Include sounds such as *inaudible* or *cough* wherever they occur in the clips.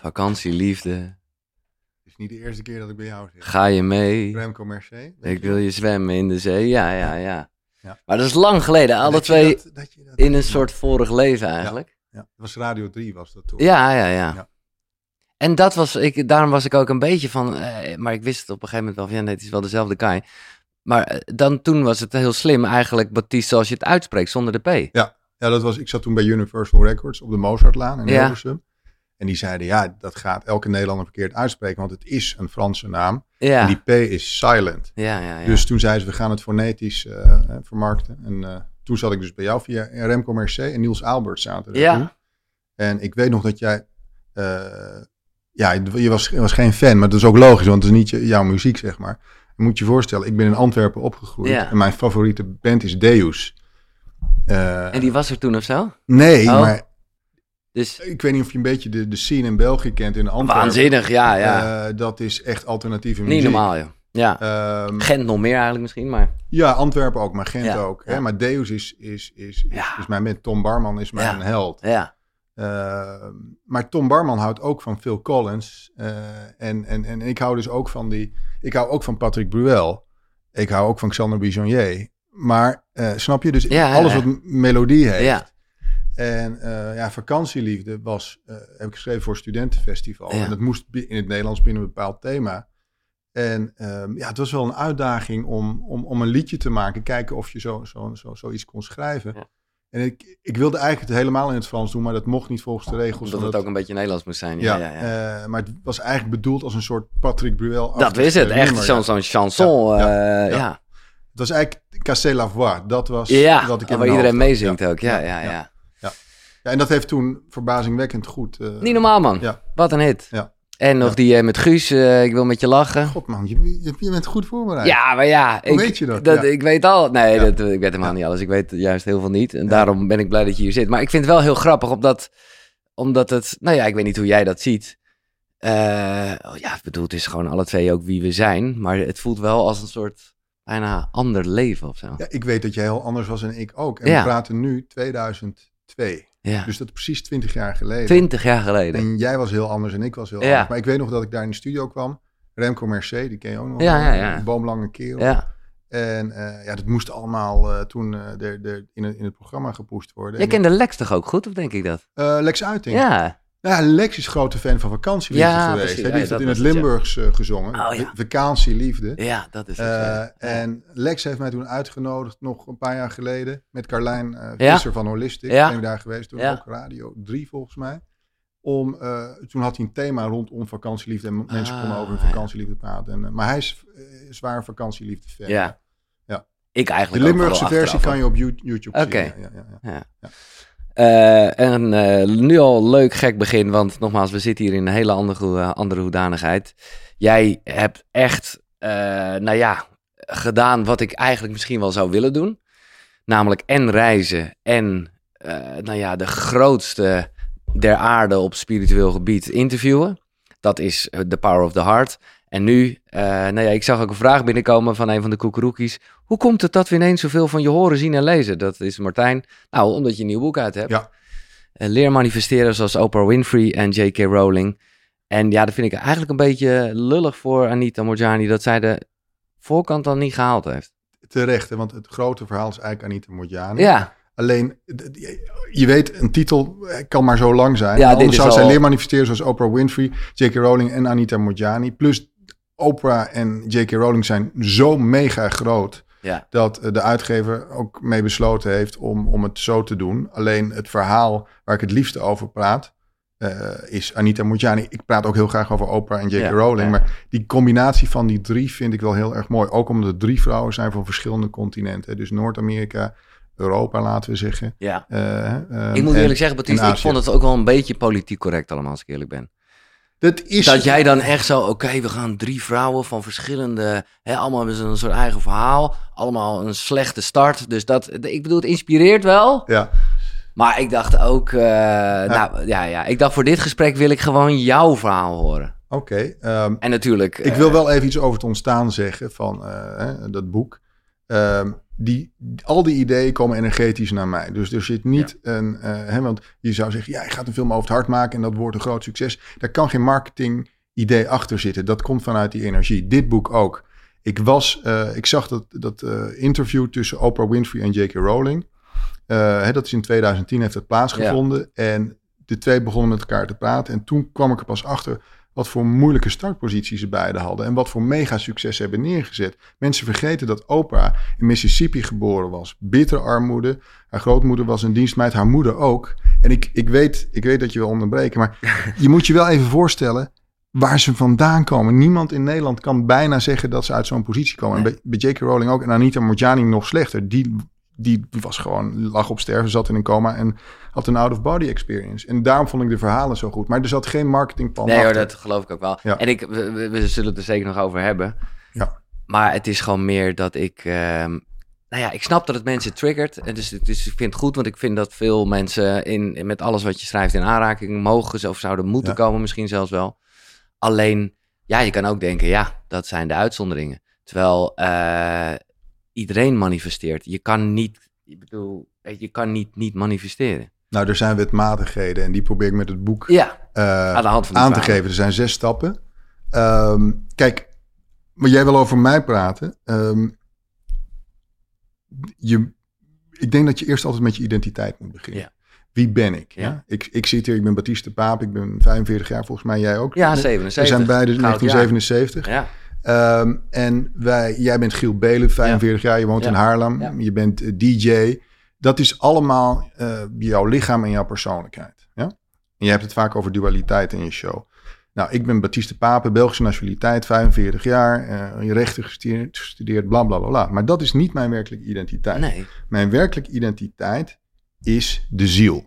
Vakantie, liefde. Het is niet de eerste keer dat ik bij jou zit. Ga je mee? Remco Mercé. Ik wil je zwemmen in de zee. Ja, ja, ja. Ja. Maar dat is lang geleden. Alle Dat twee dat- dat in een soort vorig leven eigenlijk. Ja, was Radio 3 was dat toen. Ja, ja, ja. Ja. En dat was, ik, daarom was ik ook een beetje van, eh, maar ik wist het op een gegeven moment wel van, ja, nee, het is wel dezelfde Kai. Maar eh, dan, toen was het heel slim eigenlijk, Baptiste, zoals je het uitspreekt, zonder de P. Ja, dat was, ik zat toen bij Universal Records op de Mozartlaan in Ja. Hilversum. En die zeiden, ja, dat gaat elke Nederlander verkeerd uitspreken, want het is een Franse naam. Ja, En die P is silent. ja, ja. ja. Dus toen zeiden ze, we gaan het fonetisch eh, eh, vermarkten. En eh, toen zat ik dus bij jou via Remco Mercé en Niels Albert zaten er Ja. En ik weet nog dat jij... ja, je was, je was geen fan, maar dat is ook logisch, want het is niet je- jouw muziek, zeg maar. Je moet je voorstellen, ik ben in Antwerpen opgegroeid en mijn favoriete band is Deus. En die was er toen of zo? Nee, Oh. maar Dus ik weet niet of je een beetje de, de scene in België kent in Antwerpen. waanzinnig, ja, ja. Eh, dat is echt alternatieve muziek. Niet normaal, joh. Ja. Ehm, Gent nog meer eigenlijk misschien, maar... ja, Antwerpen ook, maar Gent Ja, ook. Hè? ja. Maar Deus is, is, is, is, Ja. is mijn band. Tom Barman is mijn Ja. held. Ja, Ehm, maar Tom Barman houdt ook van Phil Collins. eh, en, en, en ik hou dus ook van die... Ik hou ook van Patrick Bruel. Ik hou ook van Xander Bisonnier. Maar eh, snap je? Dus Ja, ja, alles ja. wat melodie heeft. Ja, En eh, ja, vakantieliefde was, eh, heb ik geschreven voor studentenfestival. Ja. En dat moest in het Nederlands binnen een bepaald thema. En ehm, ja, het was wel een uitdaging om, om, om een liedje te maken. Kijken of je zo, zo, zo, zoiets kon schrijven. Ja. En ik, ik wilde eigenlijk het helemaal in het Frans doen, maar dat mocht niet volgens de regels. omdat van het dat- ook een beetje Nederlands moest zijn. Ja, ja, ja, ja. eh, maar het was eigenlijk bedoeld als een soort Patrick Bruel. Dat is het, echt zo'n ja. zo'n chanson. Ja, Ja, ja, ja. ja. ja. Het was eigenlijk Cassé la Voix. Dat was ja. wat ik in waar iedereen meezingt Ja. ook. Ja, ja, ja. en dat heeft toen verbazingwekkend goed. eh, Niet normaal, man. Ja. Wat een hit. Ja. En nog Ja. die eh, met Guus, eh, ik wil met je lachen. God man, je, je, je bent goed voorbereid. Ja, maar ja. Hoe ik, weet je dat? Ja. Ik weet al. Nee, Ja. dat, ik weet helemaal niet alles. Ik weet juist heel veel niet. En daarom ben ik blij dat je hier zit. Maar ik vind het wel heel grappig, omdat, omdat het... Nou ja, ik weet niet hoe jij dat ziet. Eh, oh ja, ik bedoel, het is gewoon alle twee ook wie we zijn. Maar het voelt wel als een soort bijna ander leven of zo. Ja, ik weet dat jij heel anders was en ik ook. En we praten nu 2002. Ja. Dus dat is precies 20 jaar geleden. Twintig jaar geleden. En jij was heel anders en ik was heel Ja. anders. Maar ik weet nog dat ik daar in de studio kwam. Remco Mercé, die ken je ook nog. Ja, ja, ja. Een boomlange kerel. Ja. En eh, ja, dat moest allemaal eh, toen eh, de, de, in, het, in het programma gepoest worden. Jij En kende Lex toch ook goed, of denk ik dat? Lex Uiting. Ja. Ja, Lex is grote fan van vakantieliefde Ja, geweest. precies. Hij Ja, heeft dat het in het was het, ja. Limburgs eh, gezongen. Oh, ja. Vakantieliefde. Ja, dat is het. Eh, en Lex heeft mij toen uitgenodigd, nog een paar jaar geleden, met Carlijn eh. Visser van Holistic. Ja. Ben ik daar geweest, toen ook Radio 3 volgens mij. Om, toen had hij een thema rondom vakantieliefde en mensen Ah, konden over hun vakantieliefde praten. En, maar hij is zwaar vakantieliefde fan. Ja. Ja. Ik De eigenlijk ook Limburgse versie achteraf, kan je op You- YouTube Oké. zien. Ja, ja, Eh, en eh, nu al leuk gek begin, want nogmaals, we zitten hier in een hele andere, eh, andere hoedanigheid. Jij hebt echt, nou ja, gedaan wat ik eigenlijk misschien wel zou willen doen. Namelijk en reizen en, nou ja, de grootste der aarde op spiritueel gebied interviewen. Dat is The Power of the Heart. En nu, eh, nou ja, ik zag ook een vraag binnenkomen van een van de koekeroekies. Hoe komt het dat we ineens zoveel van je horen, zien en lezen? Dat is Martijn. Nou, omdat je een nieuw boek uit hebt. Ja. Eh, leer manifesteren zoals Oprah Winfrey en J.K. Rowling. En ja, dat vind ik eigenlijk een beetje lullig voor Anita Morjani dat zij de voorkant dan niet gehaald heeft. Terecht, hè, want het grote verhaal is eigenlijk Anita Morjani. Ja, Alleen, je weet, een titel eh, kan maar zo lang zijn. Ja, Anders zou zij al- leer manifesteren zoals Oprah Winfrey, J.K. Rowling en Anita Morjani. Plus Oprah en J.K. Rowling zijn zo mega groot... ja, dat eh, de uitgever ook mee besloten heeft om, om het zo te doen. Alleen het verhaal waar ik het liefste over praat... eh, is Anita Morjani. Ik praat ook heel graag over Oprah en J.K. Ja, Rowling. ja. Maar die combinatie van die drie vind ik wel heel erg mooi. Ook omdat het drie vrouwen zijn van verschillende continenten. Dus Noord-Amerika, Europa laten we zeggen. ja. Eh, eh, Ik moet en- eerlijk zeggen, Baptiste, en ik vond het ook wel een beetje politiek correct allemaal, als ik eerlijk ben. Dat is... Dat jij dan echt zo, oké, we gaan drie vrouwen van verschillende, hè, allemaal hebben ze een soort eigen verhaal, allemaal een slechte start. Dus dat, ik bedoel, het inspireert wel. Ja, Maar ik dacht ook, eh, nou ja, ja, ik dacht voor dit gesprek wil ik gewoon jouw verhaal horen. oké. ehm, En natuurlijk, ik eh, wil wel even iets over het ontstaan zeggen van eh, dat boek. Ehm, die, al die ideeën komen energetisch naar mij. Dus er zit niet een... eh, hè, want je zou zeggen, ja, je gaat een film over het hart maken... en dat wordt een groot succes. Daar kan geen marketing idee achter zitten. Dat komt vanuit die energie. Dit boek ook. Ik was, eh, ik zag dat, dat eh, interview tussen Oprah Winfrey en J.K. Rowling. Hè, dat is in 2010 heeft het plaatsgevonden. En de twee begonnen met elkaar te praten. En toen kwam ik er pas achter wat voor moeilijke startpositie ze beiden hadden. En wat voor mega succes ze hebben neergezet. Mensen vergeten dat Oprah in Mississippi geboren was. Bitter armoede. Haar grootmoeder was een dienstmeid, haar moeder ook. En ik, ik, weet, ik weet dat je wil onderbreken, maar *laughs* je moet je wel even voorstellen waar ze vandaan komen. Niemand in Nederland kan bijna zeggen dat ze uit zo'n positie komen. En bij, bij J.K. Rowling ook. En Anita Morjani nog slechter. Die, die was gewoon, lag op sterven, zat in een coma en had een out-of-body experience. En daarom vond ik de verhalen zo goed. Maar er zat geen marketingplan Nee hoor, dat geloof ik ook wel. Ja. En ik, we, zullen het er zeker nog over hebben. Ja. Maar het is gewoon meer dat ik... ehm, nou ja, ik snap dat het mensen triggert. En dus, dus ik vind het goed, want ik vind dat veel mensen in, in- met alles wat je schrijft in aanraking mogen of zouden moeten Ja. komen, misschien zelfs wel. Alleen, ja, je kan ook denken, ja, dat zijn de uitzonderingen. Terwijl eh, iedereen manifesteert. Je kan niet, ik bedoel, je kan niet niet manifesteren. Nou, er zijn wetmatigheden en die probeer ik met het boek Ja, eh, aan de hand van aan te geven. Er zijn zes stappen. Ehm, kijk, maar jij wil over mij praten. Ehm, je, ik denk dat je eerst altijd met je identiteit moet beginnen. Ja. Wie ben ik? Ja. Ja. Ik, ik zit hier, ik ben Baptiste Paap, ik ben 45 jaar, volgens mij jij ook. Ja, We 77. zijn beide in Goud jaar. 1977. Ja, Ehm, en wij, jij bent Giel Belen, 45 jaar, je woont Ja. in Haarlem, Ja. je bent eh, DJ. Dat is allemaal eh, jouw lichaam en jouw persoonlijkheid. Ja? En je hebt het vaak over dualiteit in je show. Nou, ik ben Baptiste Papen, Belgische nationaliteit, 45 jaar, eh rechten gestudeerd, gestudeerd, bla bla bla bla. Maar dat is niet mijn werkelijke identiteit. nee. Mijn werkelijke identiteit is de ziel.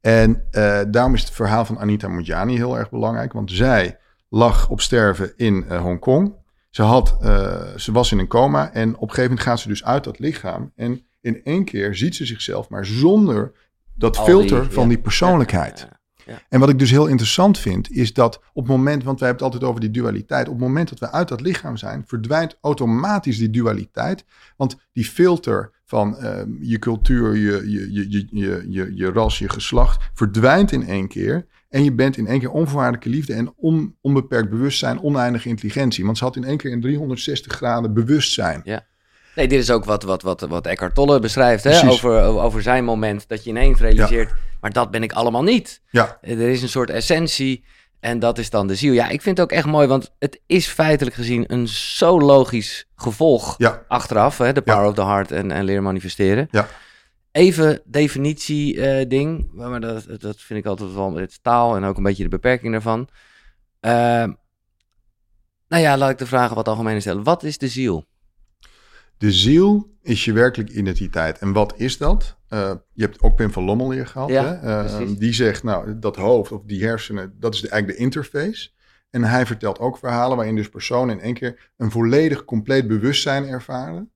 En daarom is het verhaal van Anita Mojani heel erg belangrijk. Want zij lag op sterven in eh, Hongkong. Ze, had, eh, ze was in een coma en op een gegeven moment gaat ze dus uit dat lichaam. En in één keer ziet ze zichzelf, maar zonder dat Al filter die- van ja. die persoonlijkheid. Ja, ja, En wat ik dus heel interessant vind, is dat op het moment, want wij hebben het altijd over die dualiteit, op het moment dat we uit dat lichaam zijn, verdwijnt automatisch die dualiteit. Want die filter van ehm, je cultuur, je, je, je, je, je, je ras, je geslacht, verdwijnt in één keer. En je bent in één keer onvoorwaardelijke liefde en on, onbeperkt bewustzijn, oneindige intelligentie. Want ze had in één keer in 360 graden bewustzijn. Nee, dit is ook wat, wat, wat, wat Eckhart Tolle beschrijft hè? Over, over zijn moment. Dat je ineens realiseert, maar dat ben ik allemaal niet. Ja, Er is een soort essentie en dat is dan de ziel. Ja, ik vind het ook echt mooi, want het is feitelijk gezien een zo logisch gevolg ja, achteraf. Hè? De Ja. power of the heart en, en leren manifesteren. Ja. Even definitie eh, ding, maar dat, dat vind ik altijd wel met taal en ook een beetje de beperking daarvan. Ehm, nou ja, laat ik de vragen wat algemeen stellen. Wat is de ziel? De ziel is je werkelijke identiteit. En wat is dat? Eh, je hebt ook Pim van Lommel hier gehad. Ja, hè? Eh, precies. die zegt, nou, dat hoofd of die hersenen, dat is de, eigenlijk de interface. En hij vertelt ook verhalen waarin dus personen in één keer een volledig compleet bewustzijn ervaren.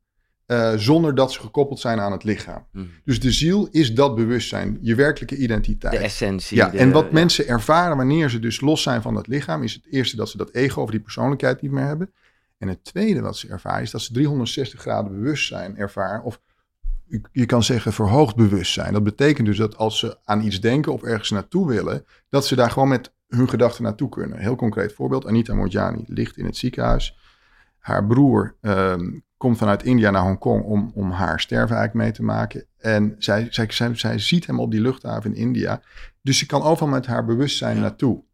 Eh, zonder dat ze gekoppeld zijn aan het lichaam. Mhm. Dus de ziel is dat bewustzijn, je werkelijke identiteit. De essentie. Ja, de- en wat ja. mensen ervaren wanneer ze dus los zijn van het lichaam, is het eerste dat ze dat ego of die persoonlijkheid niet meer hebben. En het tweede wat ze ervaren is dat ze 360 graden bewustzijn ervaren. Of je- je kan zeggen verhoogd bewustzijn. Dat betekent dus dat als ze aan iets denken of ergens naartoe willen, dat ze daar gewoon met hun gedachten naartoe kunnen. Heel concreet voorbeeld, Anita Morjani ligt in het ziekenhuis. Haar broer ehm, komt vanuit India naar Hongkong om, om haar sterven eigenlijk mee te maken. En zij, zij, zij, zij ziet hem op die luchthaven in India. Dus ze kan overal met haar bewustzijn Ja. naartoe.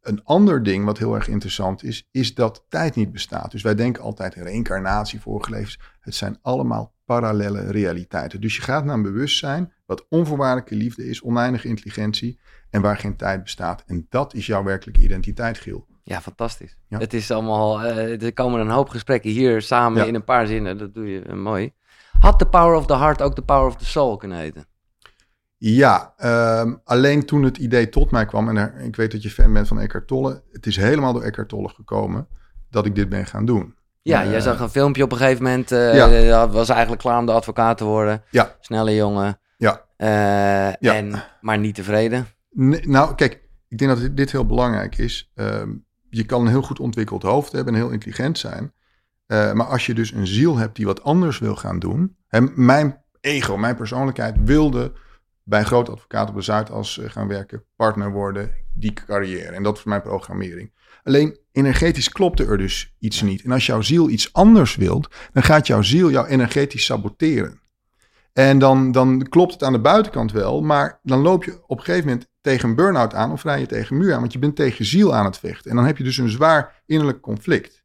Een ander ding wat heel erg interessant is, is dat tijd niet bestaat. Dus wij denken altijd reïncarnatie, vorige levens. Het zijn allemaal parallele realiteiten. Dus je gaat naar een bewustzijn wat onvoorwaardelijke liefde is, oneindige intelligentie en waar geen tijd bestaat. En dat is jouw werkelijke identiteit, Giel. Ja, fantastisch. Ja. Het is allemaal, eh, er komen een hoop gesprekken hier samen Ja. in een paar zinnen. Dat doe je eh, mooi. Had de power of the heart ook de power of the soul kunnen heten? Ja, ehm, alleen toen het idee tot mij kwam, en er- ik weet dat je fan bent van Eckhart Tolle, het is helemaal door Eckhart Tolle gekomen dat ik dit ben gaan doen. Ja, Eh, jij zag een filmpje op een gegeven moment. eh Ja. was eigenlijk klaar om de advocaat te worden. Ja. Snelle jongen. Ja. Eh, Ja. En, maar niet tevreden. Nee, nou, kijk, ik denk dat dit- dit heel belangrijk is. Ehm, je kan een heel goed ontwikkeld hoofd hebben en heel intelligent zijn. Eh, maar als je dus een ziel hebt die wat anders wil gaan doen. Mijn ego, mijn persoonlijkheid wilde bij een groot advocaat op de Zuidas uh, gaan werken, partner worden, die carrière. En dat was mijn programmering. Alleen energetisch klopte er dus iets niet. En als jouw ziel iets anders wilt, dan gaat jouw ziel jou energetisch saboteren. En dan, dan klopt het aan de buitenkant wel, maar dan loop je op een gegeven moment tegen een burn-out aan of rij je tegen een muur aan, want je bent tegen ziel aan het vechten. En dan heb je dus een zwaar innerlijk conflict.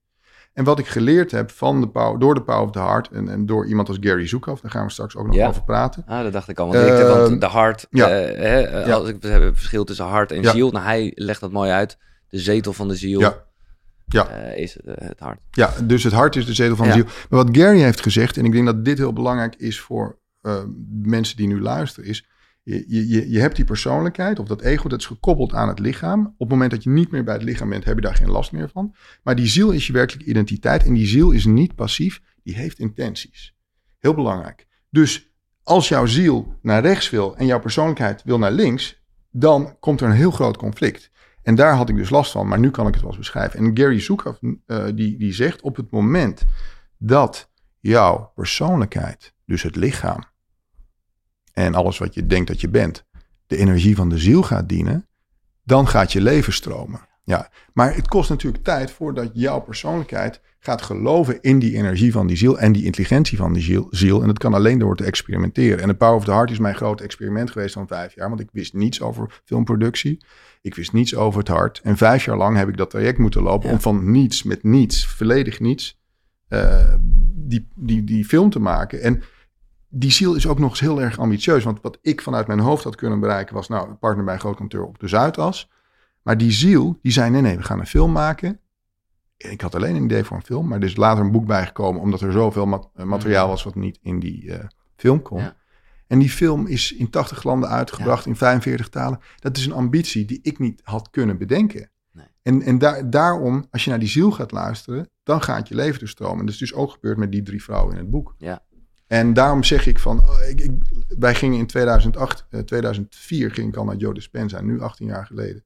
En wat ik geleerd heb van de power, door de Power of the Heart en, en door iemand als Gary Zoekhoff, daar gaan we straks ook nog Ja. over praten. Ah, dat dacht ik al. Want, ik, want Ehm, de hart, ja. eh, hè, eh, Ja. als ik, we hebben een verschil tussen hart en ziel. Nou, hij legt dat mooi uit. De zetel van de ziel Ja. Ja. eh, is het hart. Ja, dus het hart is de zetel van de ziel. Maar wat Gary heeft gezegd, en ik denk dat dit heel belangrijk is voor eh, mensen die nu luisteren, is je, je, je hebt die persoonlijkheid of dat ego, dat is gekoppeld aan het lichaam. Op het moment dat je niet meer bij het lichaam bent, heb je daar geen last meer van. Maar die ziel is je werkelijke identiteit en die ziel is niet passief, die heeft intenties. Heel belangrijk. Dus als jouw ziel naar rechts wil en jouw persoonlijkheid wil naar links, dan komt er een heel groot conflict. En daar had ik dus last van, maar nu kan ik het wel eens beschrijven. En Gary Zoekhoff, eh, die, die zegt op het moment dat jouw persoonlijkheid, dus het lichaam en alles wat je denkt dat je bent, de energie van de ziel gaat dienen, dan gaat je leven stromen. Ja, maar het kost natuurlijk tijd voordat jouw persoonlijkheid gaat geloven in die energie van die ziel en die intelligentie van die ziel. ziel. En dat kan alleen door te experimenteren. En de Power of the Heart is mijn groot experiment geweest van vijf jaar, want ik wist niets over filmproductie. Ik wist niets over het hart. En vijf jaar lang heb ik dat traject moeten lopen Ja. om van niets, met niets, volledig niets, eh, die, die, die film te maken. En die ziel is ook nog eens heel erg ambitieus. Want wat ik vanuit mijn hoofd had kunnen bereiken was, nou, partner bij een groot kantoor op de Zuidas. Maar die ziel, die zei, nee, nee, we gaan een film maken. En ik had alleen een idee voor een film, maar er is later een boek bijgekomen, omdat er zoveel mat- eh, materiaal was wat niet in die eh, film kon. Ja. En die film is in 80 landen uitgebracht, in 45 talen. Dat is een ambitie die ik niet had kunnen bedenken. Nee. En, en daar, daarom, als je naar die ziel gaat luisteren, dan gaat je leven doorstromen. En dat is dus ook gebeurd met die drie vrouwen in het boek. Ja. En daarom zeg ik van, oh, ik, ik, wij gingen in 2008, eh, 2004 ging ik al naar Joe Dispenza, nu 18 jaar geleden.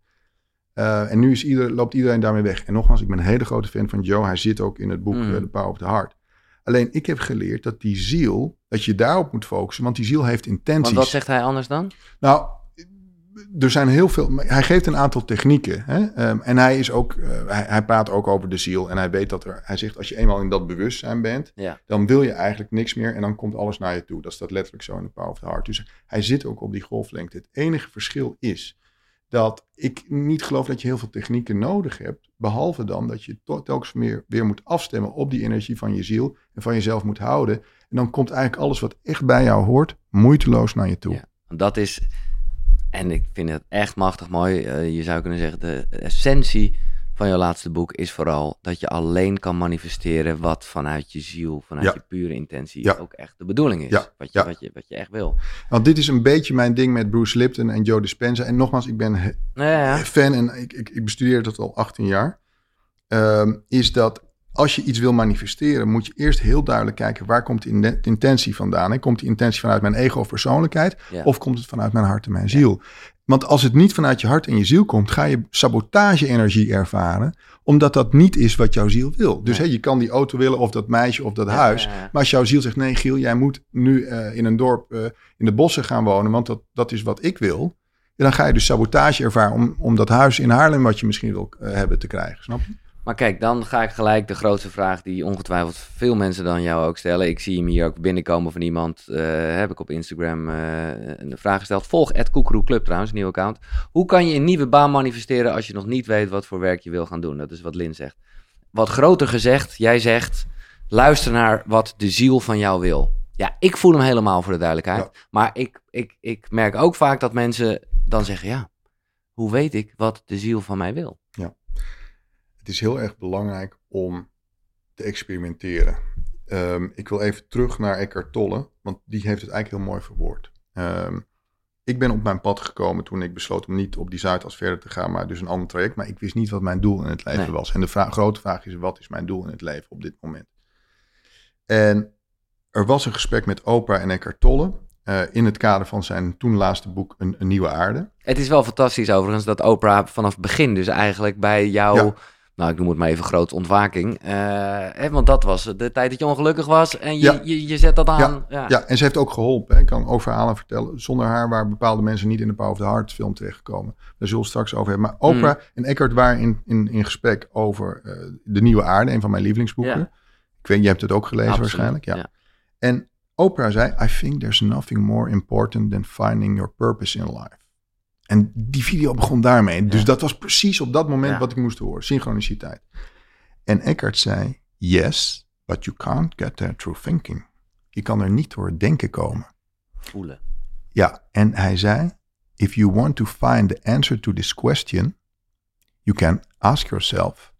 Eh, en nu is ieder, loopt iedereen daarmee weg. En nogmaals, ik ben een hele grote fan van Joe. Hij zit ook in het boek Mm. eh, The Power of the Heart. Alleen ik heb geleerd dat die ziel, dat je daarop moet focussen, want die ziel heeft intenties. Want wat zegt hij anders dan? Nou, er zijn heel veel. Hij geeft een aantal technieken. Hè? Ehm, en hij is ook. eh, hij, hij praat ook over de ziel. En hij weet dat er. Hij zegt: als je eenmaal in dat bewustzijn bent. Ja. dan wil je eigenlijk niks meer. En dan komt alles naar je toe. Dat staat letterlijk zo in de Power of the Heart. Dus hij zit ook op die golflengte. Het enige verschil is. dat ik niet geloof dat je heel veel technieken nodig hebt. Behalve dan dat je telkens meer weer moet afstemmen op die energie van je ziel. en van jezelf moet houden. En dan komt eigenlijk alles wat echt bij jou hoort. moeiteloos naar je toe. Ja. Dat is, en ik vind het echt machtig mooi. eh, je zou kunnen zeggen, de essentie van jouw laatste boek is vooral dat je alleen kan manifesteren wat vanuit je ziel, vanuit Ja. je pure intentie Ja. ook echt de bedoeling is. Ja. Wat, je, wat, je, wat je echt wil. Want dit is een beetje mijn ding met Bruce Lipton en Joe Dispenza. En nogmaals, ik ben fan en ik, ik, ik bestudeer dat al 18 jaar. Ehm, is dat als je iets wil manifesteren, moet je eerst heel duidelijk kijken waar komt die in- intentie vandaan. Hè? Komt die intentie vanuit mijn ego of persoonlijkheid? Ja. Of komt het vanuit mijn hart en mijn ziel? Want als het niet vanuit je hart en je ziel komt, ga je sabotage-energie ervaren, omdat dat niet is wat jouw ziel wil. Dus hè, je kan die auto willen, of dat meisje, of dat huis. Maar als jouw ziel zegt, nee Giel, jij moet nu eh, in een dorp eh, in de bossen gaan wonen, want dat, dat is wat ik wil. Ja, dan ga je dus sabotage ervaren om, om dat huis in Haarlem wat je misschien wil eh, hebben te krijgen, snap je? Maar kijk, dan ga ik gelijk de grootste vraag die ongetwijfeld veel mensen dan jou ook stellen. Ik zie hem hier ook binnenkomen van iemand, eh, heb ik op Instagram eh, een vraag gesteld. Volg Koekeroe Club trouwens, een nieuw account. Hoe kan je een nieuwe baan manifesteren als je nog niet weet wat voor werk je wil gaan doen? Dat is wat Lin zegt. Wat groter gezegd, jij zegt, luister naar wat de ziel van jou wil. Ja, ik voel hem helemaal voor de duidelijkheid. Maar ik, ik, ik merk ook vaak dat mensen dan zeggen, ja, hoe weet ik wat de ziel van mij wil? Het is heel erg belangrijk om te experimenteren. Ehm, ik wil even terug naar Eckhart Tolle, want die heeft het eigenlijk heel mooi verwoord. Ehm, ik ben op mijn pad gekomen toen ik besloot om niet op die Zuidas verder te gaan, maar dus een ander traject. Maar ik wist niet wat mijn doel in het leven Nee. was. En de vra- grote vraag is, wat is mijn doel in het leven op dit moment? En er was een gesprek met Oprah en Eckhart Tolle eh, in het kader van zijn toen laatste boek Een, een Nieuwe Aarde. Het is wel fantastisch overigens dat Oprah vanaf het begin dus eigenlijk bij jou Ja. Nou, ik noem het maar even groot ontwaking. Eh, hè, want dat was de tijd dat je ongelukkig was en je, Ja. je, je zet dat aan. Ja. Ja, en ze heeft ook geholpen. hè. Ik kan ook verhalen vertellen. Zonder haar waren bepaalde mensen niet in de Power of the Heart film terechtgekomen. Daar zullen we straks over hebben. Maar Oprah en Eckhart waren in, in, in gesprek over eh, De Nieuwe Aarde, een van mijn lievelingsboeken. Ja. Ik weet, je hebt het ook gelezen Absoluut, waarschijnlijk. Ja. ja. En Oprah zei, I think there's nothing more important than finding your purpose in life. En die video begon daarmee. Dus dat was precies op dat moment wat ik moest horen. Synchroniciteit. En Eckhart zei, yes, but you can't get there through thinking. Je kan er niet door het denken komen. Voelen. Ja, en hij zei: If you want to find the answer to this question, you can ask yourself: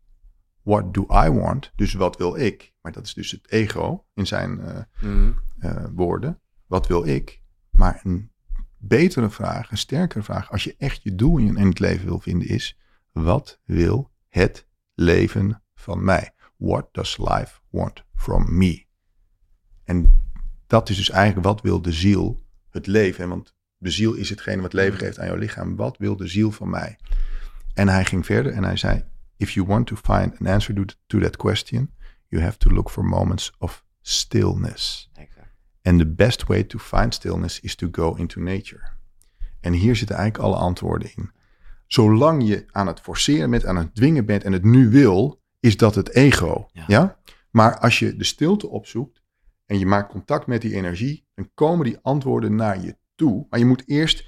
What do I want? Dus wat wil ik? Maar dat is dus het ego in zijn eh, Mhm. eh, woorden. Wat wil ik? Maar een betere vraag, een sterkere vraag, als je echt je doel in het leven wil vinden, is: Wat wil het leven van mij? What does life want from me? En dat is dus eigenlijk wat wil de ziel het leven. Want de ziel is hetgene wat leven geeft aan jouw lichaam. Wat wil de ziel van mij? En hij ging verder en hij zei: If you want to find an answer to, to that question, you have to look for moments of stillness. Exact. And the best way to find stillness is to go into nature. En hier zitten eigenlijk alle antwoorden in. Zolang je aan het forceren bent, aan het dwingen bent en het nu wil, is dat het ego. Ja. Ja. Maar als je de stilte opzoekt en je maakt contact met die energie, dan komen die antwoorden naar je toe. Maar je moet eerst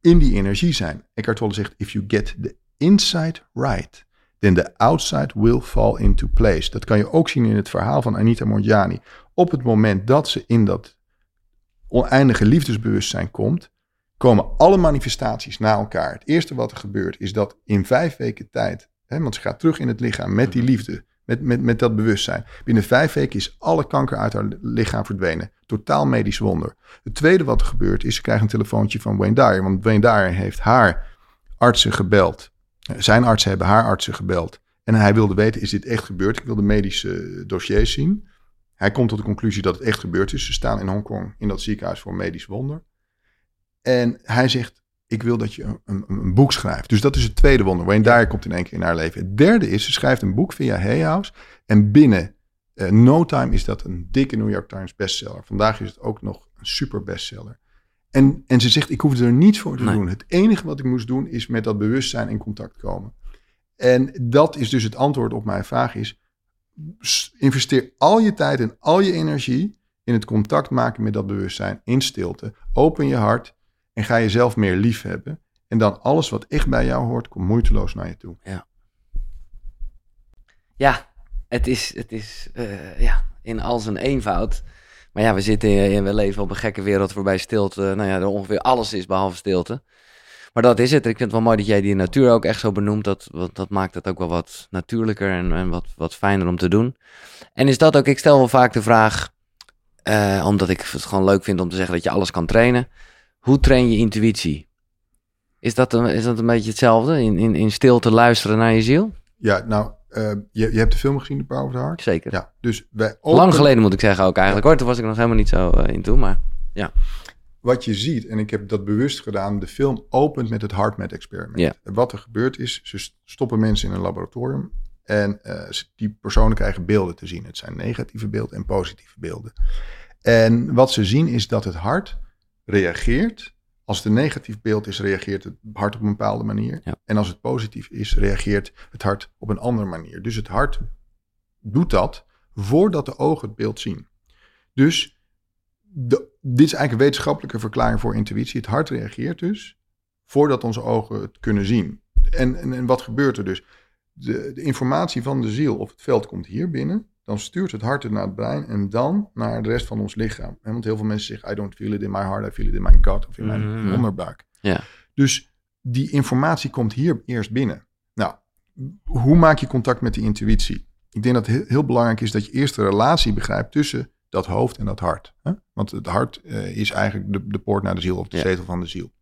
in die energie zijn. Eckhart Tolle zegt: If you get the inside right, then the outside will fall into place. Dat kan je ook zien in het verhaal van Anita Morjani. Op het moment dat ze in dat oneindige liefdesbewustzijn komt, komen alle manifestaties na elkaar. Het eerste wat er gebeurt is dat in vijf weken tijd, hè, want ze gaat terug in het lichaam met die liefde, met, met, met dat bewustzijn. Binnen vijf weken is alle kanker uit haar lichaam verdwenen. Totaal medisch wonder. Het tweede wat er gebeurt is, ze krijgt een telefoontje van Wayne Dyer. Want Wayne Dyer heeft haar artsen gebeld. Eh, Zijn artsen hebben haar artsen gebeld. En hij wilde weten, is dit echt gebeurd? Ik wil de medische dossiers zien. Hij komt tot de conclusie dat het echt gebeurd is. Ze staan in Hongkong in dat ziekenhuis voor een medisch wonder. En hij zegt, ik wil dat je een, een, een boek schrijft. Dus dat is het tweede wonder. Wayne Dyer komt in één keer in haar leven. Het derde is, ze schrijft een boek via Hay House. En binnen eh, no time is dat een dikke New York Times bestseller. Vandaag is het ook nog een super bestseller. En, en ze zegt, ik hoefde er niets voor te Nee. doen. Het enige wat ik moest doen is met dat bewustzijn in contact komen. En dat is dus het antwoord op mijn vraag is, investeer al je tijd en al je energie in het contact maken met dat bewustzijn in stilte. Open je hart en ga jezelf meer lief hebben. En dan alles wat echt bij jou hoort, komt moeiteloos naar je toe. Ja, het is, het is eh, ja, in al zijn eenvoud. Maar ja, we zitten in, we leven op een gekke wereld waarbij stilte, nou ja, er ongeveer alles is behalve stilte. Maar dat is het. Ik vind het wel mooi dat jij die natuur ook echt zo benoemt. Dat, dat maakt het ook wel wat natuurlijker en, en wat, wat fijner om te doen. En is dat ook, ik stel wel vaak de vraag, eh, omdat ik het gewoon leuk vind om te zeggen dat je alles kan trainen. Hoe train je intuïtie? Is dat een, is dat een beetje hetzelfde? In, in, in stilte luisteren naar je ziel? Ja, nou, eh, je, je hebt de film gezien, The Power of the Heart? Zeker. Ja, dus wij Lang geleden moet ik zeggen ook eigenlijk hoor. Toen was ik nog helemaal niet zo eh, in toe, maar wat je ziet, en ik heb dat bewust gedaan, de film opent met het HeartMath experiment. Ja. En Wat er gebeurt is, ze st- stoppen mensen in een laboratorium en eh, die personen krijgen beelden te zien. Het zijn negatieve beelden en positieve beelden. En wat ze zien is dat het hart reageert. Als het een negatief beeld is, reageert het hart op een bepaalde manier. Ja. En als het positief is, reageert het hart op een andere manier. Dus het hart doet dat voordat de ogen het beeld zien. Dus de, dit is eigenlijk een wetenschappelijke verklaring voor intuïtie. Het hart reageert dus voordat onze ogen het kunnen zien. En, en, en wat gebeurt er dus? De, de informatie van de ziel of het veld komt hier binnen. Dan stuurt het hart het naar het brein en dan naar de rest van ons lichaam. Want heel veel mensen zeggen, I don't feel it in my heart, I feel it in my gut of in mijn Mhm. onderbuik. Ja. Dus die informatie komt hier eerst binnen. Nou, hoe maak je contact met die intuïtie? Ik denk dat het heel, heel belangrijk is dat je eerst de relatie begrijpt tussen dat hoofd en dat hart. Hè? Want het hart eh, is eigenlijk de, de poort naar de ziel of de Ja. zetel van de ziel.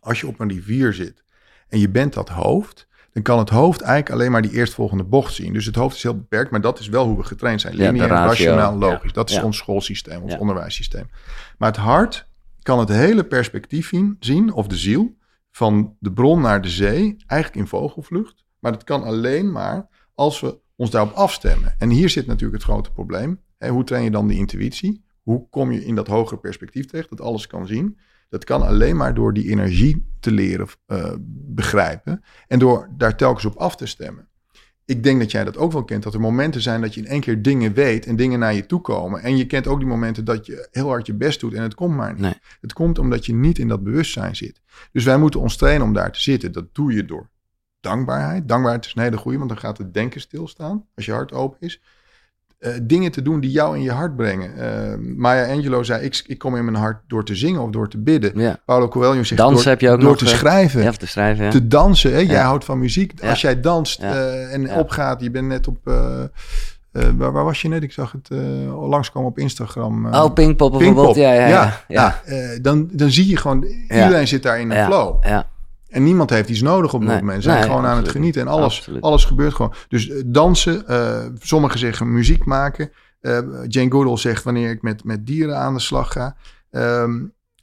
Als je op een rivier zit en je bent dat hoofd, dan kan het hoofd eigenlijk alleen maar die eerstvolgende bocht zien. Dus het hoofd is heel beperkt, maar dat is wel hoe we getraind zijn. Ja, Lineair, ratio. rationaal, logisch. Dat is Ja. ons schoolsysteem, ons Ja. onderwijssysteem. Maar het hart kan het hele perspectief zien, of de ziel, van de bron naar de zee, eigenlijk in vogelvlucht. Maar dat kan alleen maar als we ons daarop afstemmen. En hier zit natuurlijk het grote probleem. Hè, hoe train je dan die intuïtie? Hoe kom je in dat hogere perspectief terecht, dat alles kan zien? Dat kan alleen maar door die energie te leren uh, begrijpen en door daar telkens op af te stemmen. Ik denk dat jij dat ook wel kent, dat er momenten zijn dat je in één keer dingen weet en dingen naar je toe komen. En je kent ook die momenten dat je heel hard je best doet en het komt maar niet. Nee. Het komt omdat je niet in dat bewustzijn zit. Dus wij moeten ons trainen om daar te zitten. Dat doe je door dankbaarheid. Dankbaarheid is een hele goede, want dan gaat het denken stilstaan als je hart open is. Uh, dingen te doen die jou in je hart brengen. Uh, Maya Angelou zei, ik, ik kom in mijn hart door te zingen of door te bidden. Ja. Paulo Coelho zegt, Dansen door, heb je ook door nog, te eh, schrijven. Ja, te schrijven, ja. Te dansen. Hè? Jij houdt van muziek. Als jij danst eh, en opgaat, je bent net op... eh, eh, waar, waar was je net? Ik zag het eh langskomen op Instagram. eh, Oh, Pinkpop bijvoorbeeld. Pinkpop. Ja, ja, ja. eh, dan, dan zie je gewoon, iedereen zit daar in een Ja. flow. ja. En niemand heeft iets nodig op Nee, moment. Ze zijn nee, gewoon aan het genieten en alles, Absoluut. alles gebeurt gewoon. Dus eh, dansen, eh, sommigen zeggen muziek maken. Eh, Jane Goodall zegt wanneer ik met, met dieren aan de slag ga. Ehm,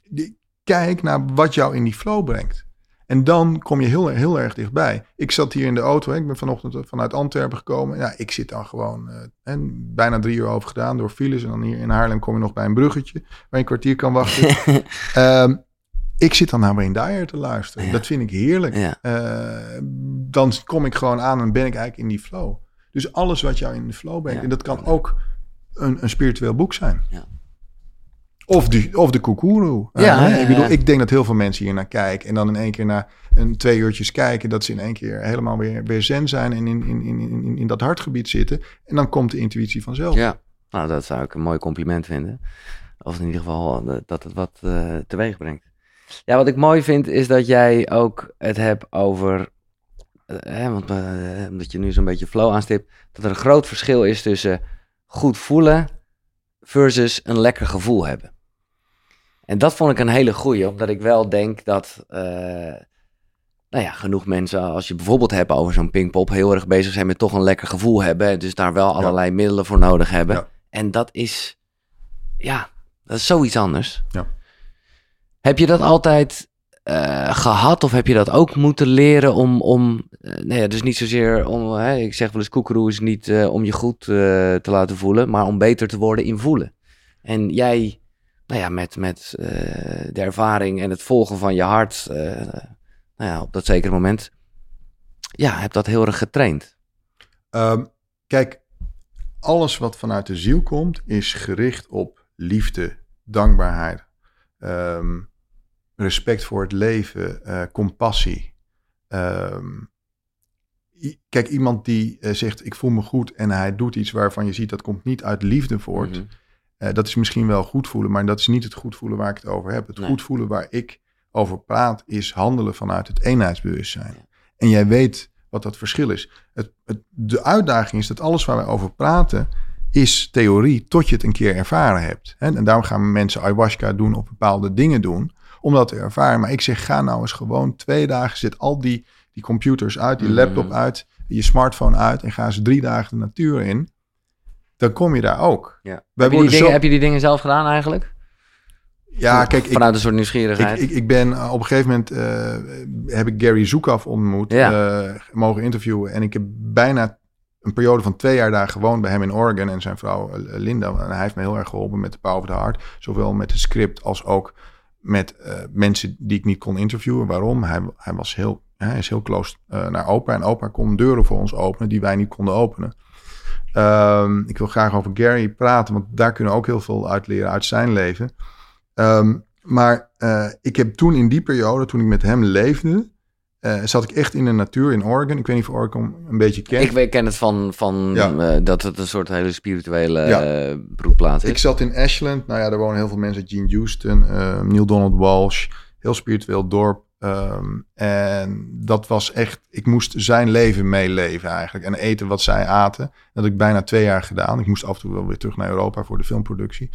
die- kijk naar wat jou in die flow brengt. En dan kom je heel, heel erg dichtbij. Ik zat hier in de auto. Hè. Ik ben vanochtend vanuit Antwerpen gekomen. Ja, ik zit dan gewoon en bijna drie uur over gedaan door files. En dan hier in Haarlem kom je nog bij een bruggetje waar je een kwartier kan wachten. *laughs* Ehm, ik zit dan naar Wayne Dyer te luisteren. Ja. Dat vind ik heerlijk. Ja. Eh, dan kom ik gewoon aan en ben ik eigenlijk in die flow. Dus alles wat jou in de flow brengt. Ja. En dat kan ook een, een spiritueel boek zijn. Ja. Of de, of de ja, ik, bedoel, ik denk dat heel veel mensen hier naar kijken. En dan in één keer na een twee uurtjes kijken... dat ze in één keer helemaal weer, weer zen zijn... en in, in, in, in, in dat hartgebied zitten. En dan komt de intuïtie vanzelf. Ja, nou dat zou ik een mooi compliment vinden. Of in ieder geval eh, dat het wat eh, teweeg brengt. Ja, wat ik mooi vind is dat jij ook het hebt over, eh, hè, want, eh, omdat je nu zo'n beetje flow aanstipt, dat er een groot verschil is tussen goed voelen versus een lekker gevoel hebben. En dat vond ik een hele goeie, omdat ik wel denk dat, eh, nou ja, genoeg mensen, als je bijvoorbeeld hebt over zo'n pingpop, heel erg bezig zijn met toch een lekker gevoel hebben. Dus daar wel allerlei middelen voor nodig hebben. Ja. En dat is, ja, dat is zoiets anders. Ja. Heb je dat altijd eh, gehad of heb je dat ook moeten leren om, om eh, nee, dus niet zozeer om, ik zeg wel eens koekeroe is niet eh, om je goed te laten voelen, maar om beter te worden in voelen. En jij, nou ja, met, met de ervaring en het volgen van je hart, nou ja, op dat zekere moment, ja, heb dat heel erg getraind. Ehm, kijk, alles wat vanuit de ziel komt, is gericht op liefde, dankbaarheid, ehm, respect voor het leven, eh, compassie. Ehm, kijk, iemand die eh, zegt: Ik voel me goed en hij doet iets waarvan je ziet dat komt niet uit liefde voort. Mhm. Eh, dat is misschien wel goed voelen, maar dat is niet het goed voelen waar ik het over heb. Het Nee. goed voelen waar ik over praat, is handelen vanuit het eenheidsbewustzijn. En jij weet wat dat verschil is. Het, het, de uitdaging is dat alles waar wij over praten, is theorie tot je het een keer ervaren hebt. Hè? En daarom gaan mensen ayahuasca doen of bepaalde dingen doen, om dat te ervaren. Maar ik zeg, ga nou eens gewoon twee dagen, zet al die, die computers uit, die Mhm. laptop uit, je smartphone uit en ga eens drie dagen de natuur in. Dan kom je daar ook. Ja. Wij Heb, je die dingen, zo- heb je die dingen zelf gedaan eigenlijk? Ja, kijk, ik, Vanuit een soort nieuwsgierigheid. ik, ik ben uh, op een gegeven moment uh, heb ik Gary Zoekaf ontmoet, Ja. uh, mogen interviewen. En ik heb bijna een periode van twee jaar daar gewoond bij hem in Oregon en zijn vrouw Linda. En hij heeft me heel erg geholpen met de Power of the Heart. Zowel met het script als ook met uh, mensen die ik niet kon interviewen. Waarom? Hij, hij was heel, hij is heel close uh, naar opa. En opa kon deuren voor ons openen die wij niet konden openen. Um, ik wil graag over Gary praten, want daar kunnen we ook heel veel uit leren uit zijn leven. Um, maar uh, ik heb toen in die periode, toen ik met hem leefde, uh, zat ik echt in de natuur in Oregon. Ik weet niet of Oregon een beetje kent. Ik weet, ken het van, van Ja. uh, dat het een soort hele spirituele Ja. ja. broedplaats is. Ik zat in Ashland. Nou ja, daar wonen heel veel mensen. Gene Houston, uh, Neil Donald Walsh. Heel spiritueel dorp. Um, en dat was echt... Ik moest zijn leven meeleven eigenlijk. En eten wat zij aten. Dat heb ik bijna twee jaar gedaan. Ik moest af en toe wel weer terug naar Europa voor de filmproductie.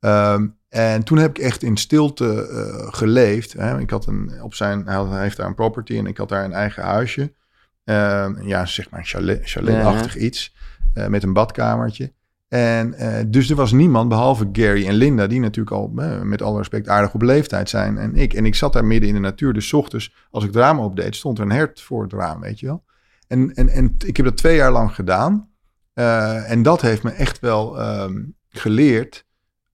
Um, en toen heb ik echt in stilte uh, geleefd. Hè. Ik had een, op zijn, hij heeft daar een property en ik had daar een eigen huisje. Uh, ja, zeg maar een chalet, chaletachtig ja. iets. Uh, met een badkamertje. En uh, dus er was niemand behalve Gary en Linda, die natuurlijk al met alle respect aardig op leeftijd zijn. En ik. En ik zat daar midden in de natuur. Dus ochtends, als ik het raam opdeed, stond er een hert voor het raam, weet je wel. En, en, en ik heb dat twee jaar lang gedaan. En dat heeft me echt wel um, geleerd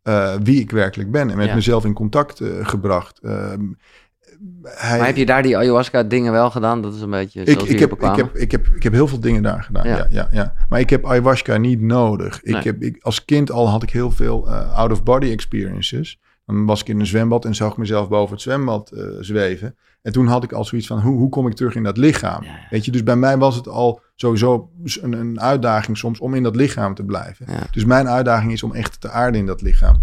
uh, wie ik werkelijk ben. En met Ja. mezelf in contact uh, gebracht. Ehm, hij, Maar heb je daar die ayahuasca dingen wel gedaan? Dat is een beetje ik, zoals ik, heb, ik, heb, ik, heb, ik heb heel veel dingen daar gedaan. Ja. Ja. Ja, ja, Maar ik heb ayahuasca niet nodig. Ik Nee. heb, ik, als kind al had ik heel veel uh, out-of-body experiences. Dan was ik in een zwembad en zag ik mezelf boven het zwembad uh, zweven. En toen had ik al zoiets van, hoe, hoe kom ik terug in dat lichaam? Ja. Weet je, dus bij mij was het al sowieso een, een uitdaging soms om in dat lichaam te blijven. Ja. Dus mijn uitdaging is om echt te aarden in dat lichaam.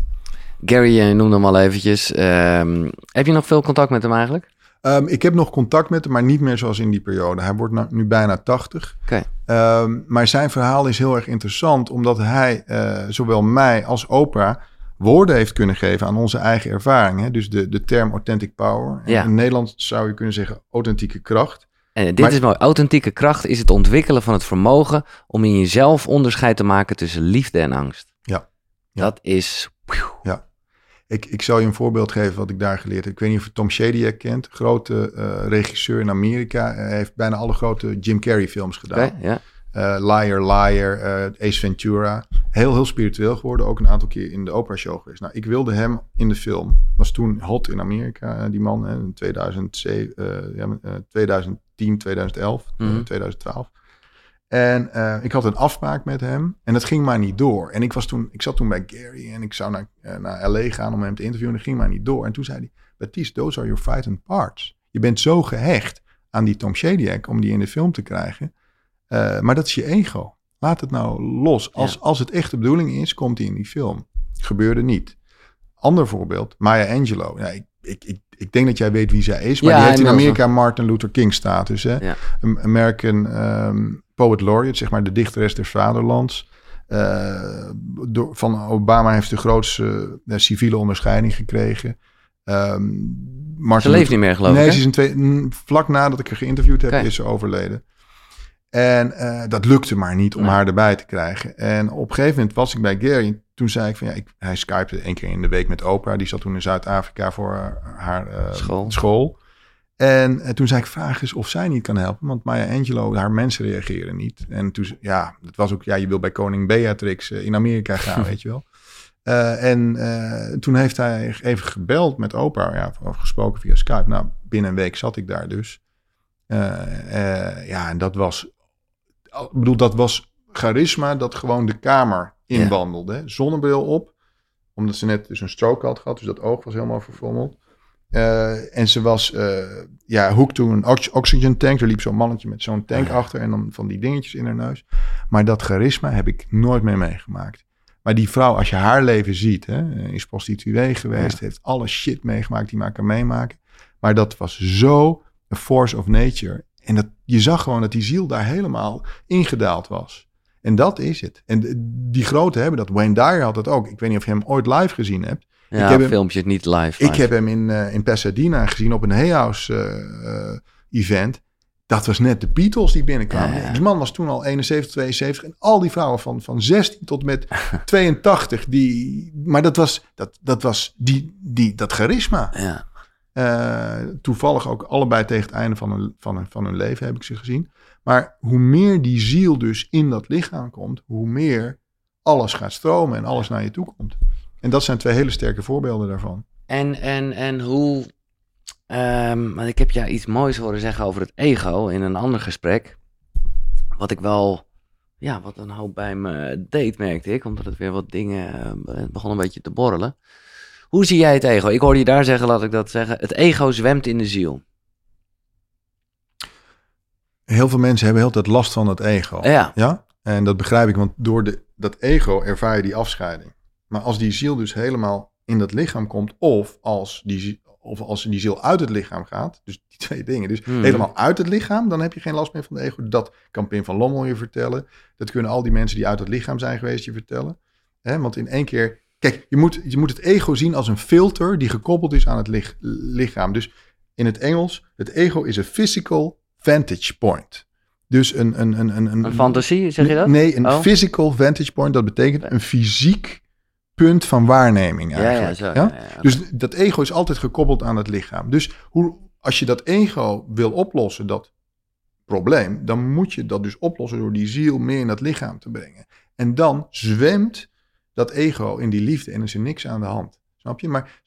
Gary, je noemde hem al eventjes. Ehm, heb je nog veel contact met hem eigenlijk? Um, ik heb nog contact met hem, maar niet meer zoals in die periode. Hij wordt nu bijna 80. Oké. Um, maar zijn verhaal is heel erg interessant, omdat hij uh, zowel mij als Oprah woorden heeft kunnen geven aan onze eigen ervaring. Hè? Dus de, de term authentic power. Ja. In Nederland zou je kunnen zeggen authentieke kracht. En dit Maar- is mooi. Authentieke kracht is het ontwikkelen van het vermogen om in jezelf onderscheid te maken tussen liefde en angst. Ja. Ja. Dat is. Ik, ik zal je een voorbeeld geven wat ik daar geleerd heb. Ik weet niet of je Tom Shadyac kent. Grote uh, regisseur in Amerika. Hij heeft bijna alle grote Jim Carrey films gedaan. Ja. Uh, Liar, Liar, uh, Ace Ventura. Heel, heel spiritueel geworden. Ook een aantal keer in de opera show geweest. Nou, ik wilde hem in de film. Was toen hot in Amerika, die man. Hè, in 2007, uh, ja, 2010, 2011, Mhm. 2012. En ik had een afspraak met hem en dat ging maar niet door. En ik, was toen, ik zat toen bij Gary en ik zou naar, naar LA gaan om hem te interviewen en dat ging maar niet door. En toen zei hij, Baptiste, those are your frightened parts. Je bent zo gehecht aan die Tom Shadyac om die in de film te krijgen. Uh, maar dat is je ego. Laat het nou los. Als, Ja. als het echt de bedoeling is, komt hij in die film. Gebeurde niet. Ander voorbeeld, Maya Angelou. Ja, ik, ik, ik, ik denk dat jij weet wie zij is, maar Ja, die heeft in Amerika Martin Luther King status. Hè? Ja. Een American um, Poet Laureate, zeg maar de dichteres des vaderlands. Uh, door, van Obama heeft de grootste uh, civiele onderscheiding gekregen. Um, Ze leeft niet meer, geloof nee, ik. Nee, ze is in twee, mm, vlak nadat ik haar geïnterviewd heb, is ze overleden. En uh, dat lukte maar niet om Nee. haar erbij te krijgen. En op een gegeven moment was ik bij Gary. Toen zei ik van ja, ik, hij skypte één keer in de week met Oprah. Die zat toen in Zuid-Afrika voor haar, haar uh, School. school. En toen zei ik, vraag eens of zij niet kan helpen. Want Maya Angelou, haar mensen reageren niet. En toen, ja, het was ook, ja, je wil bij koning Beatrix uh, in Amerika gaan, *laughs* weet je wel. En toen heeft hij even gebeld met Oprah, ja, of gesproken via Skype. Nou, binnen een week zat ik daar dus. Uh, ja, en dat was, ik bedoel, dat was charisma dat gewoon de kamer inwandelde. Ja. Zonnebril op, omdat ze net dus een stroke had gehad, dus dat oog was helemaal verfrommeld. Uh, en ze was, uh, ja, hoek to een ox oxygen tank. Er liep zo'n mannetje met zo'n tank Ja. achter en dan van die dingetjes in haar neus. Maar dat charisma heb ik nooit meer meegemaakt. Maar die vrouw, als je haar leven ziet, hè, is prostituee geweest, Ja. heeft alle shit meegemaakt die maar kan meemaken. Maar dat was zo een force of nature. En dat, je zag gewoon dat die ziel daar helemaal ingedaald was. En dat is het. En die grote hebben dat. Wayne Dyer had dat ook. Ik weet niet of je hem ooit live gezien hebt. Ja, heb hem- filmpjes niet live. Ik heb hem in, eh, in Pasadena gezien op een Hay House eh, eh, event. Dat was net de Beatles die binnenkwamen. Ja, ja. Die man was toen al 71, 72. En al die vrouwen van, van 16 tot met 82. Die, maar dat was, dat, dat, was die, die, dat charisma. Ja. Eh, toevallig ook allebei tegen het einde van hun, van, hun, van hun leven heb ik ze gezien. Maar hoe meer die ziel dus in dat lichaam komt, hoe meer alles gaat stromen en alles naar je toe komt. En dat zijn twee hele sterke voorbeelden daarvan. En, en, en hoe. ehm, want ik heb jou iets moois horen zeggen over het ego in een ander gesprek. Wat ik wel. Ja, wat een hoop bij me deed, merkte ik. Omdat het weer wat dingen. eh, Het begon een beetje te borrelen. Hoe zie jij het ego? Ik hoorde je daar zeggen, laat ik dat zeggen. Het ego zwemt in de ziel. Heel veel mensen hebben heel tijd last van het ego. Ja, Ja? En dat begrijp ik, want door de, dat ego ervaar je die afscheiding. Maar als die ziel dus helemaal in dat lichaam komt, of als die, of als die ziel uit het lichaam gaat, dus die *laughs* twee dingen, dus Hmm. helemaal uit het lichaam, dan heb je geen last meer van het ego. Dat kan Pim van Lommel je vertellen. Dat kunnen al die mensen die uit het lichaam zijn geweest je vertellen. Want in één keer, kijk, je moet, je moet het ego zien als een filter die gekoppeld is aan het lich- lichaam. Dus in het Engels, het ego is een physical vantage point. Dus een, een, een, een, een fantasie, zeg je dat? Nee, een Oh. physical vantage point, dat betekent een fysiek punt van waarneming eigenlijk. ja, zo. ja? ja, ja, ja. Dus dat ego is altijd gekoppeld aan het lichaam. Dus hoe, als je dat ego wil oplossen, dat probleem, dan moet je dat dus oplossen door die ziel meer in dat lichaam te brengen. En dan zwemt dat ego in die liefde en er is er niks aan de hand. Snap je? Maar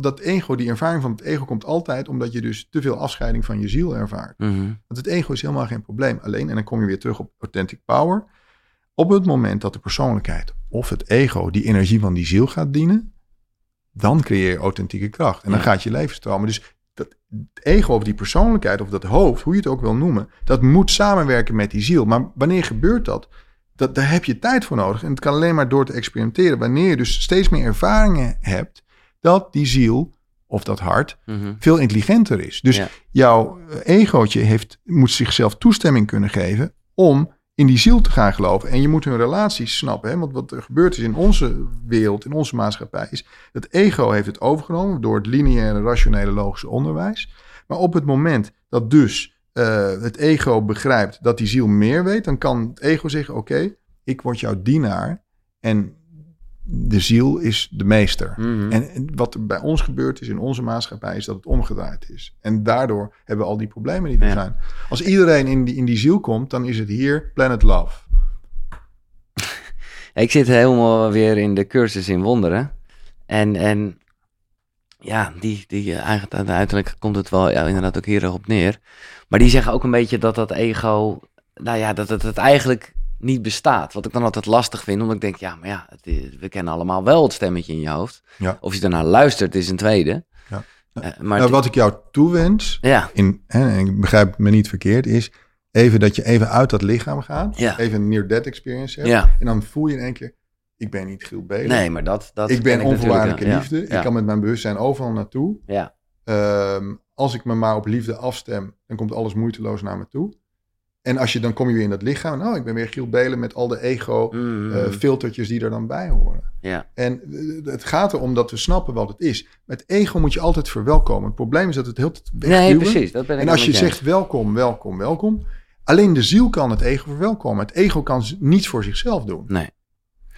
dat ego, die ervaring van het ego komt altijd omdat je dus te veel afscheiding van je ziel ervaart. Mhm. Want het ego is helemaal geen probleem. Alleen, en dan kom je weer terug op authentic power. Op het moment dat de persoonlijkheid of het ego die energie van die ziel gaat dienen, dan creëer je authentieke kracht. En dan Ja. gaat je leven stromen. Dus dat het ego of die persoonlijkheid of dat hoofd, hoe je het ook wil noemen, dat moet samenwerken met die ziel. Maar wanneer gebeurt dat? Dat daar heb je tijd voor nodig. En het kan alleen maar door te experimenteren. Wanneer je dus steeds meer ervaringen hebt, dat die ziel of dat hart Mhm. veel intelligenter is. Dus Ja. jouw eh, egootje heeft, moet zichzelf toestemming kunnen geven om in die ziel te gaan geloven. En je moet hun relaties snappen. Hè? Want wat er gebeurd is in onze wereld, in onze maatschappij, is dat ego heeft het overgenomen door het lineaire, rationele, logische onderwijs. Maar op het moment dat dus eh, het ego begrijpt dat die ziel meer weet, dan kan het ego zeggen: Oké, ik word jouw dienaar en de ziel is de meester. Mhm. En en wat er bij ons gebeurd is in onze maatschappij, is dat het omgedraaid is. En daardoor hebben we al die problemen die er Ja. zijn. Als iedereen in die, in die ziel komt, dan is het hier Planet Love. *laughs* Ik zit helemaal weer in de cursus in wonderen. En, en ja, die, die eh, eigenlijk uiteindelijk komt het wel ja, inderdaad ook hier op neer. Maar die zeggen ook een beetje dat dat ego, nou ja, dat het, het eigenlijk niet bestaat. Wat ik dan altijd lastig vind, omdat ik denk, ja, maar ja, het we kennen allemaal wel het stemmetje in je hoofd. Ja. Of je ernaar luistert, is een tweede. Ja. Eh, maar Nou, wat ik jou toewens, ja, in, hè, en ik begrijp me niet verkeerd, is even dat je even uit dat lichaam gaat. Ja. Even een near-death experience hebt. ja, En dan voel je in één keer, ik ben niet Giel Belen. nee, maar dat, dat ik ben onvoorwaardelijke liefde. Ja, Ik kan met mijn bewustzijn overal naartoe. ja, Ehm, als ik me maar op liefde afstem, dan komt alles moeiteloos naar me toe. En als je, dan kom je weer in dat lichaam. Oh, ik ben weer Giel Belen met al de ego Mhm. eh, filtertjes die er dan bij horen. ja, En eh, het gaat erom dat we snappen wat het is. Met ego moet je altijd verwelkomen. Het probleem is dat het heel nee, precies. Dat ben ik En als je eens. zegt welkom, welkom, welkom. Alleen de ziel kan het ego verwelkomen. Het ego kan niets voor zichzelf doen. Nee,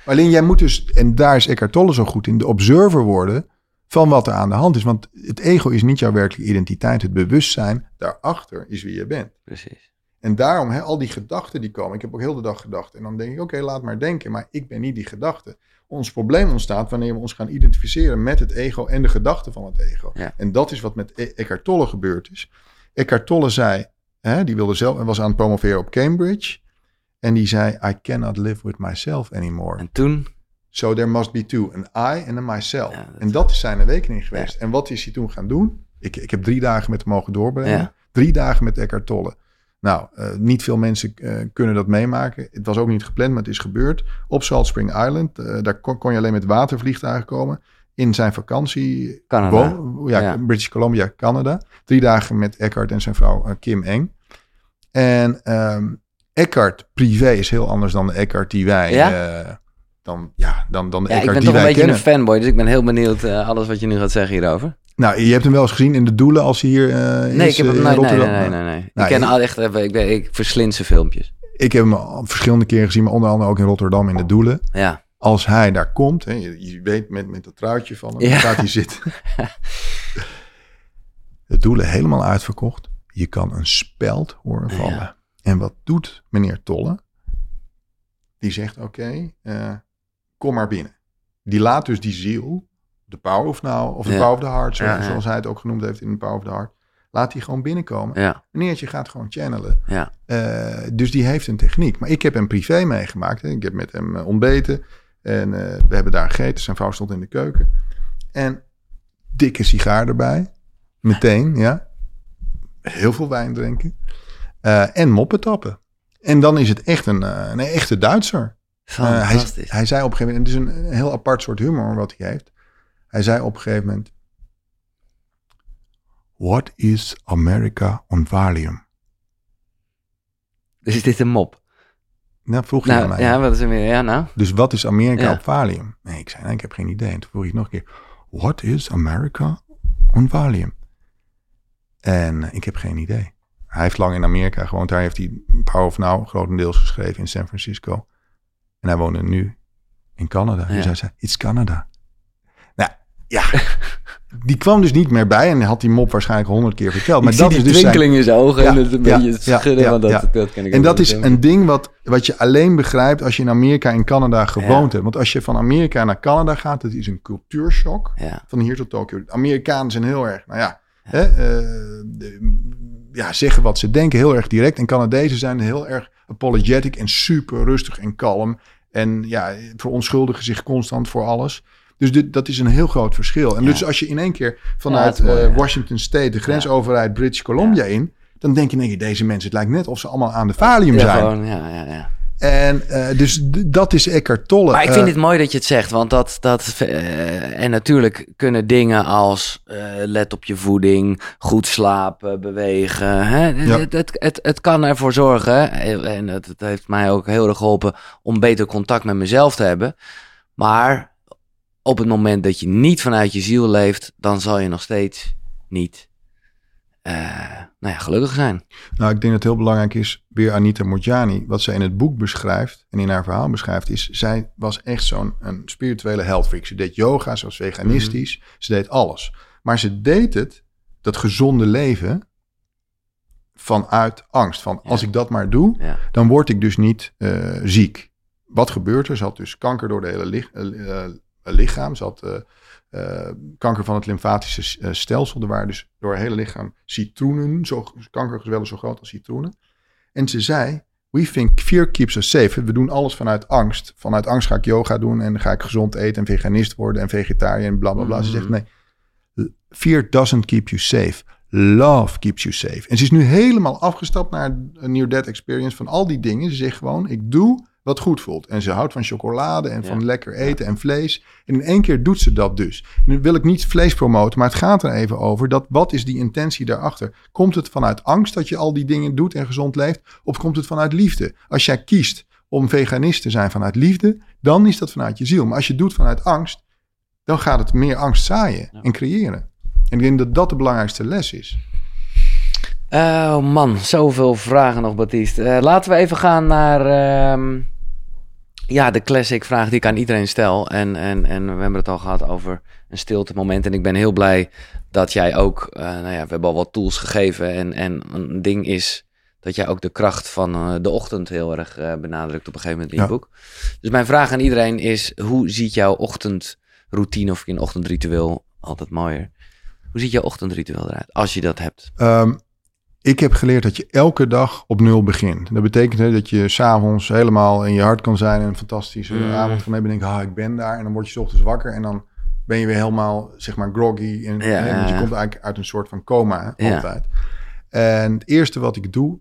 Alleen jij moet dus, en daar is Eckhart Tolle zo goed in, de observer worden van wat er aan de hand is. Want het ego is niet jouw werkelijke identiteit. Het bewustzijn daarachter is wie je bent. precies. En daarom, hè, al die gedachten die komen. Ik heb ook heel de dag gedacht. En dan denk ik, oké, laat maar denken. Maar ik ben niet die gedachte. Ons probleem ontstaat wanneer we ons gaan identificeren met het ego en de gedachten van het ego. Ja. En dat is wat met E- Eckhart Tolle gebeurd is. Eckhart Tolle zei, hè, die wilde zelf, was aan het promoveren op Cambridge. En die zei, I cannot live with myself anymore. En toen, So there must be two, an I and a myself. Ja, dat- en dat is zijn awakening geweest. En wat is hij toen gaan doen? Ik, ik heb drie dagen met hem mogen doorbrengen. Ja. Drie dagen met Eckhart Tolle. Nou, eh, niet veel mensen eh, kunnen dat meemaken. Het was ook niet gepland, maar het is gebeurd. Op Salt Spring Island. eh, daar kon, kon je alleen met watervliegtuigen komen. In zijn vakantie. Canada. woon- ja. British Columbia, Canada. Drie dagen met Eckhart en zijn vrouw Kim Eng. En ehm Eckhart privé is heel anders dan de Eckhart die wij... Ja? eh, dan, ja, dan, dan de ja, ik Eckhart ben die toch een wij beetje kennen. een fanboy, dus ik ben heel benieuwd eh, alles wat je nu gaat zeggen hierover. Nou, je hebt hem wel eens gezien in de doelen als hij hier eh Nee, ik heb hem, in nee, nee, nee, Rotterdam. nee, nee, nee. Nou, ik ken ik- al echt, ik, ben, ik verslind zijn filmpjes. Ik heb hem al verschillende keren gezien, maar onder andere ook in Rotterdam in de doelen. Ja, Als hij daar komt, hè, je, je weet met, met dat truitje van hem, Ja. daar gaat hij zitten. *laughs* de doelen helemaal uitverkocht. Je kan een speld horen vallen. Ja. En wat doet meneer Tolle? Die zegt, oké, eh, kom maar binnen. Die laat dus die ziel, de power of now, of de Ja. power of the heart, zo- Ja, ja. zoals hij het ook genoemd heeft in de power of the heart. Laat die gewoon binnenkomen. Meneertje gaat gewoon channelen. Eh, dus die heeft een techniek. Maar ik heb hem privé meegemaakt. Hè. Ik heb met hem eh, ontbeten. En we hebben daar gegeten. Zijn vrouw stond in de keuken. En dikke sigaar erbij. Meteen, ja. Heel veel wijn drinken. Eh, en moppen tappen. En dan is het echt een, eh, een echte Duitser. Eh, hij, hij zei op een gegeven moment... Het is een, een heel apart soort humor wat hij heeft. Hij zei op een gegeven moment... What is America on Valium? Dus is dit een mop? Nou, vroeg je aan Nou, mij. ja, wat is er weer? Ja, nou. Dus wat is Amerika Ja. op Valium? Nee, ik zei, nee, ik heb geen idee. En toen vroeg ik nog een keer, what is America on Valium? En ik heb geen idee. Hij heeft lang in Amerika gewoond. Daar heeft hij Power of Now grotendeels geschreven in San Francisco. En hij woonde nu in Canada. Ja. Dus hij zei, it's Canada. Nou, ja. *laughs* die kwam dus niet meer bij en had die mop waarschijnlijk honderd keer verteld. Maar ik dat is dus twinkeling in zijn ogen ja, en het een ja, beetje schudden. dat, dat ken ik En dat is een ding wat, wat je alleen begrijpt als je in Amerika en Canada gewoond hebt. Want als je van Amerika naar Canada gaat, dat is een cultuurshock. Van hier tot Tokio. Amerikanen zijn heel erg, nou ja, Hè, eh, ja, zeggen wat ze denken, heel erg direct. En Canadezen zijn heel erg apologetic en super rustig en kalm. En ja, verontschuldigen zich constant voor alles. Dus dit, dat is een heel groot verschil. En Ja. dus als je in één keer vanuit mooi, eh. Washington State de grens overrijdt British Columbia in, dan denk je, nee, deze mensen, het lijkt net of ze allemaal aan de valium zijn. gewoon, ja, ja, ja. En eh, dus dat is Eckhart Tolle. Maar ik vind Eh, het mooi dat je het zegt, want dat, dat eh, en natuurlijk kunnen dingen als let op je voeding, goed slapen, bewegen, hè? Ja. Het, het, het, het kan ervoor zorgen, en het, het heeft mij ook heel erg geholpen om beter contact met mezelf te hebben. Maar op het moment dat je niet vanuit je ziel leeft, dan zal je nog steeds niet eh, nou ja, gelukkig zijn. Nou, ik denk dat het heel belangrijk is, weer Anita Morjani, wat zij in het boek beschrijft en in haar verhaal beschrijft, is zij was echt zo'n een spirituele heldfreak. Ze deed yoga, ze was veganistisch, ze deed alles. Maar ze deed het, dat gezonde leven, vanuit angst. Van als ik dat maar doe, Ja. dan word ik dus niet eh, ziek. Wat gebeurt er? Ze had dus kanker door de hele lich- eh, lichaam. Ze had eh, kanker van het lymfatische eh, stelsel. Er waren dus door haar hele lichaam citroenen, zo, kankergezwellen zo groot als citroenen. En ze zei, we think fear keeps us safe. We doen alles vanuit angst. Vanuit angst ga ik yoga doen en ga ik gezond eten en veganist worden en vegetariër en bla bla bla. Ze zegt, Mhm. nee, fear doesn't keep you safe. Love keeps you safe. En ze is nu helemaal afgestapt naar een near-death experience van al die dingen. Ze zegt gewoon, ik doe wat goed voelt. En ze houdt van chocolade en van lekker eten en vlees. En in één keer doet ze dat dus. Nu wil ik niet vlees promoten, maar het gaat er even over. Dat, wat is die intentie daarachter? Komt het vanuit angst dat je al die dingen doet en gezond leeft? Of komt het vanuit liefde? Als jij kiest om veganist te zijn vanuit liefde, dan is dat vanuit je ziel. Maar als je het doet vanuit angst, dan gaat het meer angst zaaien Ja. en creëren. En ik denk dat dat de belangrijkste les is. Oh man, zoveel vragen nog, Baptiste. Eh, laten we even gaan naar ehm, ja, de classic vraag die ik aan iedereen stel. En, en, en we hebben het al gehad over een stilte moment. En ik ben heel blij dat jij ook, eh, nou ja, we hebben al wat tools gegeven. En, en een ding is dat jij ook de kracht van eh, de ochtend heel erg eh, benadrukt op een gegeven moment in je Ja. boek. Dus mijn vraag aan iedereen is, hoe ziet jouw ochtendroutine of je ochtendritueel, altijd mooier. Hoe ziet jouw ochtendritueel eruit, als je dat hebt? Ehm, ik heb geleerd dat je elke dag op nul begint. Dat betekent hè, dat je s'avonds helemaal in je hart kan zijn en een fantastische Mm. avond van hebben. En denk, ah, ik ben daar. En dan word je 's ochtends wakker en dan ben je weer helemaal, zeg maar, groggy. En, Ja, hè, ja, je komt eigenlijk uit een soort van coma, hè, altijd. En het eerste wat ik doe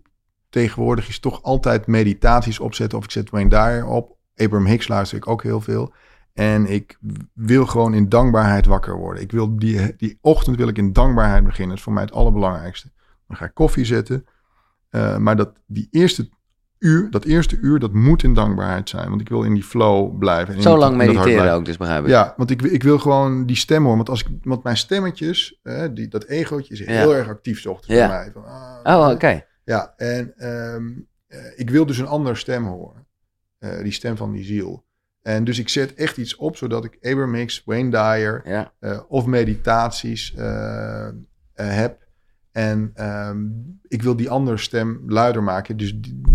tegenwoordig is toch altijd meditaties opzetten. Of ik zet Wayne Dyer op. Abraham Hicks luister ik ook heel veel. En ik wil gewoon in dankbaarheid wakker worden. Ik wil die, die ochtend wil ik in dankbaarheid beginnen. Dat is voor mij het allerbelangrijkste. Dan ga ik koffie zetten. Eh, maar dat, die eerste uur, dat eerste uur, dat moet in dankbaarheid zijn. Want ik wil in die flow blijven. Zo lang mediteren ook, dus begrijp ik. Ja, want ik, ik wil gewoon die stem horen. Want, als ik, want mijn stemmetjes, eh, die, dat egootje is Ja. heel erg actief 's ochtends Ja. bij mij. Van, ah, Oh, eh, oké. ja, en ehm, eh, ik wil dus een andere stem horen. Die stem van die ziel. En dus ik zet echt iets op, zodat ik Abraham Hicks, Wayne Dyer Ja. of meditaties heb. En ehm, ik wil die andere stem luider maken. Dus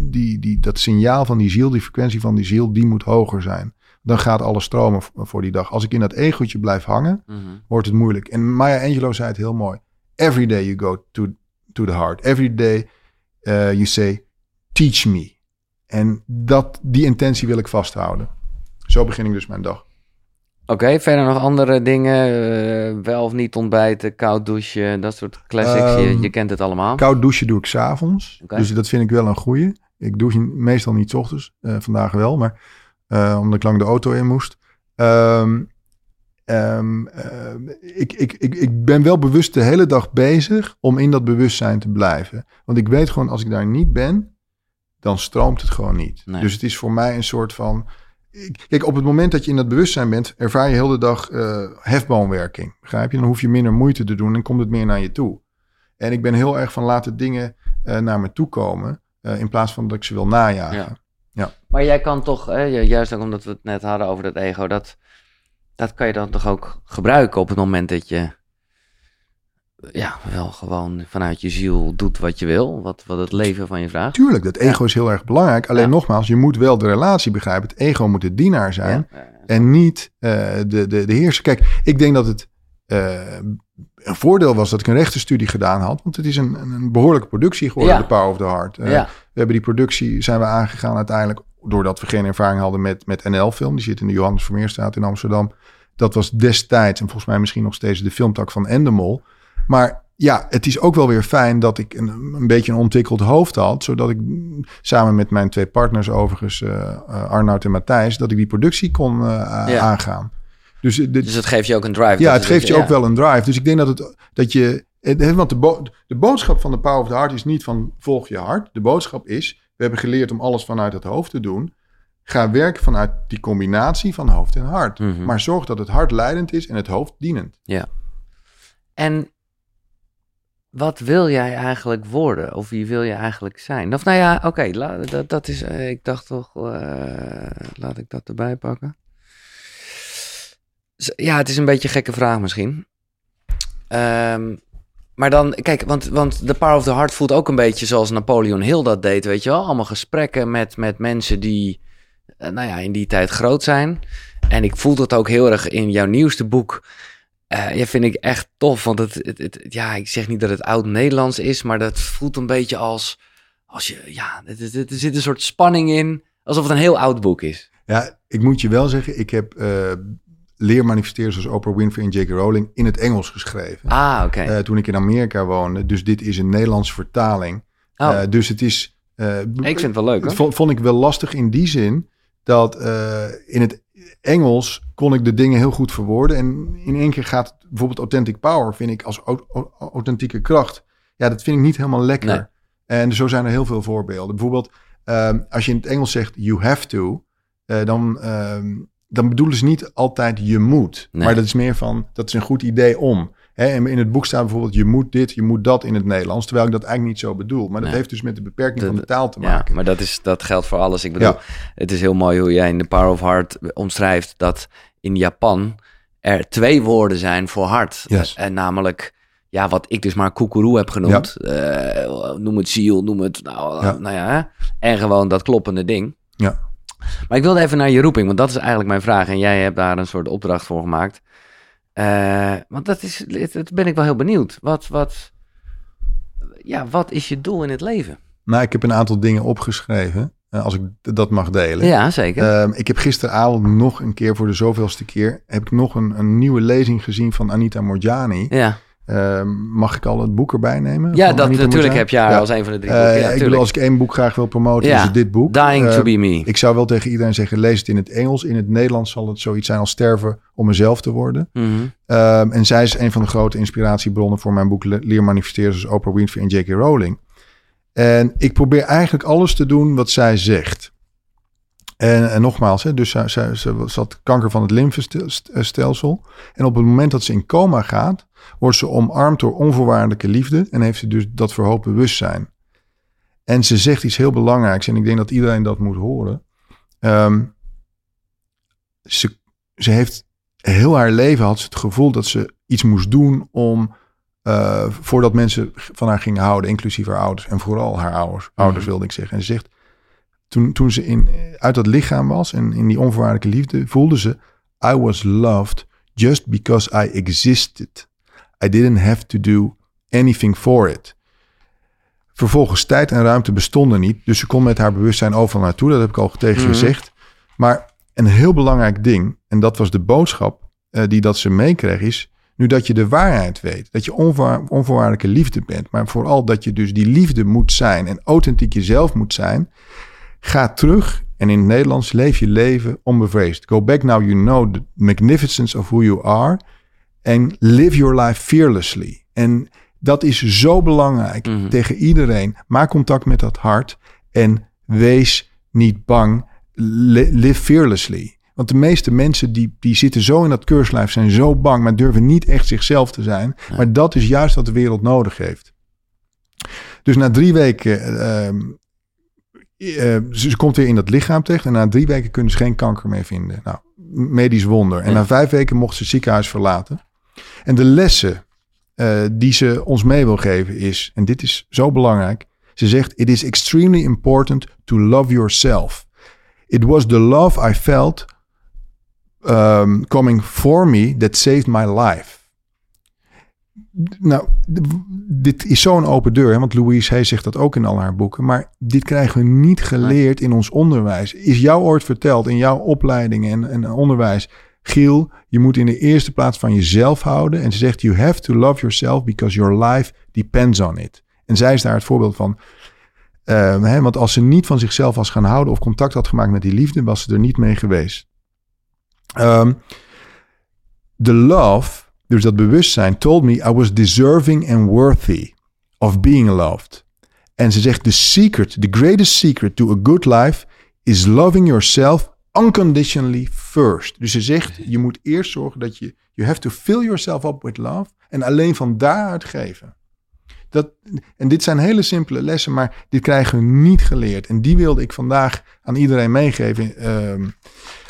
die, die, dat signaal van die ziel, die frequentie van die ziel, die moet hoger zijn. Dan gaat alles stromen voor die dag. Als ik in dat egootje blijf hangen, Mhm. wordt het moeilijk. En Maya Angelou zei het heel mooi. Every day you go to, to the heart. Every day uh, you say, teach me. En dat, die intentie wil ik vasthouden. Zo begin ik dus mijn dag. Oké, verder nog andere dingen? eh, wel of niet ontbijten, koud douchen, dat soort classics. je, Ehm, je kent het allemaal. Koud douchen doe ik s'avonds. Oké. Dus dat vind ik wel een goeie. Ik douche meestal niet 's ochtends. eh, vandaag wel, maar eh, omdat ik lang de auto in moest. Ehm, ehm, ik, ik, ik, ik ben wel bewust de hele dag bezig om in dat bewustzijn te blijven. Want ik weet gewoon, als ik daar niet ben, dan stroomt het gewoon niet. Nee. Dus het is voor mij een soort van... Kijk, op het moment dat je in dat bewustzijn bent, ervaar je heel de dag eh, hefboomwerking. Begrijp je? Dan hoef je minder moeite te doen en komt het meer naar je toe. En ik ben heel erg van laten dingen eh, naar me toe komen, eh, in plaats van dat ik ze wil najagen. Ja. Maar jij kan toch, hè, ju- juist ook omdat we het net hadden over dat ego, dat, dat kan je dan toch ook gebruiken op het moment dat je ja, wel gewoon vanuit je ziel doet wat je wil, wat, wat het leven van je vraagt. Tuurlijk, dat ego is heel erg belangrijk. Alleen Ja. nogmaals, je moet wel de relatie begrijpen. Het ego moet de dienaar zijn. Ja. En niet eh, de, de, de heerser. Kijk, ik denk dat het eh, een voordeel was dat ik een rechtenstudie gedaan had. Want het is een, een- behoorlijke productie geworden, de Power of the Heart. Eh. We hebben die productie, zijn we aangegaan uiteindelijk... doordat we geen ervaring hadden met, met NL-film. Die zit in de Johannes Vermeerstraat in Amsterdam. Dat was destijds, en volgens mij misschien nog steeds... de filmtak van Endemol. Maar ja, het is ook wel weer fijn dat ik een, een beetje een ontwikkeld hoofd had. Zodat ik samen met mijn twee partners overigens, eh, Arnoud en Matthijs... dat ik die productie kon eh, Ja. aangaan. Dus, de, Dus het geeft je ook een drive. ja, het geeft je ja. ook wel een drive. Dus ik denk dat, het, dat je... Want de, bo- de boodschap van de Power of the Heart is niet van volg je hart. De boodschap is, we hebben geleerd om alles vanuit het hoofd te doen. Ga werken vanuit die combinatie van hoofd en hart. Mhm. Maar zorg dat het hart leidend is en het hoofd dienend. En wat wil jij eigenlijk worden? Of wie wil je eigenlijk zijn? Of nou ja, oké, dat, is. eh, ik dacht toch, eh, laat ik dat erbij pakken. Ja, het is een beetje een gekke vraag misschien. Ehm, maar dan, kijk, want, want The Power of the Heart voelt ook een beetje zoals Napoleon Hill dat deed, weet je wel? Allemaal gesprekken met, met mensen die, eh, nou ja, in die tijd groot zijn. En ik voel dat ook heel erg in jouw nieuwste boek. Eh ja, vind ik echt tof, want het, het, het- ja, ik zeg niet dat het oud-Nederlands is, maar dat voelt een beetje als, als je, ja, het- het- het- er zit een soort spanning in, alsof het een heel oud boek is. Ja, ik moet je wel zeggen, ik heb eh leermanifesteerders zoals Oprah Winfrey en J.K. Rowling in het Engels geschreven. Ah, oké. Eh, toen ik in Amerika woonde. Dus dit is een Nederlandse vertaling. oh, Eh, dus het is... eh, ik vind het wel leuk, Het vond, vond ik wel lastig in die zin dat eh, in het Engels kon ik de dingen heel goed verwoorden. En in één keer gaat bijvoorbeeld authentic power, vind ik als au- au- authentieke kracht. Ja, dat vind ik niet helemaal lekker. Nee. En zo zijn er heel veel voorbeelden. Bijvoorbeeld, ehm, als je in het Engels zegt you have to, eh, dan, ehm, dan bedoelen ze niet altijd je moet. Nee. Maar dat is meer van, dat is een goed idee om. Hè, en in het boek staat bijvoorbeeld je moet dit, je moet dat in het Nederlands. Terwijl ik dat eigenlijk niet zo bedoel. Maar dat Nee. heeft dus met de beperking De- van de taal te Ja, maken. maar dat, is, dat geldt voor alles. Ik bedoel, Ja. het is heel mooi hoe jij in The Power of Heart omschrijft dat in Japan er twee woorden zijn voor hart. Yes. En namelijk, ja, wat ik dus maar koekeroe heb genoemd. Eh, noem het ziel, noem het, nou Ja. nou ja. hè. En gewoon dat kloppende ding. Ja. Maar ik wilde even naar je roeping, want dat is eigenlijk mijn vraag. En jij hebt daar een soort opdracht voor gemaakt. Eh, want dat is, dat ben ik wel heel benieuwd. Wat, wat, ja, wat is je doel in het leven? Nou, ik heb een aantal dingen opgeschreven, eh, als ik dat mag delen. Ja, zeker. Ehm, ik heb gisteravond nog een keer, voor de zoveelste keer, heb ik nog een, een nieuwe lezing gezien van Anita Morjani. ja, Ehm, mag ik al het boek erbij nemen? ja dat, natuurlijk heb Ja. als een van de drie Eh, boeken. Ja, ik bedoel, als ik één boek graag wil promoten, Ja, is het dit boek. Dying to be me. Ik zou wel tegen iedereen zeggen, lees het in het Engels. In het Nederlands zal het zoiets zijn als sterven om mezelf te worden. Mhm. Ehm, en zij is een van de grote inspiratiebronnen voor mijn boek Le- Leer Manifesteerders, zoals Oprah Winfrey en J.K. Rowling. En ik probeer eigenlijk alles te doen wat zij zegt. En, en nogmaals, hè, dus ze had kanker van het lymfestelsel. En op het moment dat ze in coma gaat, wordt ze omarmd door onvoorwaardelijke liefde. En heeft ze dus dat verhoogd bewustzijn. En ze zegt iets heel belangrijks. En ik denk dat iedereen dat moet horen. Ehm, ze, ze heeft heel haar leven had ze het gevoel dat ze iets moest doen om eh, voordat mensen van haar gingen houden, inclusief haar ouders en vooral haar ouders, ouders Mhm. wilde ik zeggen. En ze zegt, toen, toen ze in, uit dat lichaam was en in die onvoorwaardelijke liefde, voelde ze, I was loved just because I existed. I didn't have to do anything for it. Vervolgens tijd en ruimte bestonden niet, dus ze kon met haar bewustzijn overal naartoe. Dat heb ik al tegen Mhm. gezegd. Maar een heel belangrijk ding, en dat was de boodschap eh, die dat ze meekreeg, is nu dat je de waarheid weet, dat je onvoor, onvoorwaardelijke liefde bent, maar vooral dat je dus die liefde moet zijn en authentiek jezelf moet zijn, ga terug en in het Nederlands leef je leven onbevreesd. Go back now you know the magnificence of who you are and live your life fearlessly. En dat is zo belangrijk Mhm. tegen iedereen. Maak contact met dat hart en wees niet bang. Li- live fearlessly. Want de meeste mensen die, die zitten zo in dat keurslijf, zijn zo bang, maar durven niet echt zichzelf te zijn. Ja. Maar dat is juist wat de wereld nodig heeft. Dus na drie weken, ehm, eh, ze, ze komt weer in dat lichaam terecht en na drie weken kunnen ze geen kanker meer vinden. Nou, medisch wonder. En Ja. na vijf weken mocht ze het ziekenhuis verlaten. En de lessen eh, die ze ons mee wil geven is, en dit is zo belangrijk. Ze zegt: It is extremely important to love yourself. It was the love I felt um, coming for me that saved my life. Nou, dit is zo'n open deur, hè? want Louise Hay zegt dat ook in al haar boeken. Maar dit krijgen we niet geleerd in ons onderwijs. Is jou ooit verteld in jouw opleiding en, en onderwijs? Giel, je moet in de eerste plaats van jezelf houden. En ze zegt, you have to love yourself because your life depends on it. En zij is daar het voorbeeld van. Uh, hè, want als ze niet van zichzelf was gaan houden of contact had gemaakt met die liefde, was ze er niet mee geweest. Um, the love dus dat bewustzijn told me I was deserving and worthy of being loved. En ze zegt, the secret, the greatest secret to a good life is loving yourself unconditionally first. Dus ze zegt, je moet eerst zorgen dat je, you have to fill yourself up with love en alleen van daaruit geven. Dat, en dit zijn hele simpele lessen, maar dit krijgen we niet geleerd. En die wilde ik vandaag aan iedereen meegeven. Um,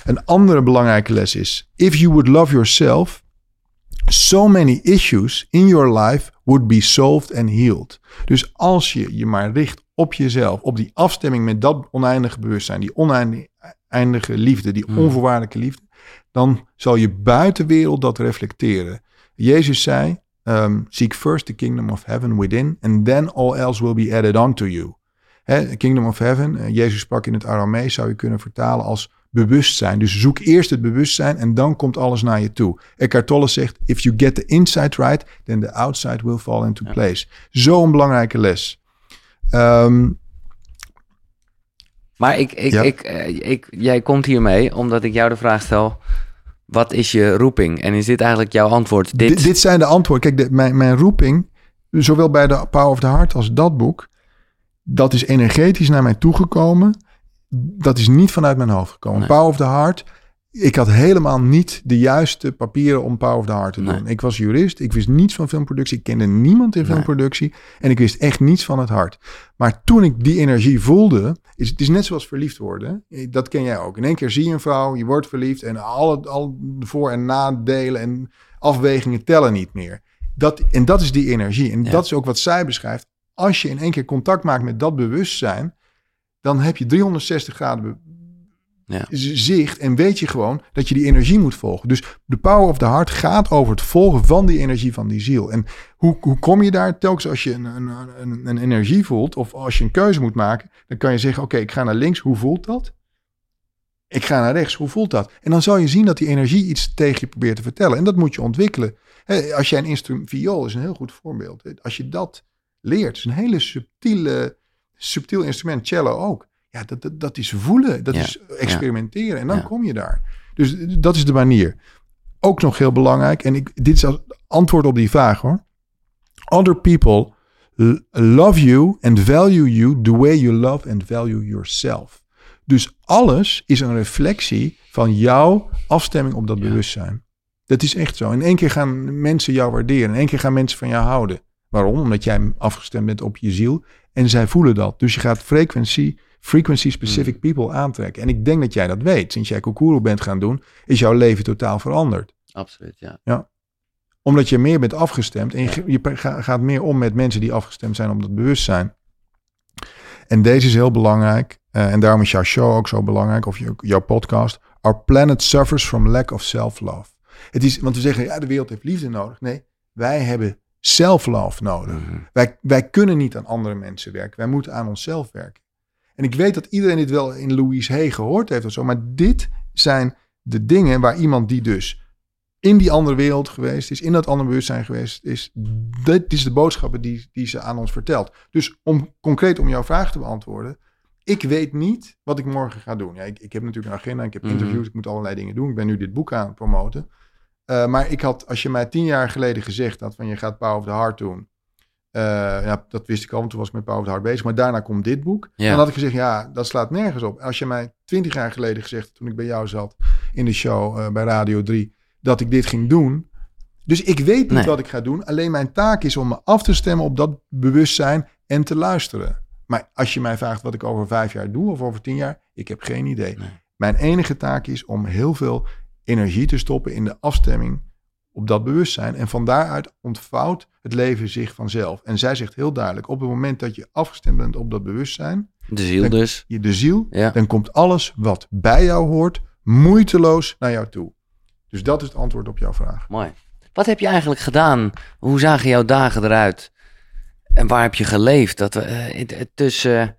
een andere belangrijke les is: if you would love yourself, so many issues in your life would be solved and healed. Dus als je je maar richt op jezelf, op die afstemming met dat oneindige bewustzijn, die oneindige liefde, die hmm. onvoorwaardelijke liefde, dan zal je buitenwereld dat reflecteren. Jezus zei: um, Seek first the kingdom of heaven within, and then all else will be added on to you. He, kingdom of heaven, uh, Jezus sprak in het Aramees, zou je kunnen vertalen als bewustzijn. Dus zoek eerst het bewustzijn en dan komt alles naar je toe. Eckhart Tolle zegt, if you get the inside right, then the outside will fall into place. Zo'n belangrijke les. Ehm, maar ik, ik, ik, eh, ik, jij komt hiermee omdat ik jou de vraag stel... Wat is je roeping? En is dit eigenlijk jouw antwoord? Dit, dit zijn de antwoorden. Kijk, de, mijn, mijn roeping, zowel bij de Power of the Heart als dat boek... dat is energetisch naar mij toegekomen dat is niet vanuit mijn hoofd gekomen. Nee. Power of the Heart. Ik had helemaal niet de juiste papieren om Power of the Heart te doen. Ik was jurist, ik wist niets van filmproductie, ik kende niemand in filmproductie en ik wist echt niets van het hart. Maar toen ik die energie voelde, is het is net zoals verliefd worden. Dat ken jij ook. In één keer zie je een vrouw, je wordt verliefd en alle, al voor- en nadelen en afwegingen tellen niet meer. Dat, en dat is die energie. En dat is ook wat zij beschrijft. Als je in één keer contact maakt met dat bewustzijn, dan heb je 360 graden ja. zicht en weet je gewoon dat je die energie moet volgen. Dus de power of the heart gaat over het volgen van die energie van die ziel. En hoe, hoe kom je daar? Telkens als je een, een, een, een energie voelt of als je een keuze moet maken, dan kan je zeggen, oké, ik ga naar links, hoe voelt dat? Ik ga naar rechts, hoe voelt dat? En dan zal je zien dat die energie iets tegen je probeert te vertellen. En dat moet je ontwikkelen. Als jij een instrument, viool is een heel goed voorbeeld. Als je dat leert, is een hele subtiele subtiel instrument, cello ook. Ja, dat, dat, dat is voelen, dat is experimenteren en dan kom je daar. Dus dat is de manier. Ook nog heel belangrijk, en ik, dit is als antwoord op die vraag hoor. Other people love you and value you the way you love and value yourself. Dus alles is een reflectie van jouw afstemming op dat bewustzijn. Dat is echt zo. In één keer gaan mensen jou waarderen. In één keer gaan mensen van jou houden. Waarom? Omdat jij afgestemd bent op je ziel. En zij voelen dat. Dus je gaat frequency, frequency specific hmm. people aantrekken. En ik denk dat jij dat weet. Sinds jij Kokoro bent gaan doen, is jouw leven totaal veranderd. Absoluut, ja. ja. Omdat je meer bent afgestemd. En je, je gaat meer om met mensen die afgestemd zijn op dat bewustzijn. En deze is heel belangrijk. Uh, en daarom is jouw show ook zo belangrijk. Of je, jouw podcast. Our planet suffers from lack of self-love. Het is, want we zeggen, ja, de wereld heeft liefde nodig. Nee, wij hebben self-love nodig. Mhm. wij, wij kunnen niet aan andere mensen werken. Wij moeten aan onszelf werken. En ik weet dat iedereen dit wel in Louise Hay gehoord heeft of zo. Maar dit zijn de dingen waar iemand die dus in die andere wereld geweest is, in dat andere bewustzijn geweest is. Dit is de boodschappen die, die ze aan ons vertelt. Dus om concreet om jouw vraag te beantwoorden. Ik weet niet wat ik morgen ga doen. Ja, ik, ik heb natuurlijk een agenda, ik heb mhm. interviews, ik moet allerlei dingen doen. Ik ben nu dit boek aan het promoten. Uh, maar ik had, als je mij tien jaar geleden gezegd had van je gaat Power of the Heart doen. Uh, ja, dat wist ik al, want toen was ik met Power Heart bezig. Maar daarna komt dit boek. Ja. Dan had ik gezegd, ja, dat slaat nergens op. Als je mij twintig jaar geleden gezegd, toen ik bij jou zat in de show uh, bij Radio 3, dat ik dit ging doen. Dus ik weet niet nee. wat ik ga doen. Alleen mijn taak is om me af te stemmen op dat bewustzijn en te luisteren. Maar als je mij vraagt wat ik over vijf jaar doe of over tien jaar, ik heb geen idee. Nee. Mijn enige taak is om heel veel energie te stoppen in de afstemming op dat bewustzijn. En van daaruit ontvouwt het leven zich vanzelf. En zij zegt heel duidelijk, op het moment dat je afgestemd bent op dat bewustzijn, De ziel Dan- dus. je de ziel, Ja. dan komt alles wat bij jou hoort moeiteloos naar jou toe. Dus dat is het antwoord op jouw vraag. Mooi. Wat heb je eigenlijk gedaan? Hoe zagen jouw dagen eruit? En waar heb je geleefd? Dat we eh, tussen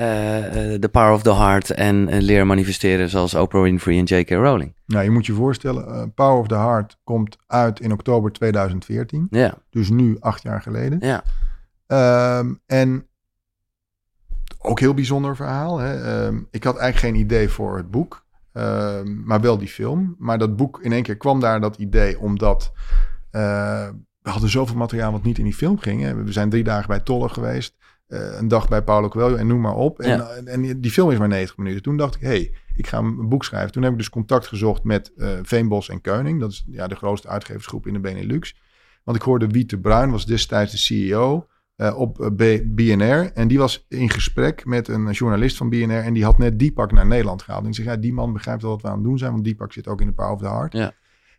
The Power of the Heart en eh, leren manifesteren zoals Oprah Winfrey en J.K. Rowling. Nou, je moet je voorstellen, eh, Power of the Heart komt uit in oktober 2014. Ja, Dus nu acht jaar geleden. ja. Ehm, en ook heel bijzonder verhaal. Hè? Ehm, ik had eigenlijk geen idee voor het boek, ehm, maar wel die film. Maar dat boek, in één keer kwam daar dat idee omdat eh, we hadden zoveel materiaal wat niet in die film ging. Hè? We zijn drie dagen bij Tolle geweest, eh, een dag bij Paulo Coelho en noem maar op. En, Ja. en, die film is maar 90 minuten. Toen dacht ik, hé, hey, ik ga een boek schrijven. Toen heb ik dus contact gezocht met eh, Veenbos en Keuning. Dat is ja, de grootste uitgeversgroep in de Benelux. Want ik hoorde Wiete Bruin, was destijds de CEO eh, op eh, B- BNR. En die was in gesprek met een journalist van BNR. En die had net Deepak naar Nederland gehaald. En ik zeg, ja, die man begrijpt wel wat we aan het doen zijn. Want Deepak zit ook in de Power of the Heart. Ja.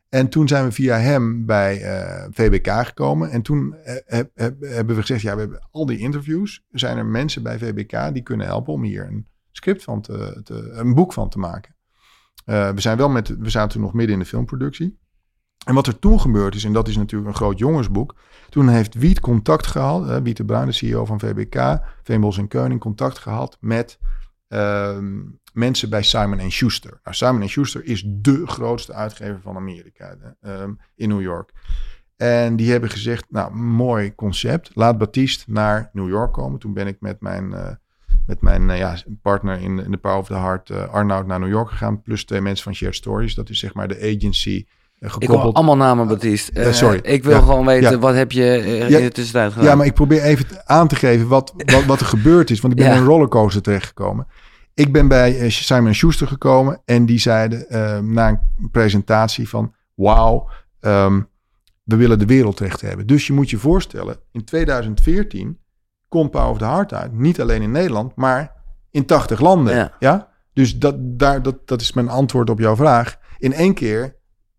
En toen zijn we via hem bij eh, VBK gekomen. En toen eh, heb- heb- hebben we gezegd, ja, we hebben al die interviews. Er zijn er mensen bij VBK die kunnen helpen om hier een script van te, te een boek van te maken. Eh, we zijn wel met, we zaten toen nog midden in de filmproductie. En wat er toen gebeurd is, en dat is natuurlijk een groot jongensboek. Toen heeft Wiet contact gehad, eh, Wiet de Bruin, de CEO van VBK, Veenbos en Keuning, contact gehad met ehm, mensen bij Simon Schuster. Nou, Simon Schuster is de grootste uitgever van Amerika hè, ehm, in New York. En die hebben gezegd, nou, mooi concept. Laat Baptiste naar New York komen. Toen ben ik met mijn, eh, met mijn eh, ja, partner in, in de Power of the Heart, eh, Arnoud, naar New York gegaan. Plus twee mensen van Shared Stories. Dat is zeg maar de agency Ik gekoppeld. allemaal namen, Baptiste. Sorry. Ik wil Ja. gewoon weten, Ja. wat heb je eh, Ja. tussentijd gedaan? Ja, maar ik probeer even aan te geven wat, wat, wat er gebeurd is. Want ik ben in een rollercoaster terechtgekomen. Ik ben bij eh, Simon Schuster gekomen en die zeiden eh, na een presentatie van... Wauw, ehm, we willen de wereld recht hebben. Dus je moet je voorstellen, in 2014 komt Power of the Heart uit. Niet alleen in Nederland, maar in 80 landen. Ja. Ja. Dus dat, daar, dat, dat is mijn antwoord op jouw vraag. In één keer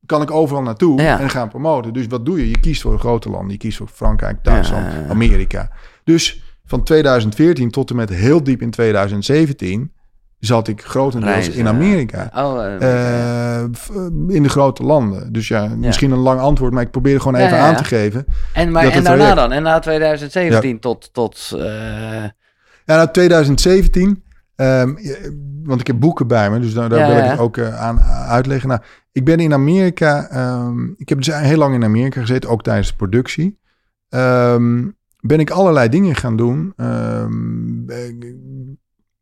kan ik overal naartoe Ja. en gaan promoten. Dus wat doe je? Je kiest voor de grote landen. Je kiest voor Frankrijk, Duitsland, ja. Amerika. Dus van 2014 tot en met heel diep in 2017 zat ik grotendeels Reizen, in Amerika. Oh, eh, Eh, in de grote landen. Dus ja, misschien een lang antwoord, maar ik probeer er gewoon Ja, even aan te geven. en, maar, en daarna dan? En na 2017 tot... tot eh, Ja, nou 2017, ehm, want ik heb boeken bij me, dus daar, wil ik het ook aan uitleggen. Nou, ik ben in Amerika, ehm, ik heb dus heel lang in Amerika gezeten, ook tijdens de productie. Ehm, ben ik allerlei dingen gaan doen.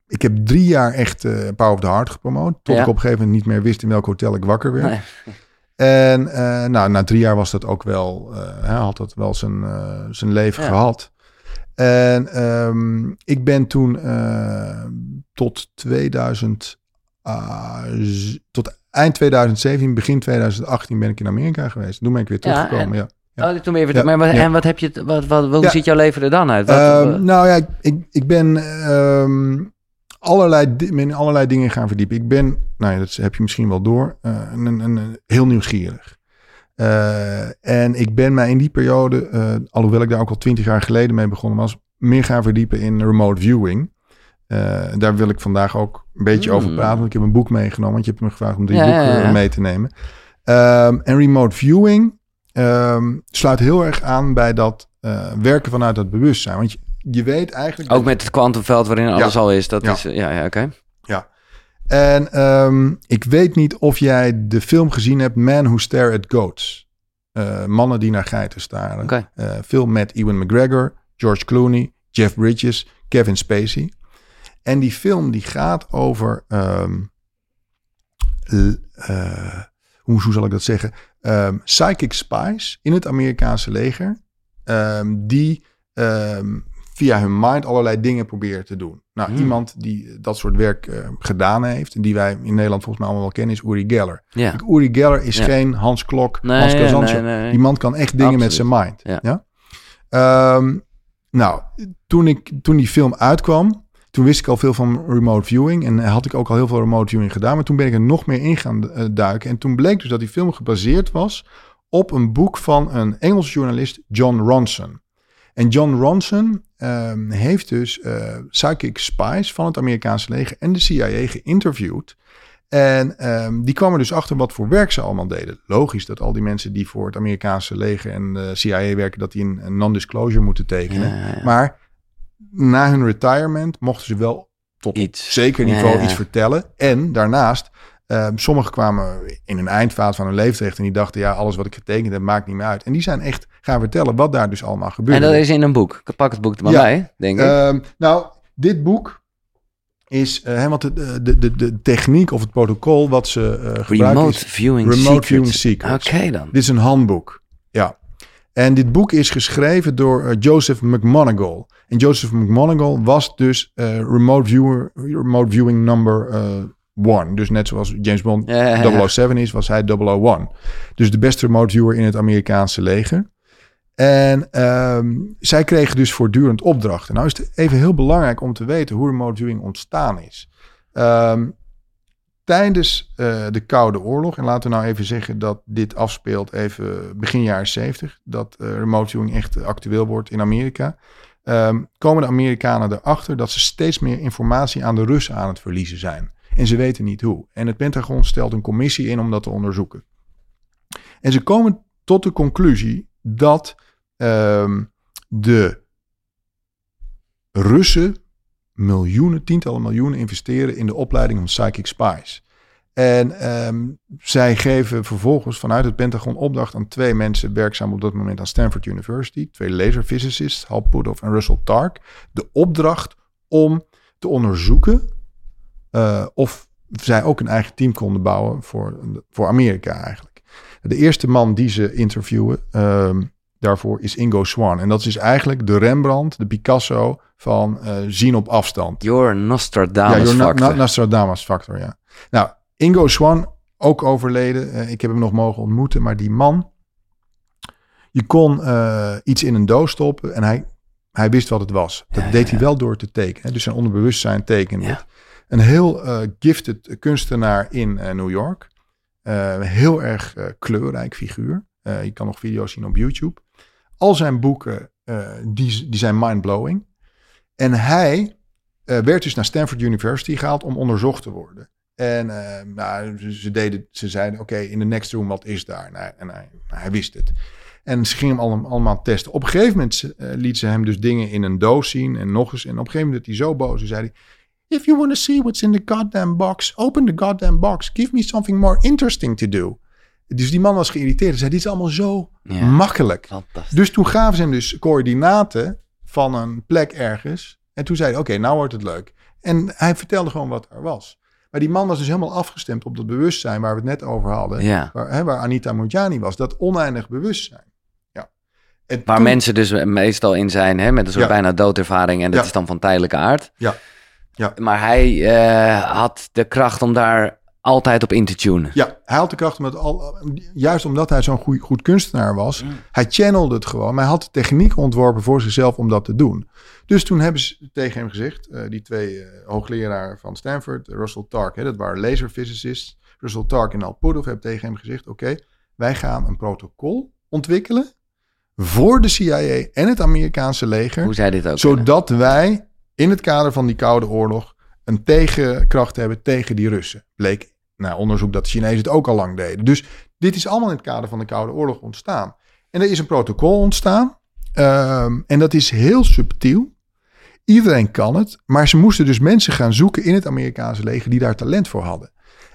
Ik- heb drie jaar echt eh, Power of the Heart gepromoot. Tot Ja. ik op een gegeven moment niet meer wist in welk hotel ik wakker werd. nee. *laughs* En eh, nou, na drie jaar was dat ook wel, hè, had dat wel zijn, zijn leven Ja. gehad. En ehm, ik ben toen tot 2000, ah, tot eind 2017, begin 2018 ben ik in Amerika geweest. Toen ben ik weer Ja, teruggekomen. Ja, Ja. Oh, toen ben je even... Ja, maar, wat- ja. En wat heb je... Wat, wat, hoe ziet jouw leven er dan uit? Wat, Ehm, nou ja, ik, ik, ik ben ehm, allerlei, in allerlei dingen gaan verdiepen. Ik ben, nou ja, dat heb je misschien wel door, eh, een, een, een- heel nieuwsgierig. Eh, en ik ben mij in die periode, eh, alhoewel ik daar ook al twintig jaar geleden mee begonnen was, meer gaan verdiepen in remote viewing. Daar wil ik vandaag ook een beetje Hmm. over praten, want ik heb een boek meegenomen, want je hebt me gevraagd om drie Ja, boeken ja, mee te nemen. Ehm, en remote viewing ehm, sluit heel erg aan bij dat werken vanuit dat bewustzijn. Want je, je weet eigenlijk. ook met het kwantumveld waarin alles al is. Dat Ja. is... eh, Ja, ja, oké. En ehm, ik weet niet of jij de film gezien hebt, Man Who Stare at Goats. Eh, mannen die naar geiten staren. Oké. Eh, film met Ewan McGregor, George Clooney, Jeff Bridges, Kevin Spacey. En die film die gaat over. ehm, eh, hoe, hoe zal ik dat zeggen? Ehm, psychic spies in het Amerikaanse leger. die via hun mind allerlei dingen proberen te doen. Nou, Hmm. iemand die dat soort werk eh, gedaan heeft. en die wij in Nederland volgens mij allemaal wel kennen, is Uri Geller. Ja. Kijk, Uri Geller is Ja. geen Hans Klok, Nee, Hans Kazantje. nee, nee. Die man kan echt dingen met zijn mind. Ja. Ja. Ehm, nou, toen, ik, toen die film uitkwam, toen wist ik al veel van remote viewing. En had ik ook al heel veel remote viewing gedaan. Maar toen ben ik er nog meer in gaan eh, duiken. En toen bleek dus dat die film gebaseerd was op een boek van een Engels journalist, John Ronson. En John Ronson ehm, heeft dus uh, psychic spies van het Amerikaanse leger en de CIA geïnterviewd. En ehm, die kwamen dus achter wat voor werk ze allemaal deden. Logisch dat al die mensen die voor het Amerikaanse leger en de CIA werken, dat die een, non-disclosure moeten tekenen. Maar na hun retirement mochten ze wel tot iets. zeker niveau iets vertellen. En daarnaast, uh, sommigen kwamen in een eindfase van hun leven terecht en die dachten, ja, alles wat ik getekend heb maakt niet meer uit. En die zijn echt gaan vertellen wat daar dus allemaal gebeurde. En dat is in een boek. Ik pak het boek er maar bij, denk ik. Uh, nou, dit boek is, uh, want de, de, de, de, techniek of het protocol wat ze uh, gebruiken Remote is Viewing Remote Secrets. Viewing Secrets. Oké dan. Dit is een handboek, ja. En dit boek is geschreven door uh, Joseph McMonagall. En Joseph McMonagall was dus remote, viewer, remote Viewing number one. Dus net zoals James Bond ja, 007 is, was hij 001. Dus de beste remote viewer in het Amerikaanse leger. En um, zij kregen dus voortdurend opdrachten. Nou is het even heel belangrijk om te weten hoe remote viewing ontstaan is. Um, tijdens uh, de Koude Oorlog, en laten we nou even zeggen dat dit afspeelt even begin jaren 70, dat uh, remote viewing echt actueel wordt in Amerika, um, komen de Amerikanen erachter dat ze steeds meer informatie aan de Russen aan het verliezen zijn. En ze weten niet hoe. En het Pentagon stelt een commissie in om dat te onderzoeken. En ze komen tot de conclusie dat um, de Russen miljoenen, tientallen miljoenen investeren in de opleiding van psychic spies. En um, zij geven vervolgens vanuit het Pentagon opdracht aan twee mensen werkzaam op dat moment aan Stanford University, twee laserphysicists, Hal Puthoff en Russell Tark, de opdracht om te onderzoeken uh, of zij ook een eigen team konden bouwen voor, voor Amerika eigenlijk. De eerste man die ze interviewen, um, daarvoor is Ingo Swan. En dat is eigenlijk de Rembrandt, de Picasso van uh, zien op afstand. Your Nostradamus ja, factor. Na Nostradamus factor, ja. Nou, Ingo Swan, ook overleden. Uh, ik heb hem nog mogen ontmoeten, maar die man... Je kon uh, iets in een doos stoppen en hij, hij wist wat het was. Dat ja, deed ja. hij wel door te tekenen. Dus zijn onderbewustzijn tekende ja. Een heel gifted kunstenaar in New York. heel erg kleurrijk figuur. je kan nog video's zien op YouTube. Al zijn boeken, uh, die, die zijn mindblowing. En hij uh, werd dus naar Stanford University gehaald om onderzocht te worden. En uh, nou, ze, deden, ze zeiden, oké, in de next room, wat is daar? Nou, en hij, hij, wist het. En ze gingen hem allemaal, testen. Op een gegeven moment uh, liet ze hem dus dingen in een doos zien en nog eens. En op een gegeven moment werd hij zo boos. En zei hij, if you want to see what's in the goddamn box, open the goddamn box. Give me something more interesting to do. Dus die man was geïrriteerd. Hij zei, dit is allemaal zo ja, makkelijk. Dus toen gaven ze hem dus coördinaten van een plek ergens. En toen zei hij, oké, okay, nou wordt het leuk. En hij vertelde gewoon wat er was. Maar die man was dus helemaal afgestemd op dat bewustzijn waar we het net over hadden. Ja. Waar, hè, waar Anita Mojani was. Dat oneindig bewustzijn. Ja. En waar toen... mensen dus meestal in zijn, hè, met een soort ja. bijna doodervaring. En dat is dan van tijdelijke aard. Ja. Ja. Maar hij uh, had de kracht om daar altijd op in te tunen. Ja, hij had de kracht om het al, juist omdat hij zo'n goed, goed kunstenaar was. Mm. Hij channelde het gewoon. Maar hij had de techniek ontworpen voor zichzelf om dat te doen. Dus toen hebben ze tegen hem gezegd, uh, die twee uh, hoogleraren van Stanford, Russell Tark, hè, dat waren laserphysicists. Russell Tark en Al Puthoff hebben tegen hem gezegd, oké, okay, wij gaan een protocol ontwikkelen voor de CIA en het Amerikaanse leger. Hoe zij dit ook Zodat kunnen. wij in het kader van die Koude Oorlog een tegenkracht hebben tegen die Russen. Bleek nou, onderzoek dat de Chinezen het ook al lang deden. Dus dit is allemaal in het kader van de Koude Oorlog ontstaan. En er is een protocol ontstaan. Um, en dat is heel subtiel. Iedereen kan het. Maar ze moesten dus mensen gaan zoeken in het Amerikaanse leger die daar talent voor hadden.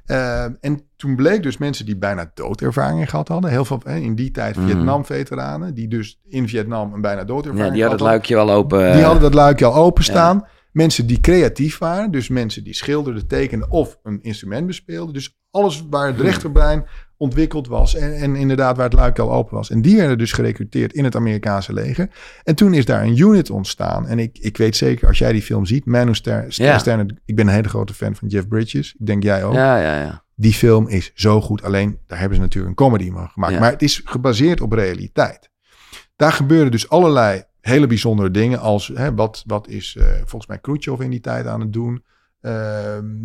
Uh, en toen bleek dus mensen die bijna doodervaringen gehad hadden. Heel veel hè, in die tijd Vietnam-veteranen. Die dus in Vietnam een bijna doodervaring ja, die hadden het luikje al open. Die hadden dat luikje al openstaan. Ja. Mensen die creatief waren, dus mensen die schilderden, tekenden of een instrument bespeelden. Dus alles waar het rechterbrein ontwikkeld was en, en inderdaad waar het luik al open was. En die werden dus gerecruiteerd in het Amerikaanse leger. En toen is daar een unit ontstaan. En ik, ik weet zeker, als jij die film ziet, ja. Sterner, ik ben een hele grote fan van Jeff Bridges. Ik denk jij ook. Ja, ja, ja. Die film is zo goed. Alleen, daar hebben ze natuurlijk een comedy van gemaakt. Ja. Maar het is gebaseerd op realiteit. Daar gebeuren dus allerlei hele bijzondere dingen als hè, wat, wat is uh, volgens mij Khrushchev in die tijd aan het doen. Uh,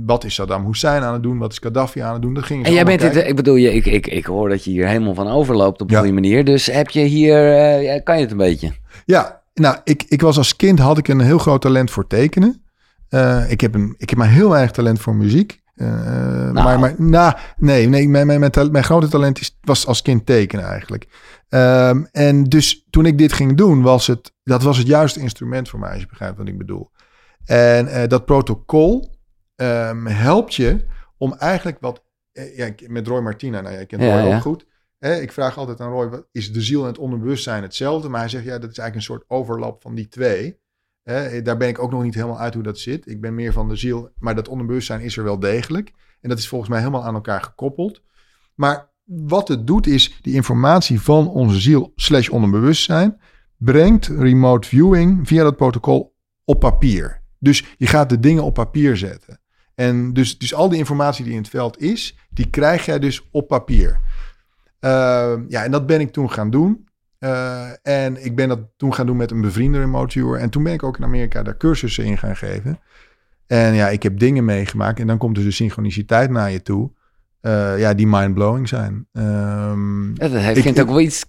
wat is Saddam Hussein aan het doen? Wat is Gaddafi aan het doen? Dat ging en jij bent dit, ik bedoel, je, ik, ik, ik hoor dat je hier helemaal van overloopt op een goede manier. Dus heb je hier, uh, kan je het een beetje? Ja, nou, ik, ik was als kind, had ik een heel groot talent voor tekenen. Uh, ik, heb een, ik heb maar heel weinig talent voor muziek. Uh, nou. Maar, maar nou, nee, nee mijn, mijn, mijn, mijn grote talent is, was als kind tekenen eigenlijk. Um, en dus toen ik dit ging doen, was het, dat was het juiste instrument voor mij, als je begrijpt wat ik bedoel. En uh, dat protocol um, helpt je om eigenlijk wat, uh, ja, met Roy Martina, nou jij kent ja, Roy ook goed. Hè, ik vraag altijd aan Roy, wat, is de ziel en het onderbewustzijn hetzelfde? Maar hij zegt, ja, dat is eigenlijk een soort overlap van die twee. Hè, daar ben ik ook nog niet helemaal uit hoe dat zit. Ik ben meer van de ziel, maar dat onderbewustzijn is er wel degelijk. En dat is volgens mij helemaal aan elkaar gekoppeld. Maar wat het doet is die informatie van onze ziel slash onderbewustzijn brengt remote viewing via dat protocol op papier. Dus je gaat de dingen op papier zetten. En dus, dus al die informatie die in het veld is, die krijg jij dus op papier. Uh, ja, en dat ben ik toen gaan doen. Uh, en ik ben dat toen gaan doen met een bevriende remote viewer. En toen ben ik ook in Amerika daar cursussen in gaan geven. En ja, ik heb dingen meegemaakt. En dan komt dus de synchroniciteit naar je toe. Uh, ja, die mindblowing zijn. Um, ja, dat heeft, ik, ook wel iets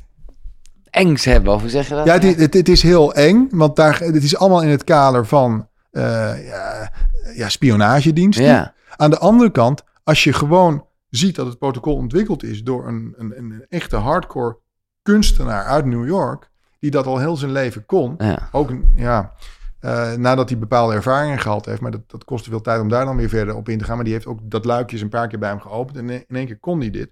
engs hebben, of hoe zeg je dat? Ja, het, het, het, is heel eng, want daar, het is allemaal in het kader van uh, ja, ja, spionagediensten. Ja. Aan de andere kant, als je gewoon ziet dat het protocol ontwikkeld is door een, een, een echte hardcore kunstenaar uit New York, die dat al heel zijn leven kon. Ja. Ook ja, uh, nadat hij bepaalde ervaringen gehad heeft. Maar dat, dat kostte veel tijd om daar dan weer verder op in te gaan. Maar die heeft ook dat luikje een paar keer bij hem geopend. En in één keer kon hij dit.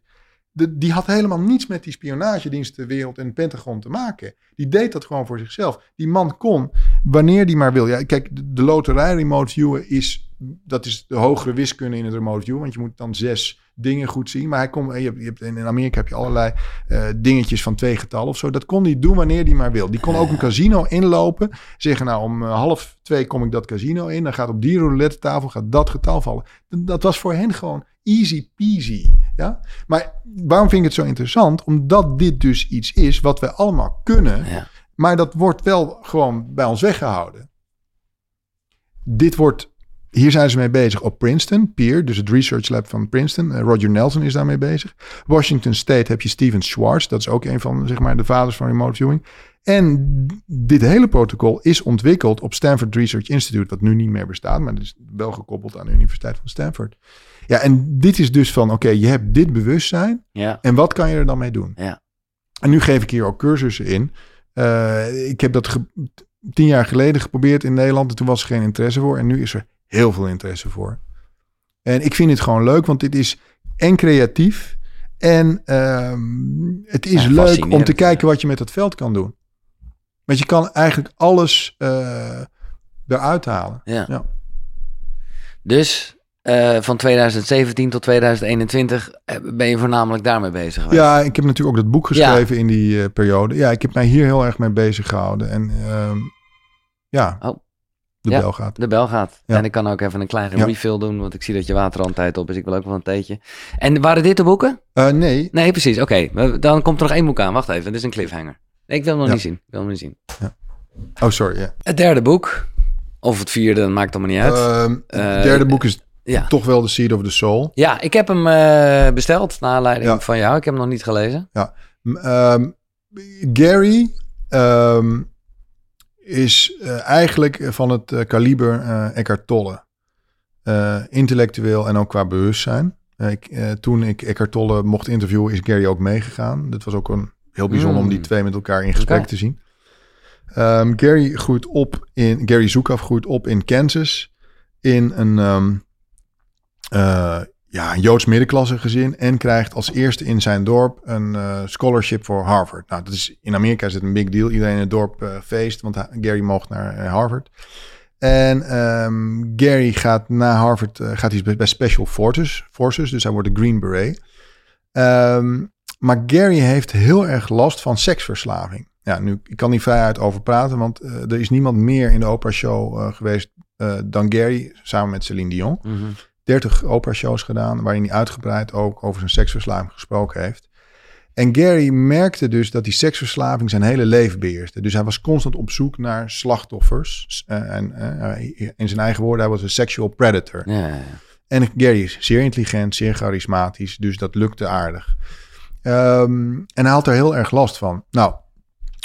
Die had helemaal niets met die spionagedienstenwereld en het Pentagon te maken. Die deed dat gewoon voor zichzelf. Die man kon, wanneer die maar wil. Ja, kijk, de, de loterij remote viewen is, dat is de hogere wiskunde in het remote view. Want je moet dan zes dingen goed zien. Maar hij kon, je hebt, je hebt, in Amerika heb je allerlei uh, dingetjes van twee getallen of zo. Dat kon hij doen wanneer hij maar wil. Die kon ook een casino inlopen. Zeggen nou om uh, half twee kom ik dat casino in. Dan gaat op die roulette tafel gaat dat getal vallen. Dat was voor hen gewoon easy peasy. Ja? Maar waarom vind ik het zo interessant? Omdat dit dus iets is wat we allemaal kunnen. Ja. Maar dat wordt wel gewoon bij ons weggehouden. Dit wordt hier zijn ze mee bezig op Princeton, Peer, dus het Research Lab van Princeton. Uh, Roger Nelson is daarmee bezig. Washington State heb je Steven Schwartz, dat is ook een van zeg maar, de vaders van remote viewing. En dit hele protocol is ontwikkeld op Stanford Research Institute, wat nu niet meer bestaat, maar het is wel gekoppeld aan de Universiteit van Stanford. Ja, en dit is dus van, oké, je hebt dit bewustzijn ja. en wat kan je er dan mee doen? Ja. En nu geef ik hier ook cursussen in. Uh, ik heb dat tien jaar geleden geprobeerd in Nederland en toen was er geen interesse voor. En nu is er heel veel interesse voor. En ik vind het gewoon leuk, want dit is en creatief. En um, het is leuk om te kijken wat je met het veld kan doen. Want je kan eigenlijk alles uh, eruit halen. Ja. ja. Dus uh, van 2017 tot 2021 eh, ben je voornamelijk daarmee bezig geweest? Ja, ik heb natuurlijk ook dat boek geschreven ja. in die periode. Ja, ik heb mij hier heel erg mee bezig gehouden. En um, ja. Oh. De ja, bel gaat. De bel gaat. Ja. En ik kan ook even een kleine ja. refill doen, want ik zie dat je waterhandtijd op is. Ik wil ook wel een theetje. En waren dit de boeken? Uh, nee. Nee, precies. Oké, okay. dan komt er nog één boek aan. Wacht even, dit is een cliffhanger. Nee, ik wil hem nog niet zien. Ik wil hem niet zien. Oh, sorry. Ja. Het derde boek, of het vierde, dat maakt allemaal niet uit. Uh, het derde boek is toch wel The Seed of the Soul. Ja, ik heb hem uh, besteld, naar aanleiding van jou. Ik heb hem nog niet gelezen. Ja. Um, Gary... Um, is uh, eigenlijk van het uh, kaliber uh, Eckhart Tolle. intellectueel en ook qua bewustzijn. Ik, toen ik Eckhart Tolle mocht interviewen, is Gary ook meegegaan. Dat was ook een heel bijzonder om die hmm. twee met elkaar in gesprek okay. te zien. Um, Gary groeit op in Gary Zoekaf groeit op in Kansas in een um, ja, een Joods middenklasse gezin en krijgt als eerste in zijn dorp een uh, scholarship voor Harvard. Nou, dat is, in Amerika is het een big deal. Iedereen in het dorp uh, feest, want Gary mocht naar uh, Harvard. En um, Gary gaat na Harvard gaat hij bij Special Forces, Forces, dus hij wordt de Green Beret. Um, maar Gary heeft heel erg last van seksverslaving. Ja, nu ik kan niet vrijuit over praten, want er is niemand meer in de opera show geweest dan Gary, samen met Celine Dion. Mm. 30 opera-shows gedaan, waarin hij uitgebreid ook over zijn seksverslaving gesproken heeft. En Gary merkte dus dat die seksverslaving zijn hele leven beheerste. Dus hij was constant op zoek naar slachtoffers. Uh, en uh, in zijn eigen woorden, hij was een sexual predator. Ja, ja. En Gary is zeer intelligent, zeer charismatisch, dus dat lukte aardig. Um, en hij had er heel erg last van. Nou,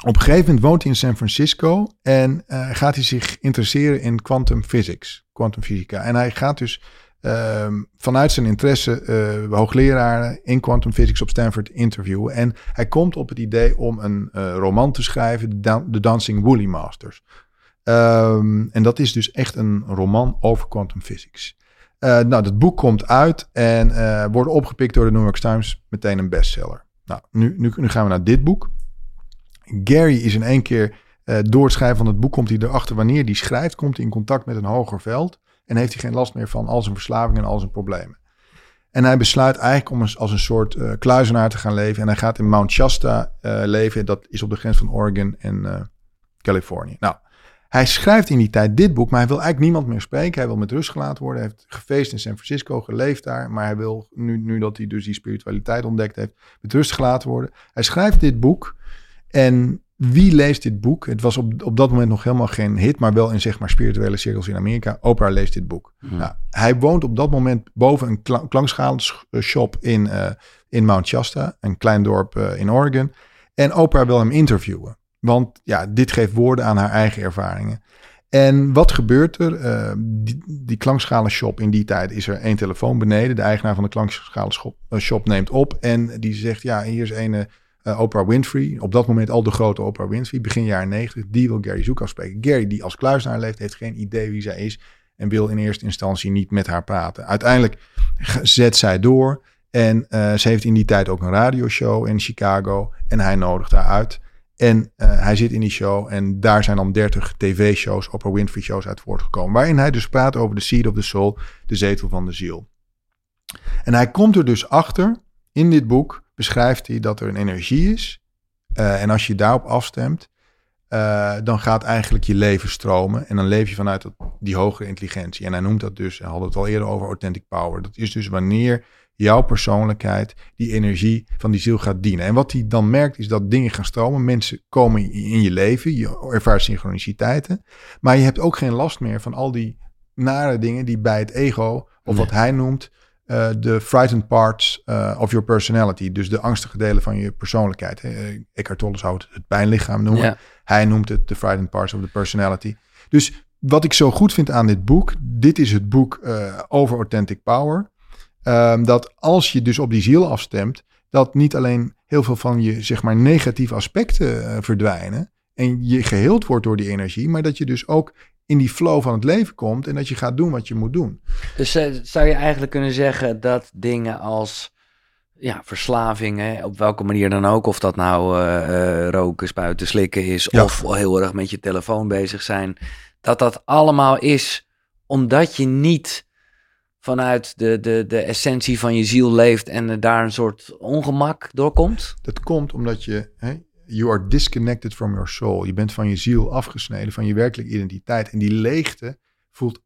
op een gegeven moment woont hij in San Francisco en uh, gaat hij zich interesseren in quantum physics, kwantumfysica. En hij gaat dus um, vanuit zijn interesse uh, hoogleraar in quantum physics op Stanford interviewen. En hij komt op het idee om een uh, roman te schrijven, The Dancing Woolly Masters. Um, en dat is dus echt een roman over quantum physics. Uh, nou, dat boek komt uit en wordt opgepikt door de New York Times, meteen een bestseller. Nou, nu, nu, nu gaan we naar dit boek. Gary is in één keer door het schrijven van het boek komt hij erachter wanneer hij schrijft, komt hij in contact met een hoger veld en heeft hij geen last meer van al zijn verslavingen en al zijn problemen. En hij besluit eigenlijk om als een soort uh, kluizenaar te gaan leven. En hij gaat in Mount Shasta uh, leven. Dat is op de grens van Oregon en uh, Californië. Nou, hij schrijft in die tijd dit boek, maar hij wil eigenlijk niemand meer spreken. Hij wil met rust gelaten worden. Hij heeft gefeest in San Francisco, geleefd daar. Maar hij wil, nu, nu dat hij dus die spiritualiteit ontdekt heeft, met rust gelaten worden. Hij schrijft dit boek. En wie leest dit boek? Het was op, op dat moment nog helemaal geen hit, maar wel in zeg maar spirituele cirkels in Amerika. Oprah leest dit boek. Hmm. Nou, hij woont op dat moment boven een kla klankschaalshop in, uh, in Mount Shasta, een klein dorp uh, in Oregon. En Oprah wil hem interviewen. Want ja, dit geeft woorden aan haar eigen ervaringen. En wat gebeurt er? Uh, die, die klankschalenshop in die tijd is er één telefoon beneden. De eigenaar van de klankschalenshop shop neemt op en die zegt: Ja, hier is een uh, Oprah Winfrey. Op dat moment al de grote Oprah Winfrey, begin jaren 90. Die wil Gary Zoek afspreken. Gary, die als kluisenaar leeft, heeft geen idee wie zij is en wil in eerste instantie niet met haar praten. Uiteindelijk zet zij door en uh, ze heeft in die tijd ook een radioshow in Chicago en hij nodigt haar uit. En uh, hij zit in die show en daar zijn dan 30 tv-shows, Oprah Winfrey shows uit voortgekomen. Waarin hij dus praat over de seed of the soul, de zetel van de ziel. En hij komt er dus achter, in dit boek beschrijft hij dat er een energie is. Uh, en als je daarop afstemt, uh, dan gaat eigenlijk je leven stromen. En dan leef je vanuit dat, die hogere intelligentie. En hij noemt dat dus, hij had het al eerder over authentic power. Dat is dus wanneer jouw persoonlijkheid die energie van die ziel gaat dienen. En wat hij dan merkt is dat dingen gaan stromen. Mensen komen in je leven, je ervaart synchroniciteiten. Maar je hebt ook geen last meer van al die nare dingen die bij het ego, of nee. wat hij noemt, uh, de frightened parts uh, of your personality. Dus de angstige delen van je persoonlijkheid. Uh, Eckhart Tolle zou het het pijnlichaam noemen. Ja. Hij noemt het de frightened parts of the personality. Dus wat ik zo goed vind aan dit boek, dit is het boek uh, over authentic power. Um, dat als je dus op die ziel afstemt, dat niet alleen heel veel van je zeg maar negatieve aspecten uh, verdwijnen en je geheeld wordt door die energie, maar dat je dus ook in die flow van het leven komt en dat je gaat doen wat je moet doen. Dus uh, zou je eigenlijk kunnen zeggen dat dingen als ja, verslavingen, op welke manier dan ook, of dat nou uh, uh, roken, spuiten, slikken is, ja. of heel erg met je telefoon bezig zijn, dat dat allemaal is omdat je niet vanuit de, de, de essentie van je ziel leeft en daar een soort ongemak doorkomt? Dat komt omdat je, hè, you are disconnected from your soul. Je bent van je ziel afgesneden, van je werkelijke identiteit. En die leegte voelt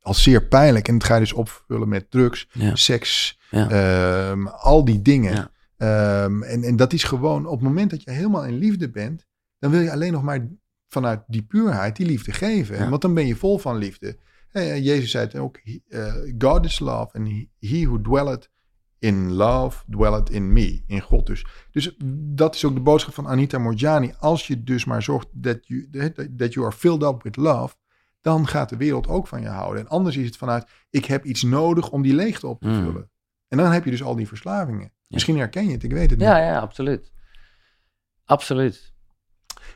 als zeer pijnlijk. En het ga je dus opvullen met drugs, ja. seks, ja. um, al die dingen. Ja. Um, en, en dat is gewoon, op het moment dat je helemaal in liefde bent, dan wil je alleen nog maar vanuit die puurheid die liefde geven. Want dan ben je vol van liefde. Hey, Jezus zei het ook, uh, God is love and he, he who dwelleth in love dwelleth in me, in God dus. Dus dat is ook de boodschap van Anita Morjani. Als je dus maar zorgt dat you, that you are filled up with love, dan gaat de wereld ook van je houden. En anders is het vanuit, ik heb iets nodig om die leegte op te vullen. Mm. En dan heb je dus al die verslavingen. Ja. Misschien herken je het, ik weet het niet. Ja, ja, absoluut. Absoluut.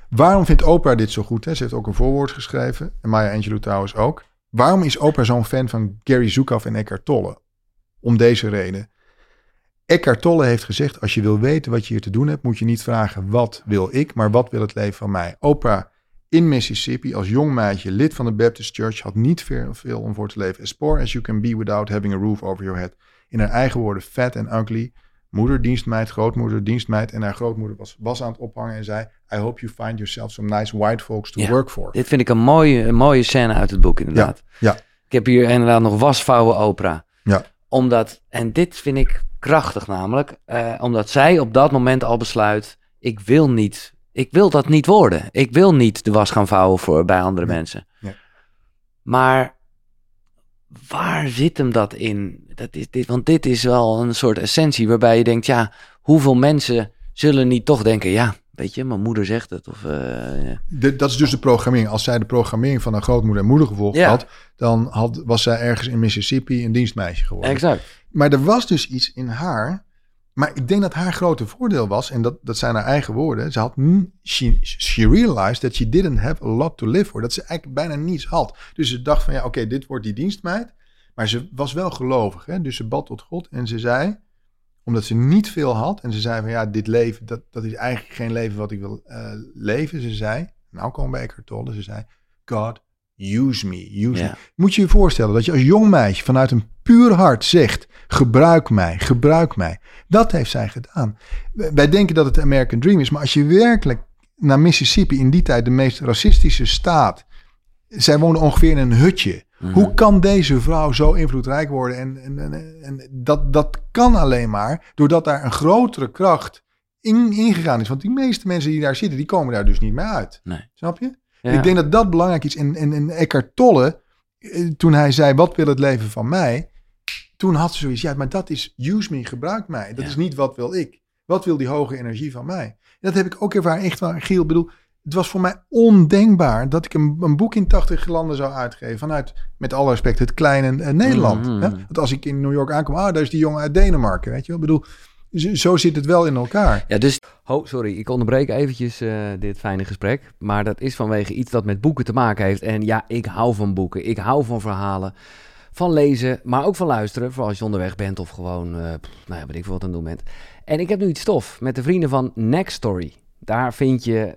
Waarom vindt Oprah dit zo goed? Hè? Ze heeft ook een voorwoord geschreven. En Maya Angelou trouwens ook. Waarom is Oprah zo'n fan van Gary Zukav en Eckhart Tolle? Om deze reden. Eckhart Tolle heeft gezegd, als je wil weten wat je hier te doen hebt, moet je niet vragen wat wil ik, maar wat wil het leven van mij. Oprah in Mississippi als jong meisje, lid van de Baptist Church, had niet veel, om voor te leven. As poor as you can be without having a roof over your head. In haar eigen woorden, fat and ugly. Moeder, dienstmeid, grootmoeder, dienstmeid. En haar grootmoeder was, was aan het ophangen en zei... I hope you find yourself some nice white folks to ja, work for. Dit vind ik een mooie, een mooie scène uit het boek inderdaad. Ja, ja. Ik heb hier inderdaad nog wasvouwen opera. Ja. Omdat, en dit vind ik krachtig namelijk, eh, omdat zij op dat moment al besluit, ik wil niet, ik wil dat niet worden. Ik wil niet de was gaan vouwen voor, bij andere Nee. mensen. Nee. Maar waar zit hem dat in? Dat is dit, want dit is wel een soort essentie waarbij je denkt, ja, hoeveel mensen zullen niet toch denken, ja, weet je, mijn moeder zegt het. Of, De- dat is dus de programmering. Als zij de programmering van haar grootmoeder en moeder gevolgd Ja. had, dan had, was zij ergens in Mississippi een dienstmeisje geworden. exact. Maar er was dus iets in haar. Maar ik denk dat haar grote voordeel was, en dat, dat zijn haar eigen woorden. Ze had, she, she realized that she didn't have a lot to live for. Dat ze eigenlijk bijna niets had. Dus ze dacht van ja, oké, dit wordt die dienstmeid. Maar ze was wel gelovig. Hè? Dus ze bad tot God en ze zei, omdat ze niet veel had. En ze zei van ja, dit leven, dat, dat is eigenlijk geen leven wat ik wil eh, leven. Ze zei, nou komen we bij Eckhart Tolle. Ze zei, God, use me, use Ja. me. Moet je je voorstellen dat je als jong meisje vanuit een puur hart zegt: gebruik mij, gebruik mij. Dat heeft zij gedaan. Wij denken dat het de American Dream is, maar als je werkelijk naar Mississippi, in die tijd de meest racistische staat. Zij woonde ongeveer in een hutje. Mhm. Hoe kan deze vrouw zo invloedrijk worden? En, en, en, en dat, dat kan alleen maar doordat daar een grotere kracht in, ingegaan is. Want die meeste mensen die daar zitten, die komen daar dus niet meer uit. Nee. Snap je? Ja. Ik denk dat dat belangrijk is. En, en, en Eckhart Tolle, eh, toen hij zei, wat wil het leven van mij? Toen had ze zoiets, ja, maar dat is use me, gebruik mij. Dat Ja. is niet wat wil ik. Wat wil die hoge energie van mij? Dat heb ik ook ervaren, echt wel, Giel, ik bedoel, het was voor mij ondenkbaar dat ik een, een boek in 80 landen zou uitgeven. Vanuit, met alle respect, het kleine eh, Nederland. Mhm. Hè? Want als ik in New York aankom, ah, daar is die jongen uit Denemarken, weet je wel. Ik bedoel, zo, zo zit het wel in elkaar. Ja, dus... Oh, sorry, ik onderbreek eventjes eh, dit fijne gesprek. Maar dat is vanwege iets dat met boeken te maken heeft. En ja, ik hou van boeken. Ik hou van verhalen. Van lezen, maar ook van luisteren. Vooral als je onderweg bent of gewoon, pff, nou ja, weet ik veel wat aan het doen bent. En ik heb nu iets stof met de vrienden van Next Story. Daar vind je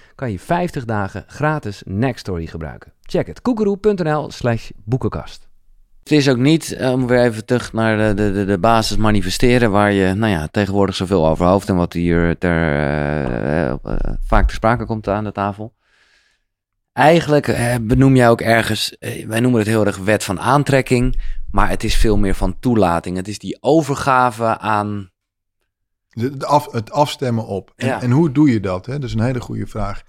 kan je 50 dagen gratis Nextory gebruiken. Check het, koekeroe.nl slash boekenkast. Het is ook niet, eh, om weer even terug naar de, de, de, basis manifesteren, waar je nou ja, tegenwoordig zoveel over hoofd en wat hier ter, eh, eh, vaak ter sprake komt aan de tafel. Eigenlijk benoem jij ook ergens, wij noemen het heel erg wet van aantrekking, maar het is veel meer van toelating. Het is die overgave aan, De, af, het afstemmen op. En, Ja. en hoe doe je dat? Hè? Dat is een hele goede vraag.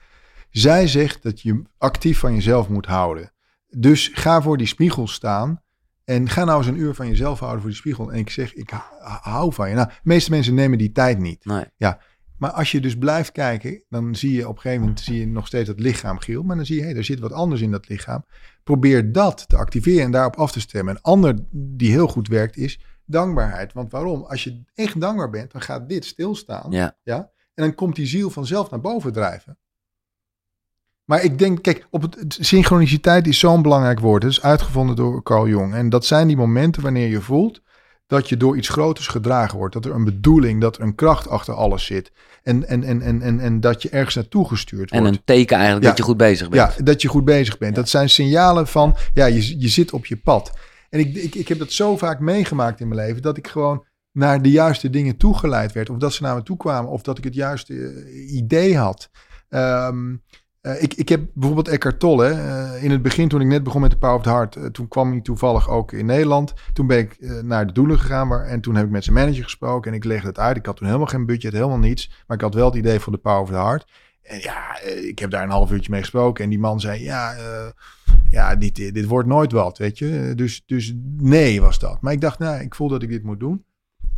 Zij zegt dat je actief van jezelf moet houden. Dus ga voor die spiegel staan. En ga nou eens een uur van jezelf houden voor die spiegel. En ik zeg, ik hou van je. Nou, de meeste mensen nemen die tijd niet. nee, Maar als je dus blijft kijken, dan zie je op een gegeven moment zie je nog steeds dat lichaam, Giel. Maar dan zie je, hé, er zit wat anders in dat lichaam. Probeer dat te activeren en daarop af te stemmen. Een ander die heel goed werkt is dankbaarheid. Want waarom? Als je echt dankbaar bent, dan gaat dit stilstaan. ja, En dan komt die ziel vanzelf naar boven drijven. Maar ik denk, kijk, op het, synchroniciteit is zo'n belangrijk woord. Het is uitgevonden door Carl Jung. En dat zijn die momenten wanneer je voelt dat je door iets groters gedragen wordt. Dat er een bedoeling, dat er een kracht achter alles zit. En, en, en, en, en, en dat je ergens naartoe gestuurd en wordt. een teken eigenlijk Ja. dat je goed bezig bent. Ja, dat je goed bezig bent. Dat zijn signalen van, ja, je, je zit op je pad. En ik, ik, ik heb dat zo vaak meegemaakt in mijn leven, dat ik gewoon naar de juiste dingen toegeleid werd. Of dat ze naar me toe kwamen, of dat ik het juiste eh, idee had. Ehm, eh, ik, ik heb bijvoorbeeld Eckhart Tolle. eh, in het begin, toen ik net begon met de Power of the Heart, toen kwam hij toevallig ook in Nederland. Toen ben ik naar de doelen gegaan waar, en toen heb ik met zijn manager gesproken en ik legde het uit. Ik had toen helemaal geen budget, helemaal niets. Maar ik had wel het idee voor de Power of the Heart. En ja, eh, ik heb daar een half uurtje mee gesproken. En die man zei, ja, eh, ja dit, dit wordt nooit wat, weet je. Eh, Dus, dus nee was dat. Maar ik dacht, nou, ik voel dat ik dit moet doen.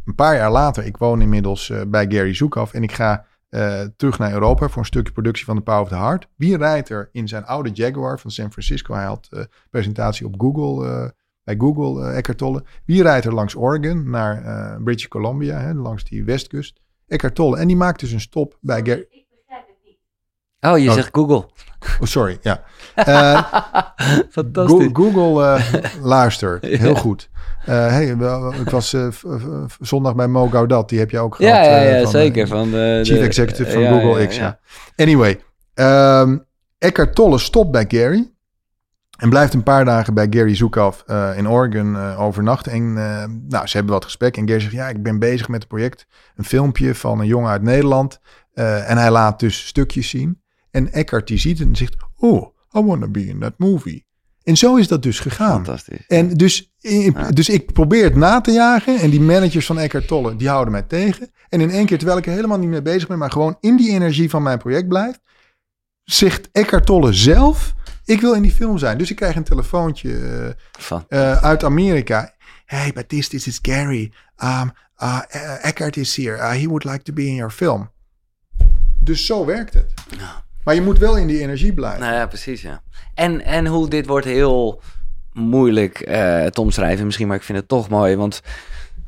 Een paar jaar later, ik woon inmiddels eh, bij Gary Zoekaf. En ik ga eh, terug naar Europa voor een stukje productie van The Power of the Heart. Wie rijdt er in zijn oude Jaguar van San Francisco? Hij had eh, presentatie op Google, eh, bij Google, eh Eckhart Tolle. Wie rijdt er langs Oregon naar eh, British Columbia, hè, langs die westkust? Eckhart Tolle. En die maakt dus een stop bij Gary. Oh, je Oh. zegt Google. Oh, sorry, ja. *laughs* Eh, Fantastisch. Go- Google eh, *laughs* luister, heel goed. Eh, hey, ik was zondag bij Mo Gaudat, die heb je ook gehad. ja, ja, van, zeker. Van de, Chief de- Executive van Google X, ja. Anyway, ehm Eckhart Tolle stopt bij Gary. En blijft een paar dagen bij Gary Zukav eh, in Oregon eh, overnachten. En nou, ze hebben wat gesprek. En Gary zegt, ja, ik ben bezig met het project. Een filmpje van een jongen uit Nederland. En hij laat dus stukjes zien. En Eckhart die ziet het en zegt, oh, I want to be in that movie. En zo is dat dus gegaan. Fantastisch. En dus, dus ik probeer het na te jagen. En die managers van Eckhart Tolle, die houden mij tegen. En in één keer, terwijl ik er helemaal niet mee bezig ben, maar gewoon in die energie van mijn project blijf, zegt Eckhart Tolle zelf, ik wil in die film zijn. Dus ik krijg een telefoontje eh, eh, uit Amerika. Hey, Baptiste, this is Gary. Um, uh, uh, Eckhart is here. Uh, he would like to be in your film. Dus zo werkt het. Maar je moet wel in die energie blijven. nou ja, precies, ja. En, en hoe dit wordt heel moeilijk eh, te omschrijven misschien, maar ik vind het toch mooi. Want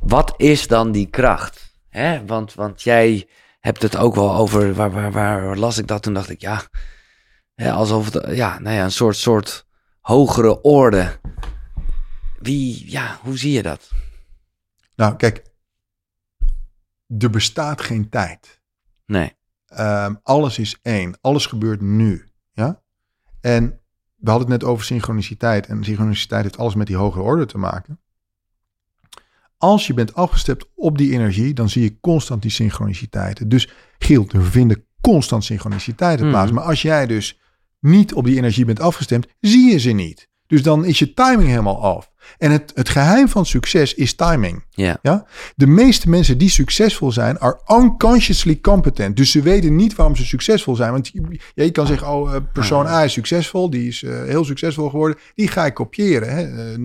wat is dan die kracht? Hè? Want, want jij hebt het ook wel over, waar, waar, waar las ik dat? Toen dacht ik, ja, hè, alsof het, ja, nou ja, een soort, soort hogere orde. Wie, ja, hoe zie je dat? Nou, kijk. Er bestaat geen tijd. Nee. Ehm, alles is één. Alles gebeurt nu. Ja? En we hadden het net over synchroniciteit. En synchroniciteit heeft alles met die hogere orde te maken. Als je bent afgestemd op die energie, dan zie je constant die synchroniciteiten. Dus Giel, er vinden constant synchroniciteiten plaats. Mhm. Maar als jij dus niet op die energie bent afgestemd, zie je ze niet. Dus dan is je timing helemaal af. En het, het geheim van succes is timing. Ja. Ja? De meeste mensen die succesvol zijn, are unconsciously competent. Dus ze weten niet waarom ze succesvol zijn. Want je, kan zeggen, oh, eh, persoon A is succesvol, die is eh, heel succesvol geworden. Die ga ik kopiëren. Hè? Eh,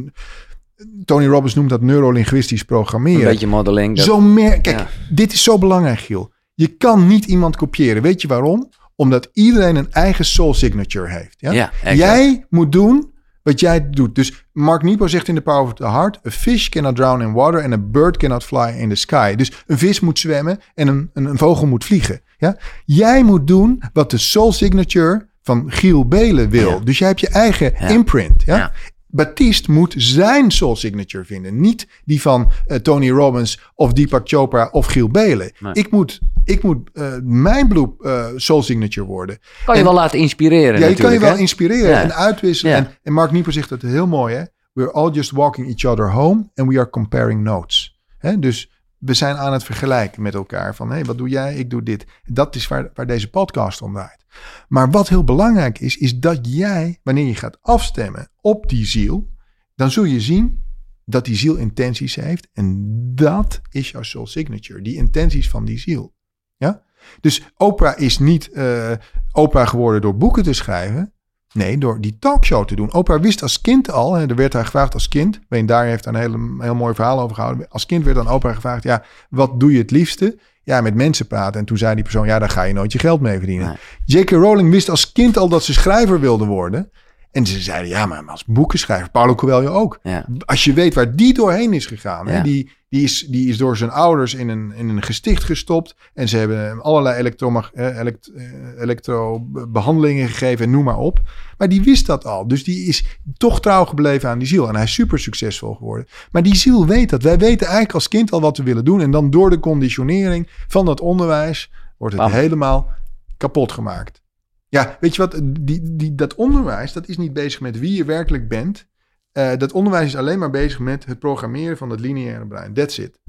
Tony Robbins noemt dat neurolinguistisch Een programmeren. beetje modeling. Dat, Zo meer, kijk, Ja. dit is zo belangrijk, Giel. Je kan niet iemand kopiëren. Weet je waarom? Omdat iedereen een eigen soul signature heeft. Ja? Jij moet doen wat jij doet. Dus Mark Niepo zegt in The Power of the Heart... a fish cannot drown in water and a bird cannot fly in the sky. Dus een vis moet zwemmen en een, een, een vogel moet vliegen. Ja? Jij moet doen wat de soul signature van Giel Belen wil. Ja. Dus jij hebt je eigen Ja. imprint. Ja? Ja. Baptiste moet zijn soul signature vinden. Niet die van eh, Tony Robbins of Deepak Chopra of Giel Belen. Nee. Ik moet, ik moet eh, mijn bloed eh, soul signature worden. kan je en- wel laten inspireren Ja, je kan je wel hè? inspireren Ja. en uitwisselen. Ja. En, en Mark Nieper zegt dat heel mooi, hè? We're all just walking each other home and we are comparing notes. Hè? Dus we zijn aan het vergelijken met elkaar. Van, hé, wat doe jij? Ik doe dit. Dat is waar, waar deze podcast om draait. Maar wat heel belangrijk is, is dat jij, wanneer je gaat afstemmen op die ziel, dan zul je zien dat die ziel intenties heeft. En dat is jouw soul signature. Die intenties van die ziel. Ja? Dus Oprah is niet eh Oprah geworden door boeken te schrijven. Nee, door die talkshow te doen. Oprah wist als kind al, en er werd haar gevraagd als kind. Wayne Dyer heeft daar een hele, heel mooi verhaal over gehouden. Als kind werd aan Oprah gevraagd, ja, wat doe je het liefste? Ja, met mensen praten. En toen zei die persoon, ja, daar ga je nooit je geld mee verdienen. Nee. J.K. Rowling wist als kind al dat ze schrijver wilde worden. En ze zeiden, ja, maar als boekenschrijver, Paulo Coelho ook. Ja. Als je weet waar die doorheen is gegaan. Hè? Ja. Die, die, is, die is door zijn ouders in een, in een gesticht gestopt. En ze hebben hem allerlei elektromag- eh, elekt, eh, elektrobehandelingen gegeven en noem maar op. Maar die wist dat al. Dus die is toch trouw gebleven aan die ziel. En hij is super succesvol geworden. Maar die ziel weet dat. Wij weten eigenlijk als kind al wat we willen doen. En dan door de conditionering van dat onderwijs wordt het Bam. helemaal kapot gemaakt. Ja, weet je wat? Die, die, dat onderwijs, dat is niet bezig met wie je werkelijk bent. Eh, dat onderwijs is alleen maar bezig met het programmeren van het lineaire brein. That's it.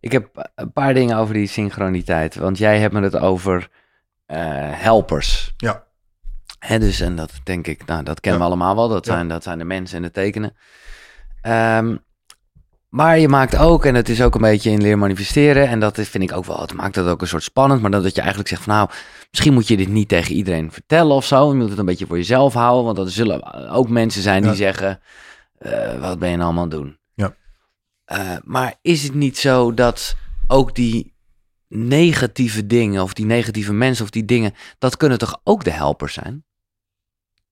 Ik heb een paar dingen over die synchroniteit. Want jij hebt me het over eh, helpers. Ja. Hè, dus, en dat denk ik, nou, dat kennen Ja. we allemaal wel. Dat, Ja. zijn, dat zijn de mensen en de tekenen. Ehm, maar je maakt ook, en het is ook een beetje in leer manifesteren. En dat vind ik ook wel, het maakt het ook een soort spannend. Maar dat, dat je eigenlijk zegt van nou, misschien moet je dit niet tegen iedereen vertellen of zo. Je moet het een beetje voor jezelf houden. Want er zullen ook mensen zijn die Ja. zeggen, eh, wat ben je nou allemaal aan het doen? Ja. Eh, maar is het niet zo dat ook die negatieve dingen, of die negatieve mensen, of die dingen, dat kunnen toch ook de helpers zijn?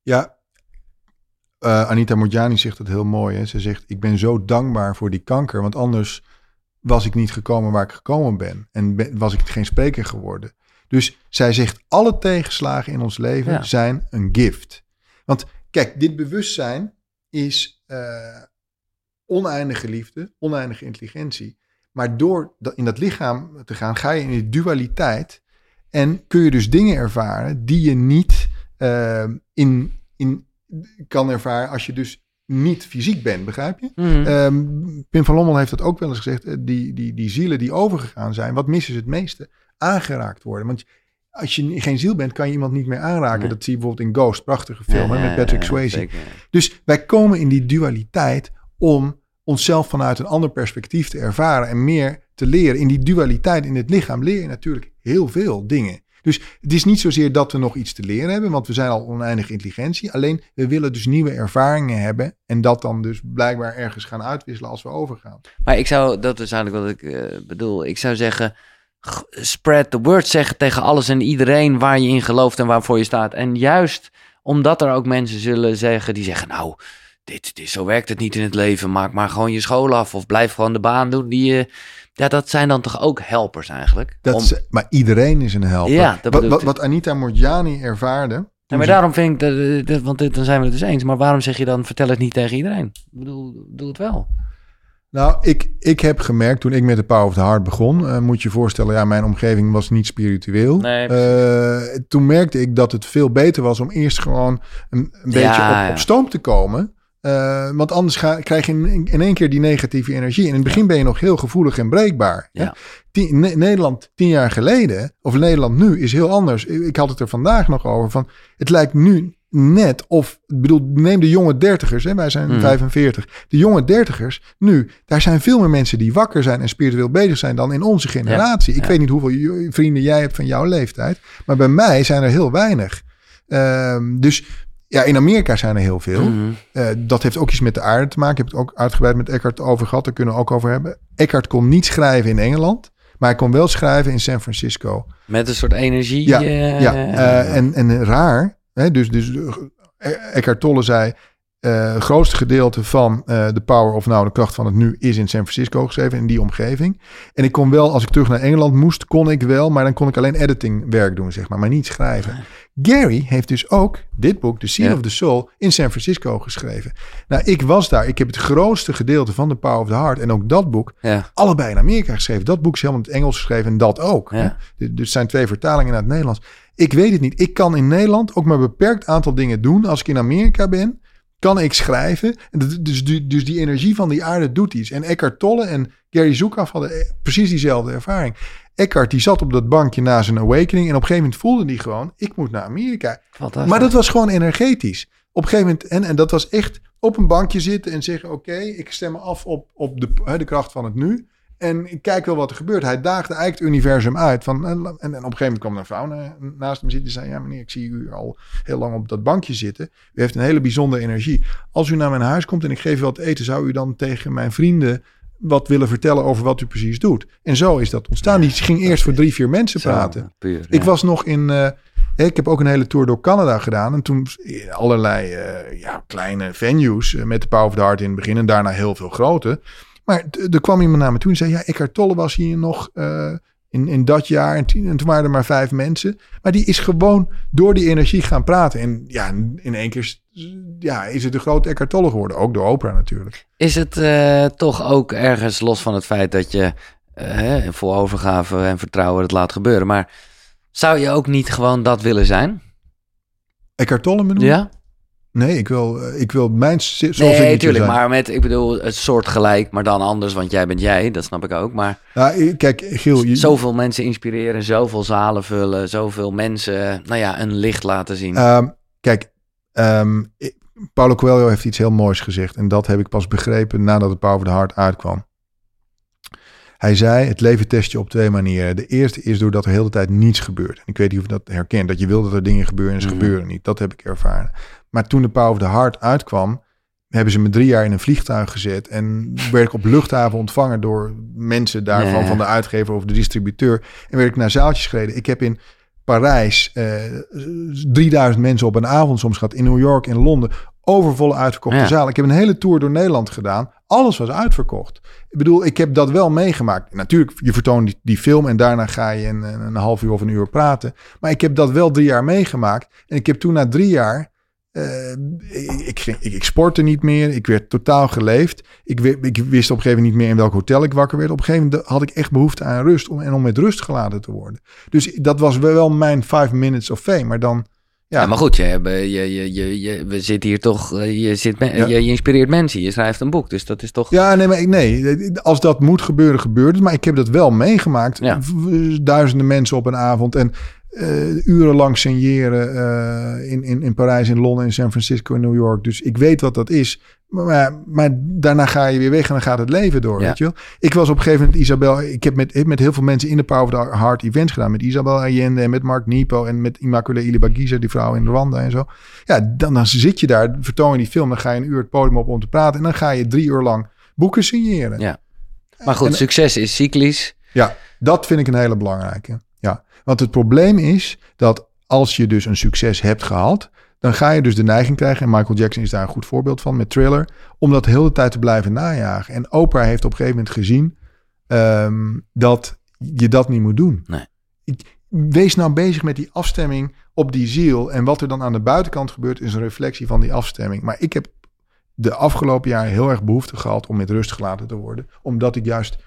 Ja, eh, Anita Morjani zegt het heel mooi. Hè? Ze zegt, ik ben zo dankbaar voor die kanker. Want anders was ik niet gekomen waar ik gekomen ben. En ben- was ik geen spreker geworden. Dus zij zegt, alle tegenslagen in ons leven Ja. zijn een gift. Want kijk, dit bewustzijn is eh, oneindige liefde, oneindige intelligentie. Maar door in dat lichaam te gaan, ga je in die dualiteit. En kun je dus dingen ervaren die je niet eh, in, in kan ervaren als je dus niet fysiek bent, begrijp je? Mhm. Ehm, Pim van Lommel heeft dat ook wel eens gezegd. eh, Die, die, die zielen die overgegaan zijn, wat missen ze het meeste? Aangeraakt worden. Want als je geen ziel bent, kan je iemand niet meer aanraken. Nee. Dat zie je bijvoorbeeld in Ghost, prachtige film Ja, met Patrick ja, Swayze. zeker. Dus wij komen in die dualiteit om onszelf vanuit een ander perspectief te ervaren en meer te leren. In die dualiteit in het lichaam leer je natuurlijk heel veel dingen. Dus het is niet zozeer dat we nog iets te leren hebben, want we zijn al oneindige intelligentie. Alleen we willen dus nieuwe ervaringen hebben en dat dan dus blijkbaar ergens gaan uitwisselen als we overgaan. Maar ik zou, dat is eigenlijk wat ik eh, bedoel. Ik zou zeggen, spread the word. Zeg tegen alles en iedereen waar je in gelooft en waarvoor je staat. En juist omdat er ook mensen zullen zeggen die zeggen, nou, dit, dit, zo werkt het niet in het leven. Maak maar gewoon je school af of blijf gewoon de baan doen die je... Ja, dat zijn dan toch ook helpers eigenlijk? Dat Om- is- maar iedereen is een helper. Ja, dat wat, Anita Morgiani ervaarde. Ja, maar daarom vind ik, dat, dat- want dit, dan zijn we het dus eens. Maar waarom zeg je dan, vertel het niet tegen iedereen? Ik bedoel, doe het wel. Nou, ik, ik heb gemerkt toen ik met de Power of the Heart begon, eh, moet je je voorstellen, ja, mijn omgeving was niet spiritueel. Nee, Eh, toen merkte ik dat het veel beter was om eerst gewoon een, een beetje op, ja. op stoom te komen. Eh, want anders ga, krijg je in, in één keer die negatieve energie. En in het begin ben je nog heel gevoelig en breekbaar. hè? Ja. Tien- Ne- Nederland tien jaar geleden, of Nederland nu, is heel anders. Ik had het er vandaag nog over. Van, het lijkt nu net of, ik bedoel, neem de jonge dertigers, hè, wij zijn Mhm. 45. De jonge dertigers, nu, daar zijn veel meer mensen die wakker zijn en spiritueel bezig zijn dan in onze generatie. Ik ja. weet niet hoeveel vrienden jij hebt van jouw leeftijd, maar bij mij zijn er heel weinig. Ehm, dus ja, in Amerika zijn er heel veel. Mhm. Eh, dat heeft ook iets met de aarde te maken. Ik heb het ook uitgebreid met Eckhart over gehad. Daar kunnen we ook over hebben. Eckhart kon niet schrijven in Engeland, maar hij kon wel schrijven in San Francisco. Met een soort energie. Ja, eh, Ja, eh, en, en raar. Hè, dus, dus Eckhart Tolle zei... eh, het grootste gedeelte van eh de power of nou de kracht van het nu is in San Francisco geschreven, in die omgeving. En ik kon wel, als ik terug naar Engeland moest, kon ik wel, maar dan kon ik alleen editing werk doen, zeg maar, maar niet schrijven. Gary heeft dus ook dit boek, The Ja. of the Soul, in San Francisco geschreven. Nou, ik was daar. Ik heb het grootste gedeelte van The Power of the Heart en ook dat boek ja. allebei in Amerika geschreven. Dat boek is helemaal in het Engels geschreven en dat ook. Ja. hè. Dus het zijn twee vertalingen naar het Nederlands. Ik weet het niet. Ik kan in Nederland ook maar een beperkt aantal dingen doen. Als ik in Amerika ben, kan ik schrijven. En Dus, die- dus die energie van die aarde doet iets. En Eckhart Tolle en Gary Zukav hadden eh, precies diezelfde ervaring. Eckhart die zat op dat bankje na zijn awakening. En op een gegeven moment voelde hij gewoon, ik moet naar Amerika. Maar dat was gewoon energetisch. Op een gegeven moment, en, en dat was echt op een bankje zitten en zeggen: Oké, ik stem me af op, op de, de kracht van het nu. En ik kijk wel wat er gebeurt. Hij daagde eigenlijk het universum uit. Van, en, en op een gegeven moment kwam er een vrouw na- naast hem zitten. en zei: Ja, meneer, ik zie u al heel lang op dat bankje zitten. U heeft een hele bijzondere energie. Als u naar mijn huis komt en ik geef u wat eten, zou u dan tegen mijn vrienden wat willen vertellen over wat u precies doet? En zo is dat ontstaan. Die ging eerst voor drie, vier mensen Zo, praten. Ik was nog in. eh, ik heb ook een hele tour door Canada gedaan. En toen allerlei eh, ja, kleine venues eh, met de Power of the Heart in het begin. En daarna heel veel grote. Maar er kwam iemand naar me toe en zei: Ja, Eckhart Tolle was hier nog eh, in, in dat jaar. En, toen- en toen waren er maar vijf mensen. Maar die is gewoon door die energie gaan praten. En ja, in één keer is- ja, is het de grote Eckhart Tolle geworden. Ook door Oprah natuurlijk. Is het eh, toch ook ergens los van het feit dat je eh, hè, vol overgave en vertrouwen het laat gebeuren. Maar zou je ook niet gewoon dat willen zijn? Eckhart Tolle bedoel? Ja? Nee, ik wil, eh, ik wil mijn... Zoals Nee, natuurlijk. Maar met, ik bedoel, het soort gelijk, maar dan anders, want jij bent jij, dat snap ik ook. Maar kijk, Giel... Je, zoveel mensen inspireren, zoveel zalen vullen, zoveel mensen, nou ja, een licht laten zien. Ehm, kijk, ehm, Paulo Coelho heeft iets heel moois gezegd. En dat heb ik pas begrepen nadat het Power of the Heart uitkwam. Hij zei, het leven test je op twee manieren. De eerste is doordat er heel de tijd niets gebeurt. En ik weet niet of je dat herkent. Dat je wil dat er dingen gebeuren en ze Mhm. gebeuren niet. Dat heb ik ervaren. Maar toen de Power of the Heart uitkwam... hebben ze me drie jaar in een vliegtuig gezet. En werd ik op luchthaven ontvangen door mensen daarvan... Van de uitgever of de distributeur. En werd ik naar zaaltjes gereden. Ik heb in Parijs eh 3000 mensen op een avond soms gehad. In New York, in Londen. Overvolle uitverkochte Ja. zaal. Ik heb een hele tour door Nederland gedaan. Alles was uitverkocht. Ik bedoel, ik heb dat wel meegemaakt. Natuurlijk, je vertoont die, die film en daarna ga je een, een, half uur of een uur praten. Maar ik heb dat wel drie jaar meegemaakt. En ik heb toen na drie jaar... eh, ik, ik, ging- ik, sportte niet meer. Ik werd totaal geleefd. Ik, wi- ik wist op een gegeven moment niet meer in welk hotel ik wakker werd. Op een gegeven moment had ik echt behoefte aan rust. Om, en om met rust gelaten te worden. Dus dat was wel mijn five minutes of fame. Maar dan... Ja, Ja, maar goed, je, hebt, je, je, je, je, we zitten hier toch, eh, je, zit me- Ja. je, je inspireert mensen, je schrijft een boek, dus dat is toch... Ja, nee, maar ik- nee. Als dat moet gebeuren, gebeurt het. Maar ik heb dat wel meegemaakt. Ja. Duizenden mensen op een avond. En eh, urenlang signeren eh, in, in, in Parijs, in Londen, in San Francisco, in New York. Dus ik weet wat dat is. Maar, maar, maar daarna ga je weer weg en dan gaat het leven door, Ja. weet je wel. Ik was op een gegeven moment Isabel... Ik heb met, met heel veel mensen in de Power of the Heart events gedaan. Met Isabel Allende en met Mark Nipo en met Immaculée Ilibagiza, die vrouw in Rwanda en zo. Ja, dan, dan zit je daar, vertoon je die film. Dan ga je een uur het podium op om te praten. En dan ga je drie uur lang boeken signeren. Ja. Maar goed, En- succes is cyclisch. Ja, dat vind ik een hele belangrijke. Want het probleem is dat als je dus een succes hebt gehad, dan ga je dus de neiging krijgen, en Michael Jackson is daar een goed voorbeeld van met Thriller, om dat de hele tijd te blijven najagen. En Oprah heeft op een gegeven moment gezien ehm, dat je dat niet moet doen. Nee. Ik- Wees nou bezig met die afstemming op die ziel. En wat er dan aan de buitenkant gebeurt, is een reflectie van die afstemming. Maar ik heb de afgelopen jaren heel erg behoefte gehad om met rust gelaten te worden. Omdat ik juist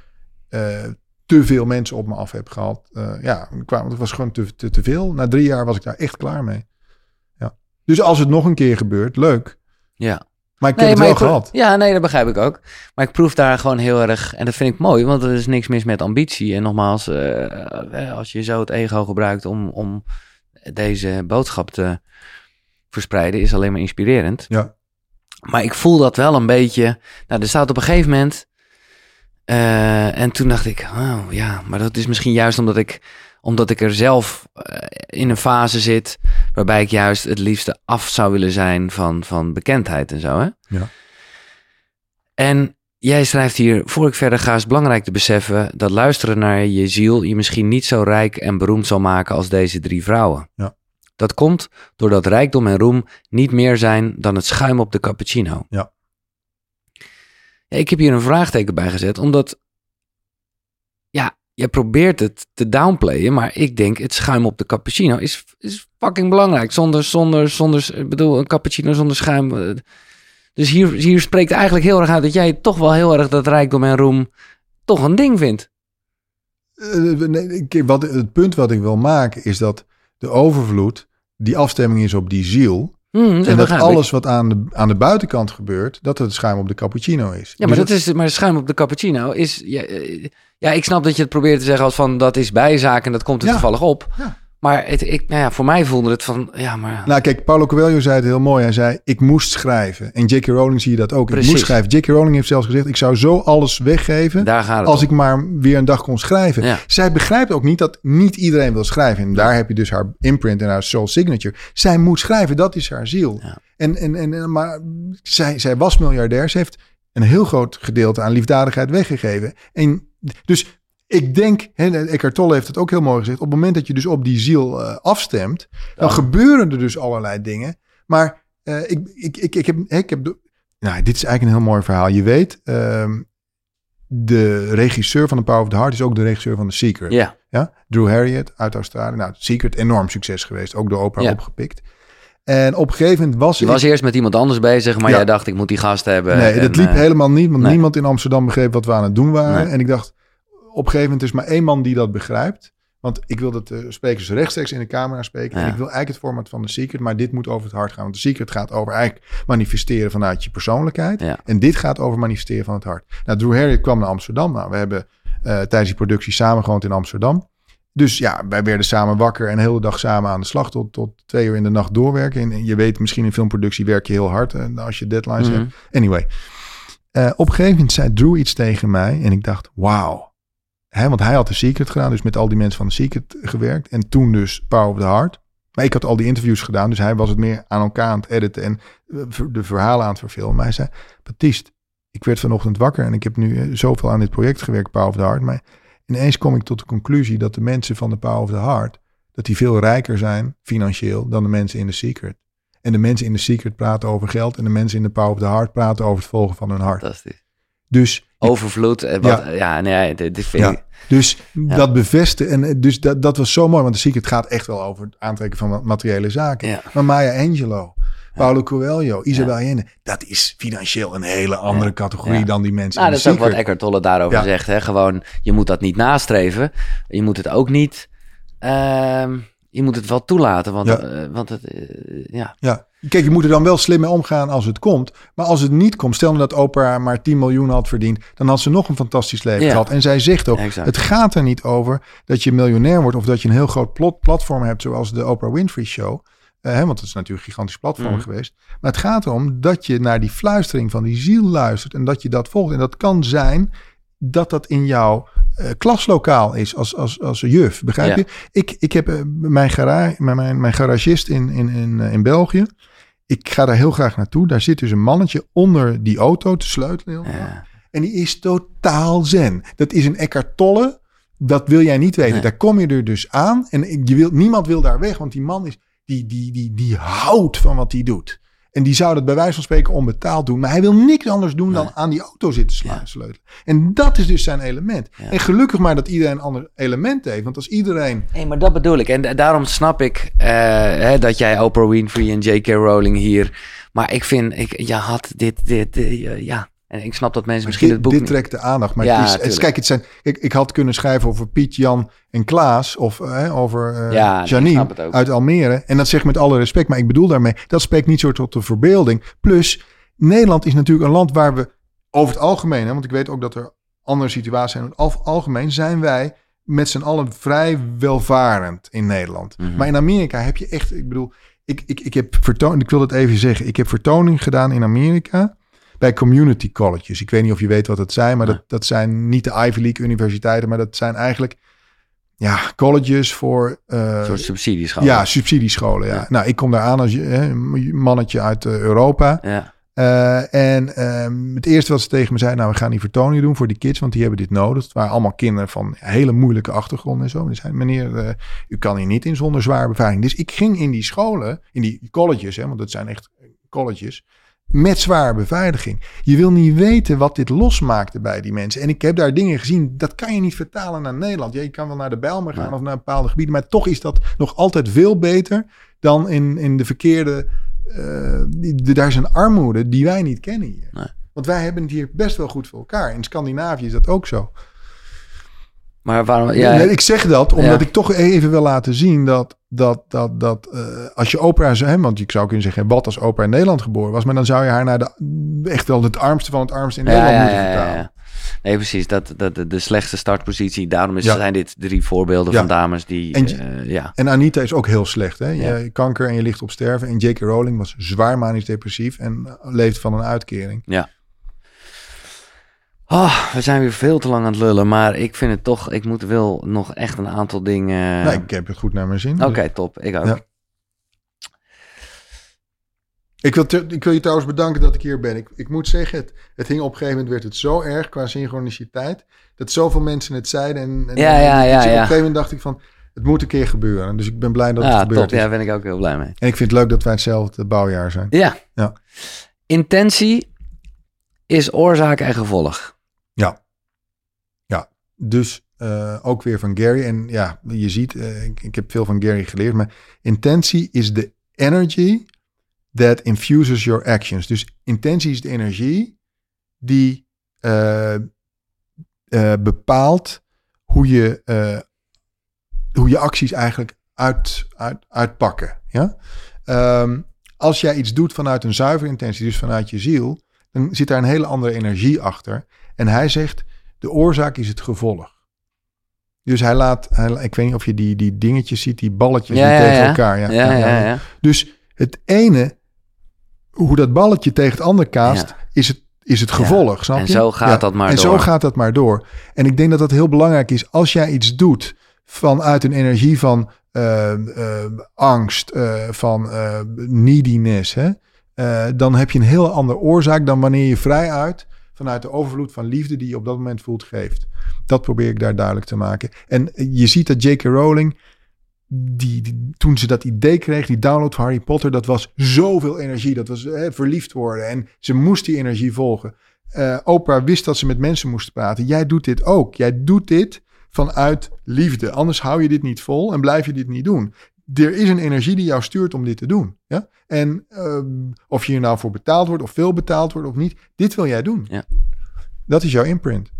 eh, te veel mensen op me af heb gehaald. Eh, ja, qua- het was gewoon te, te, te veel. Na drie jaar was ik daar echt klaar mee. Ja. Dus als het nog een keer gebeurt, leuk. Ja. Maar ik Nee, heb het wel gehad. Ja, nee, dat begrijp ik ook. Maar ik proef daar gewoon heel erg, en dat vind ik mooi, want er is niks mis met ambitie. En nogmaals, eh, eh, als je zo het ego gebruikt om, om deze boodschap te verspreiden, is alleen maar inspirerend. Ja. Maar ik voel dat wel een beetje. Nou, er staat op een gegeven moment. Eh, en toen dacht ik, oh ja, maar dat is misschien juist omdat ik, omdat ik er zelf eh, in een fase zit. waarbij ik juist het liefste af zou willen zijn van, van bekendheid en zo. Hè? Ja. En jij schrijft hier: voor ik verder ga, is het belangrijk te beseffen dat luisteren naar je ziel je misschien niet zo rijk en beroemd zal maken als deze drie vrouwen. Ja. Dat komt doordat rijkdom en roem niet meer zijn dan het schuim op de cappuccino. Ja. Ik heb hier een vraagteken bij gezet, omdat ja, je probeert het te downplayen, maar ik denk het schuim op de cappuccino is, is fucking belangrijk. Zonder, zonder, zonder, ik bedoel, een cappuccino zonder schuim. eh, Dus hier, hier spreekt eigenlijk heel erg uit dat jij toch wel heel erg dat rijkdom en roem toch een ding vindt. Kijk, wat, het punt wat ik wil maken is dat de overvloed, die afstemming is op die ziel. Hmm, en dat alles wat aan de, aan de buitenkant gebeurt, dat het schuim op de cappuccino is. Ja, maar, Dus dat is, maar schuim op de cappuccino is... Ja, eh, ja, ik snap dat je het probeert te zeggen als van dat is bijzaak en dat komt er Ja. toevallig op. Ja. Maar het, ik, nou ja, voor mij voelde het van, ja, maar... Nou, kijk, Paulo Coelho zei het heel mooi. Hij zei, ik moest schrijven. En J.K. Rowling zie je dat ook. Ik moest schrijven. J.K. Rowling heeft zelfs gezegd, ik zou zo alles weggeven... als om. ik maar weer een dag kon schrijven. Ja. Zij begrijpt ook niet dat niet iedereen wil schrijven. En daar heb je dus haar imprint en haar soul signature. Zij moet schrijven, dat is haar ziel. Ja. En, en, en- maar zij, zij was miljardair. Ze heeft een heel groot gedeelte aan liefdadigheid weggegeven. En dus ik denk, hè, Eckhart Tolle heeft het ook heel mooi gezegd. Op het moment dat je dus op die ziel eh, afstemt, dan gebeuren er dus allerlei dingen. Maar eh, ik, ik, ik, ik heb, ik heb de- nou, dit is eigenlijk een heel mooi verhaal. Je weet, ehm, de regisseur van The Power of the Heart is ook de regisseur van The Secret. Ja, Ja? Drew Harriet uit Australië. Nou, Secret, enorm succes geweest. Ook door Oprah Ja. opgepikt. En op een gegeven moment was je ik- was eerst met iemand anders bezig, maar Ja. jij dacht ik moet die gast hebben. Nee, en, dat liep eh, helemaal niet. Want nee. niemand in Amsterdam begreep wat we aan het doen waren. Nee. En ik dacht, op een gegeven moment is maar één man die dat begrijpt. Want ik wil dat de sprekers rechtstreeks in de camera spreken. En ik wil eigenlijk het format van de Secret. Maar dit moet over het hart gaan. Want de Secret gaat over eigenlijk manifesteren vanuit je persoonlijkheid. Ja. En dit gaat over manifesteren van het hart. Nou, Drew Harriet kwam naar Amsterdam. Nou, we hebben eh, tijdens die productie samen gewoond in Amsterdam. Dus ja, wij werden samen wakker en de hele dag samen aan de slag tot, tot twee uur in de nacht doorwerken. En je weet, misschien in filmproductie werk je heel hard eh, als je deadlines mhm. hebt. Anyway, eh, op een gegeven moment zei Drew iets tegen mij en ik dacht, wauw. Hè, want hij had de Secret gedaan, dus met al die mensen van de Secret gewerkt. En toen dus Power of the Heart. Maar ik had al die interviews gedaan, dus hij was het meer aan elkaar aan het editen en eh, de verhalen aan het verfilmen. Maar hij zei, Baptiste, ik werd vanochtend wakker en ik heb nu eh, zoveel aan dit project gewerkt, Power of the Heart. Maar ineens kom ik tot de conclusie dat de mensen van de Power of the Heart, dat die veel rijker zijn financieel dan de mensen in de Secret. En de mensen in The Secret praten over geld. En de mensen in The Power of the Heart praten over het volgen van hun hart. Fantastisch. Dus *laughs* Overvloed. eh, Wat, ja. nee, dit, dit vind Ja. ik... Dus dat bevestigen. En eh, dus dat, dat was zo mooi. Want de Secret gaat echt wel over het aantrekken van ma- materiële zaken. Ja. Maar Maya Angelou, Paulo Coelho, Isabel Allende. Dat is financieel een hele andere Ja. categorie Ja. dan die mensen Nou, in dat is ook wat. Eckhart Tolle daarover Ja. zegt. Hè? Gewoon, je moet dat niet nastreven. Je moet het ook niet... ehm, je moet het wel toelaten, want, Ja. eh, want het... ja. Ja. Kijk, je moet er dan wel slim mee omgaan als het komt. Maar als het niet komt, stel nou dat Oprah maar 10 miljoen had verdiend, dan had ze nog een fantastisch leven Ja. gehad. En zij zegt ook, Exact. het gaat er niet over dat je miljonair wordt of dat je een heel groot plot platform hebt, zoals de Oprah Winfrey Show. Eh, hè, want dat is natuurlijk een gigantisch platform Mhm. geweest. Maar het gaat erom dat je naar die fluistering van die ziel luistert en dat je dat volgt. En dat kan zijn dat dat in jouw eh, klaslokaal is als, als, als juf. Begrijp Ja. je? Ik, ik heb eh, mijn, gara mijn, mijn, mijn garagist in, in, in, in België. Ik ga daar heel graag naartoe. Daar zit dus een mannetje onder die auto te sleutelen. Ja. En die is totaal zen. Dat is een Eckhart Tolle. Dat wil jij niet weten. Nee. Daar kom je er dus aan. En je wil, niemand wil daar weg. Want die man is, die, die, die, die houdt van wat hij doet. En die zou dat bij wijze van spreken onbetaald doen. Maar hij wil niks anders doen dan Nee. aan die auto zitten Ja. sleutelen. En dat is dus zijn element. Ja. En gelukkig maar dat iedereen een ander element heeft. Want als iedereen... Nee, maar dat bedoel ik. En da- daarom snap ik eh, hè, dat jij Oprah Winfrey en J.K. Rowling hier... Maar ik vind, ik, je had dit, dit, eh, ja... En ik snap dat mensen misschien dit, het boek dit niet- trekt de aandacht. Maar Ja, het is, het, tuurlijk. kijk, het zijn, ik, ik had kunnen schrijven over Piet, Jan en Klaas. Of eh, over eh Ja, Janine uit Almere. En dat zeg ik met alle respect. Maar ik bedoel daarmee, dat spreekt niet zo tot de verbeelding. Plus, Nederland is natuurlijk een land waar we over het algemeen... Hè, want ik weet ook dat er andere situaties zijn. Over het al- algemeen zijn wij met z'n allen vrij welvarend in Nederland. Mhm. Maar in Amerika heb je echt... Ik bedoel, ik, ik, ik heb vertoning... Ik wil het even zeggen. Ik heb vertoning gedaan in Amerika bij community colleges. Ik weet niet of je weet wat het zijn, maar dat, dat zijn niet de Ivy League universiteiten, maar dat zijn eigenlijk ja, colleges voor eh, Een soort subsidieschool. ja, subsidiescholen. Ja. Ja. Nou, ik kom daar aan als je- hè, mannetje uit eh, Europa. Ja. Eh, en ehm, het eerste wat ze tegen me zei, nou, we gaan die vertoning doen voor die kids, want die hebben dit nodig. Het waren allemaal kinderen van hele moeilijke achtergronden en zo. En die zeiden, meneer, eh, u kan hier niet in zonder zware beveiliging. Dus ik ging in die scholen, in die colleges, hè, want dat zijn echt colleges, met zware beveiliging. Je wil niet weten wat dit losmaakte bij die mensen. En ik heb daar dingen gezien, dat kan je niet vertalen naar Nederland. Ja, je kan wel naar de Bijlmer gaan of naar bepaalde gebieden, maar toch is dat nog altijd veel beter dan in, in de verkeerde... eh, die- daar is een armoede die wij niet kennen hier. Nee. Want wij hebben het hier best wel goed voor elkaar. In Scandinavië is dat ook zo. Maar waarom... Ja, Nee, ik zeg dat omdat Ja. ik toch even wil laten zien dat, dat, dat, dat eh, als je opera zou hebben, want ik zou kunnen zeggen, wat als opera in Nederland geboren was, maar dan zou je haar naar de echt wel het armste van het armste in ja, Nederland ja, moeten ja, ja, vertalen. ja. Nee, precies. Dat, dat, de, slechtste startpositie. Daarom is, Ja. zijn dit drie voorbeelden Ja. van dames die... En- eh, ja. En Anita is ook heel slecht. Hè? Je, Ja. kanker en je ligt op sterven. En J.K. Rowling was zwaar manisch depressief en leeft van een uitkering. Oh, we zijn weer veel te lang aan het lullen. Maar ik vind het toch... Ik moet wel nog echt een aantal dingen... Nee, ik heb het goed naar mijn zin. Oké, top. Ik ook. Ja. Ik wil, te- ik wil je trouwens bedanken dat ik hier ben. Ik, ik moet zeggen, het, het hing op een gegeven moment werd het zo erg qua synchroniciteit. Dat zoveel mensen het zeiden. En, en, Ja, ja, en ja, dus Op een gegeven moment dacht ik van, het moet een keer gebeuren. Dus ik ben blij dat het Ja, gebeurd top. is. Ja, daar ben ik ook heel blij mee. En ik vind het leuk dat wij hetzelfde bouwjaar zijn. Ja. Ja. Intentie is oorzaak en gevolg. Dus eh, ook weer van Gary. En ja, je ziet, eh, ik, heb veel van Gary geleerd. Maar intentie is de energy that infuses your actions. Dus intentie is de energie die eh, bepaalt hoe je, hoe je acties eigenlijk uit, uit, uitpakken. Ja? Ehm, als jij iets doet vanuit een zuivere intentie, dus vanuit je ziel, dan zit daar een hele andere energie achter. En hij zegt, de oorzaak is het gevolg. Dus hij laat, hij, ik weet niet of je die, die dingetjes ziet, die balletjes Ja, die ja, tegen ja. elkaar. Ja, Ja, ja, ja. Dus het ene, hoe dat balletje tegen het ander kaast, is, het, is het gevolg. Snap En je? zo gaat dat maar en door. zo gaat dat maar door. En ik denk dat dat heel belangrijk is. Als jij iets doet vanuit een energie van eh, eh, angst, eh, van eh, neediness, hè, eh, dan heb je een heel andere oorzaak dan wanneer je vrij uit vanuit de overvloed van liefde die je op dat moment voelt geeft. Dat probeer ik daar duidelijk te maken. En je ziet dat J.K. Rowling, die, die, toen ze dat idee kreeg, die download van Harry Potter, dat was zoveel energie. Dat was hè, verliefd worden. En ze moest die energie volgen. Uh, Oprah wist dat ze met mensen moest praten. Jij doet dit ook. Jij doet dit vanuit liefde. Anders hou je dit niet vol en blijf je dit niet doen. Er is een energie die jou stuurt om dit te doen. Ja? En uh, of je hier nou voor betaald wordt, of veel betaald wordt of niet, dit wil jij doen. Ja. Dat is jouw imprint.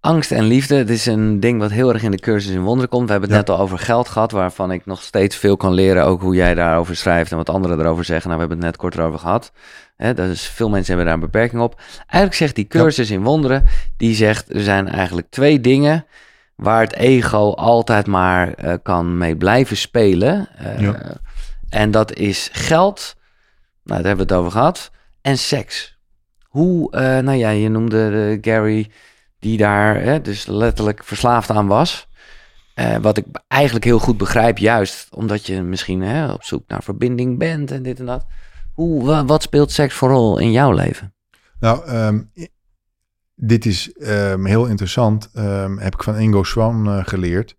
Angst en liefde, het is een ding wat heel erg in de cursus in wonderen komt. We hebben het net al over geld gehad, waarvan ik nog steeds veel kan leren. Ook hoe jij daarover schrijft en wat anderen erover zeggen. Nou, we hebben het net kort over gehad. Hè, dus veel mensen hebben daar een beperking op. Eigenlijk zegt die cursus in wonderen, die zegt er zijn eigenlijk twee dingen waar het ego altijd maar uh, kan mee blijven spelen. Uh, ja. En dat is geld, nou, daar hebben we het over gehad, en seks. Hoe, uh, nou ja, je noemde Gary die daar hè, dus letterlijk verslaafd aan was. Wat ik eigenlijk heel goed begrijp, juist omdat je misschien hè, op zoek naar verbinding bent en dit en dat. Hoe, wat speelt seks vooral in jouw leven? Nou, um, dit is um, heel interessant. Um, heb ik van Ingo Swan uh, geleerd.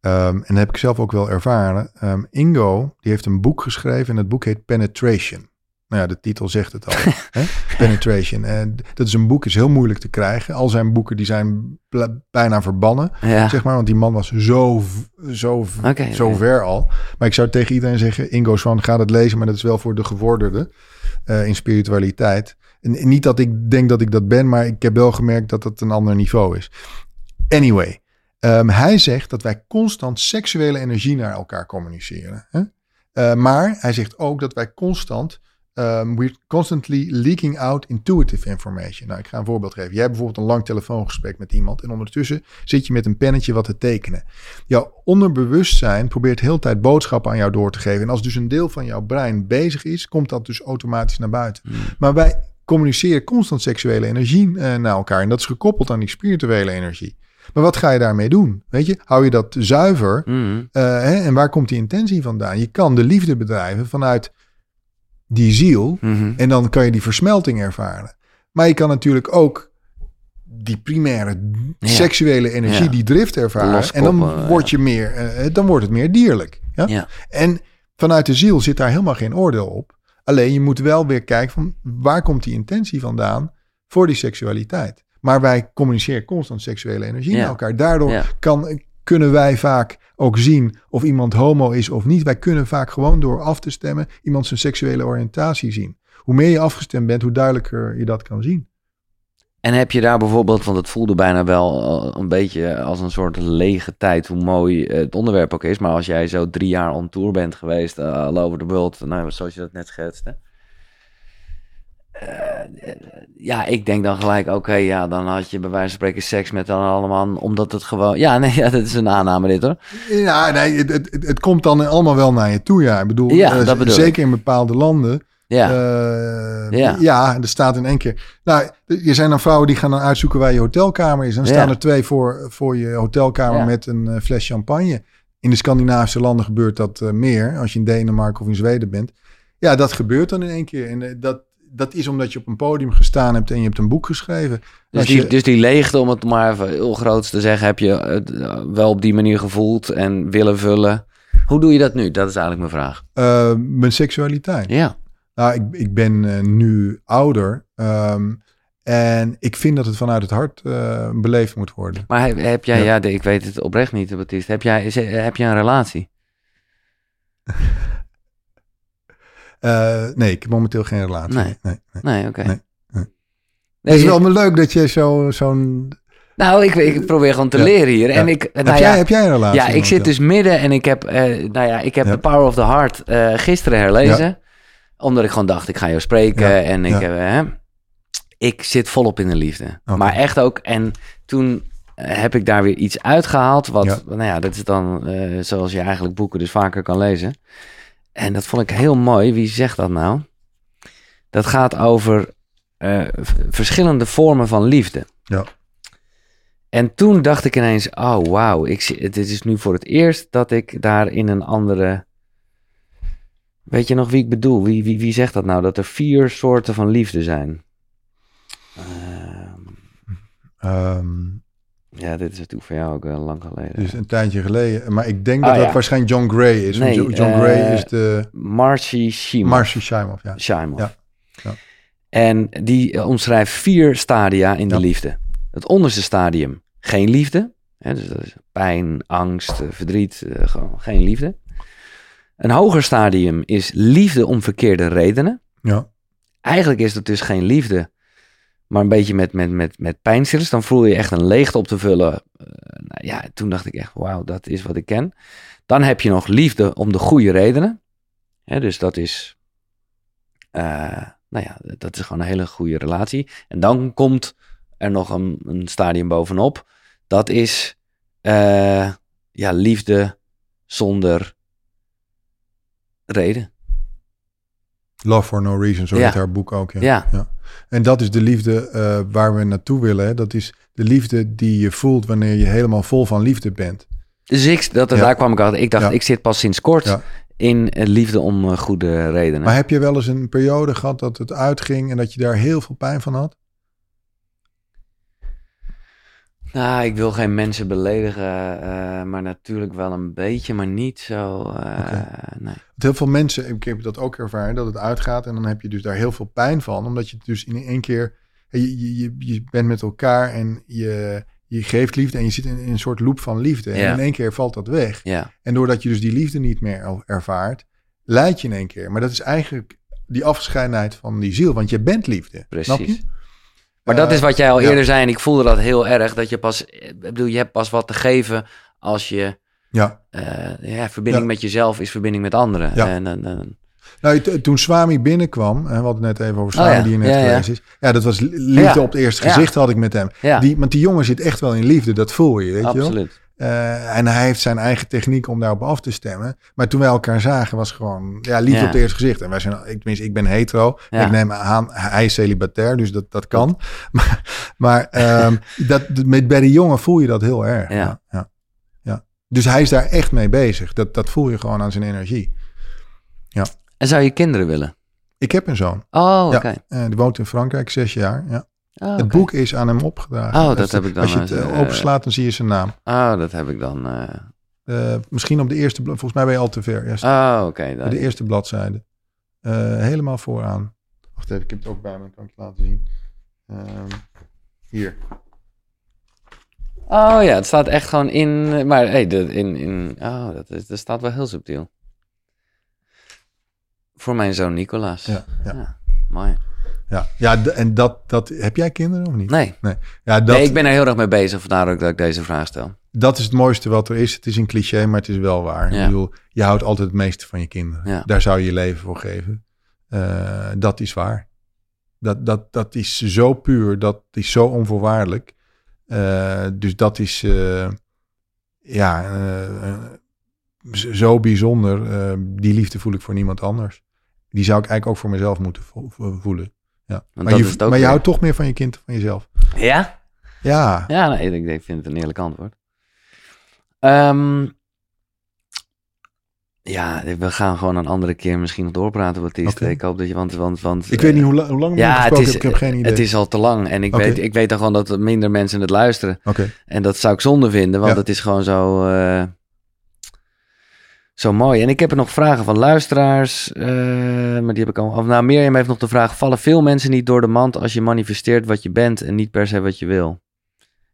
en dat heb ik zelf ook wel ervaren. Ingo, die heeft een boek geschreven en het boek heet Penetration. Nou ja, de titel zegt het al. *laughs* hè? Penetration. En dat is een boek, is heel moeilijk te krijgen. Al zijn boeken die zijn bijna verbannen, ja. zeg maar. Want die man was zo, zo, okay, zo okay. ver al. Maar ik zou tegen iedereen zeggen, Ingo Swan, ga het lezen. Maar dat is wel voor de gevorderden uh, in spiritualiteit. En, niet dat ik denk dat ik dat ben, maar ik heb wel gemerkt dat het een ander niveau is. Anyway, um, hij zegt dat wij constant seksuele energie naar elkaar communiceren. Hè? Uh, maar hij zegt ook dat wij constant Um, we're constantly leaking out intuitive information. Nou, ik ga een voorbeeld geven. Jij hebt bijvoorbeeld een lang telefoongesprek met iemand en ondertussen zit je met een pennetje wat te tekenen. Jouw onderbewustzijn probeert heel tijd boodschappen aan jou door te geven. En als dus een deel van jouw brein bezig is, komt dat dus automatisch naar buiten. Hmm. Maar wij communiceren constant seksuele energie uh, naar elkaar en dat is gekoppeld aan die spirituele energie. Maar wat ga je daarmee doen? Weet je, hou je dat zuiver? Mm. Uh, hè? En waar komt die intentie vandaan? Je kan de liefde bedrijven vanuit die ziel. Mm -hmm. En dan kan je die versmelting ervaren. Maar je kan natuurlijk ook die primaire Ja. seksuele energie, Ja. die drift ervaren. Loskoppen, en dan, word je meer, eh, dan wordt het meer dierlijk. Ja. En vanuit de ziel zit daar helemaal geen oordeel op. Alleen je moet wel weer kijken van waar komt die intentie vandaan voor die seksualiteit. Maar wij communiceren constant seksuele energie Ja. naar elkaar. Daardoor Ja. kan, kunnen wij vaak ook zien of iemand homo is of niet. Wij kunnen vaak gewoon door af te stemmen iemand zijn seksuele oriëntatie zien. Hoe meer je afgestemd bent, hoe duidelijker je dat kan zien. En heb je daar bijvoorbeeld, want het voelde bijna wel eh, een beetje als een soort lege tijd, hoe mooi eh, het onderwerp ook is. Maar als jij zo drie jaar on tour bent geweest, uh, all over the world, nou, zoals je dat net schetste. Uh, ja, ik denk dan gelijk, oké, okay, ja, dan had je bij wijze van spreken seks met dan allemaal, omdat het gewoon, ja, nee, *laughs* ja, dat is een aanname dit hoor. Ja, nee, het, het, het komt dan allemaal wel naar je toe, ja. Ik bedoel, ja, dat bedoel zeker ik. in bepaalde landen. Ja. Uh, ja. ja, er staat in één keer. Nou, er zijn dan vrouwen die gaan dan uitzoeken waar je hotelkamer is. Dan staan Ja. er twee voor, voor je hotelkamer Ja. met een uh, fles champagne. In de Scandinavische landen gebeurt dat uh, meer. Als je in Denemarken of in Zweden bent. Ja, dat gebeurt dan in één keer. En uh, dat, dat is omdat je op een podium gestaan hebt en je hebt een boek geschreven. Dus die, je- dus die leegte, om het maar even heel groot te zeggen, heb je eh, wel op die manier gevoeld en willen vullen. Hoe doe je dat nu? Dat is eigenlijk mijn vraag. Mijn seksualiteit. Ja. Nou, ik, ik ben uh, nu ouder. Um, en ik vind dat het vanuit het hart uh, beleefd moet worden. Maar heb, heb jij, Ja. ja. ik weet het oprecht niet, Baptiste. Heb jij, is, heb jij een relatie? Uh, *laughs* nee, ik heb momenteel geen relatie. Nee. nee, nee. Nee, oké. Nee, het is wel me leuk dat je zo- zo'n... Nou, ik, ik probeer gewoon te Ja. leren hier. En ik, nou heb, ja, jij, heb jij een relatie? ja, ik zit dus midden en ik heb, eh, nou ja, ik heb. The Power of the Heart eh, gisteren herlezen. Omdat ik gewoon dacht, ik ga jou spreken. Ja. En ik, Ja. heb, hè, ik zit volop in de liefde. Maar echt ook. En toen eh, heb ik daar weer iets uitgehaald. Wat, Ja. nou ja, dat is dan eh, zoals je eigenlijk boeken dus vaker kan lezen. En dat vond ik heel mooi. Wie zegt dat nou? Dat gaat over eh, verschillende vormen van liefde. Ja. En toen dacht ik ineens, oh wauw, het is nu voor het eerst dat ik daar in een andere... Weet je nog wie ik bedoel? Wie, wie, wie zegt dat nou? Dat er vier soorten van liefde zijn. Ehm, Ehm, Ja, dit is natuurlijk voor jou ook uh, lang geleden. Dus een tijdje geleden. Maar ik denk dat Oh, dat ja. waarschijnlijk John Gray is. Nee, John eh, Gray is de Marcy Shimoff. Marcy Shimoff, ja. Shimoff. Ja, ja. En die eh, omschrijft vier stadia in de Ja. liefde. Het onderste stadium, geen liefde. Hè, dus dat is pijn, angst, eh, verdriet, eh, gewoon geen liefde. Een hoger stadium is liefde om verkeerde redenen. Ja. Eigenlijk is dat dus geen liefde, maar een beetje met, met, met, met pijnstillers. Dan voel je echt een leegte op te vullen. Eh, nou ja, toen dacht ik echt, wauw, dat is wat ik ken. Dan heb je nog liefde om de goede redenen. Dus dat is, eh, nou ja, dat is gewoon een hele goede relatie. En dan komt er nog een, een stadium bovenop. Dat is, eh, ja, liefde zonder reden. Love for No Reason, zo Ja. heet haar boek ook. Ja. Ja. En dat is de liefde eh, waar we naartoe willen. Hè. Dat is de liefde die je voelt wanneer je helemaal vol van liefde bent. Dus ik, dat, Ja. daar kwam ik achter. Ik dacht, ik zit pas sinds kort in eh, liefde om eh, goede redenen. Maar heb je wel eens een periode gehad dat het uitging en dat je daar heel veel pijn van had? Nou, ik wil geen mensen beledigen, eh, maar natuurlijk wel een beetje, maar niet zo. eh, nee. Heel veel mensen, ik heb dat ook ervaren, dat het uitgaat en dan heb je dus daar heel veel pijn van. Omdat je dus in één keer, je, je, je, je bent met elkaar en je, je geeft liefde en je zit in, in een soort loop van liefde. En Ja. in één keer valt dat weg. Ja, En doordat je dus die liefde niet meer er- ervaart, leid je in één keer. Maar dat is eigenlijk die afgescheidenheid van die ziel, want je bent liefde. Snap je? Maar dat Eh, is wat jij al ja. eerder zei en ik voelde dat heel erg. Dat je pas, ik bedoel, je hebt pas wat te geven als je, Ja. eh, ja, verbinding Ja. met jezelf is verbinding met anderen. Ja. En, en, en- Nou, toen Swami binnenkwam, en we hadden het net even over Swami Oh ja, die er net ja, is. Ja, dat was li- liefde op het eerste gezicht had ik met hem. ja, Die, want die jongen zit echt wel in liefde, dat voel je, weet je wel. Eh, en hij heeft zijn eigen techniek om daarop af te stemmen. Maar toen wij elkaar zagen, was gewoon ja, liefde Ja. op het eerste gezicht. En wij zijn, ik, tenminste, ik ben hetero. Ja. Ik neem aan, hij is celibatair, dus dat, dat kan. *laughs* Maar, maar ehm, dat, met, bij die jongen voel je dat heel erg. Ja. Ja. Ja, ja. Dus hij is daar echt mee bezig. Dat, dat voel je gewoon aan zijn energie. En zou je kinderen willen? Ik heb een zoon. Ja. Oh, oké. Eh, die woont in Frankrijk, zes jaar. Ja. Oh, Het boek is aan hem opgedragen. Oh, dat Als- heb ik dan Als je het eh, eh, openslaat, dan zie je zijn naam. Oh, dat heb ik dan. eh, misschien op de eerste, volgens mij ben je al te ver. Ja, Oh, oké. Dan- de eerste bladzijde. Helemaal vooraan. Wacht even, ik heb het ook bij me, kan ik je laten zien. Ehm, hier. Oh ja, het staat echt gewoon in. Maar hey, de, in, in. Oh, dat, is, dat staat wel heel subtiel. Voor mijn zoon Nicolaas. Ja, ja. Ja, mooi. Ja. ja en dat, dat, heb jij kinderen of niet? Nee. Ja, dat, nee, ik ben er heel erg mee bezig. Vandaar ook dat ik deze vraag stel. dat is het mooiste wat er is. Het is een cliché, maar het is wel waar. Ja. Ik bedoel, je houdt altijd het meeste van je kinderen. Ja. Daar zou je je leven voor geven. Eh, dat is waar. Dat, dat, dat is zo puur, dat is zo onvoorwaardelijk. Eh, dus dat is, eh, ja, zo bijzonder. Die liefde voel ik voor niemand anders. Die zou ik eigenlijk ook voor mezelf moeten vo- vo- voelen. Ja. Maar, je, is maar houdt toch meer van je kind dan van jezelf. Ja? Ja, Ja, nee, ik, ik vind het een eerlijk antwoord. Ehm, ja, we gaan gewoon een andere keer misschien nog doorpraten, Baptiste. Oké. Ik hoop dat je, want, want, want ik weet niet hoe, la- hoe lang we Ja, het is, heb. Ik heb geen idee. het is al te lang. En ik, weet, ik weet dan gewoon dat er minder mensen het luisteren. En dat zou ik zonde vinden, want Ja. het is gewoon zo, eh, zo mooi. En ik heb er nog vragen van luisteraars, eh, maar die heb ik al. Of nou, Mirjam heeft nog de vraag: vallen veel mensen niet door de mand als je manifesteert wat je bent en niet per se wat je wil?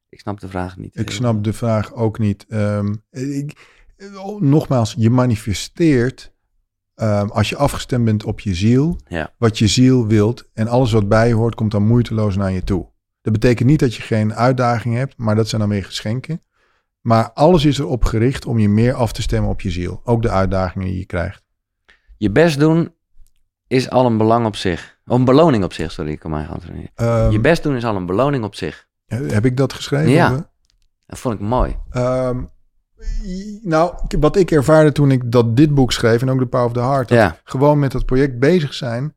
Ik snap de vraag niet. ik snap de vraag ook niet. Ehm, ik, eh, nogmaals, je manifesteert ehm, als je afgestemd bent op je ziel, Ja. wat je ziel wilt en alles wat bij je hoort komt dan moeiteloos naar je toe. Dat betekent niet dat je geen uitdaging hebt, maar dat zijn dan weer geschenken. Maar alles is erop gericht om je meer af te stemmen op je ziel. Ook de uitdagingen die je krijgt. Je best doen is al een belang op zich. Een beloning op zich, sorry, ik kan mij gaan trainen. Ehm, Je best doen is al een beloning op zich. heb ik dat geschreven? Ja. eh? Dat vond ik mooi. Ehm, nou, wat ik ervaarde toen ik dat dit boek schreef en ook The Power of the Heart, Ja. gewoon met dat project bezig zijn.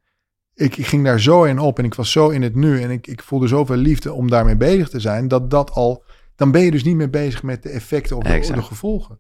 Ik, ik ging daar zo in op en ik was zo in het nu en ik, ik voelde zoveel liefde om daarmee bezig te zijn, dat dat al, dan ben je dus niet meer bezig met de effecten of de, gevolgen.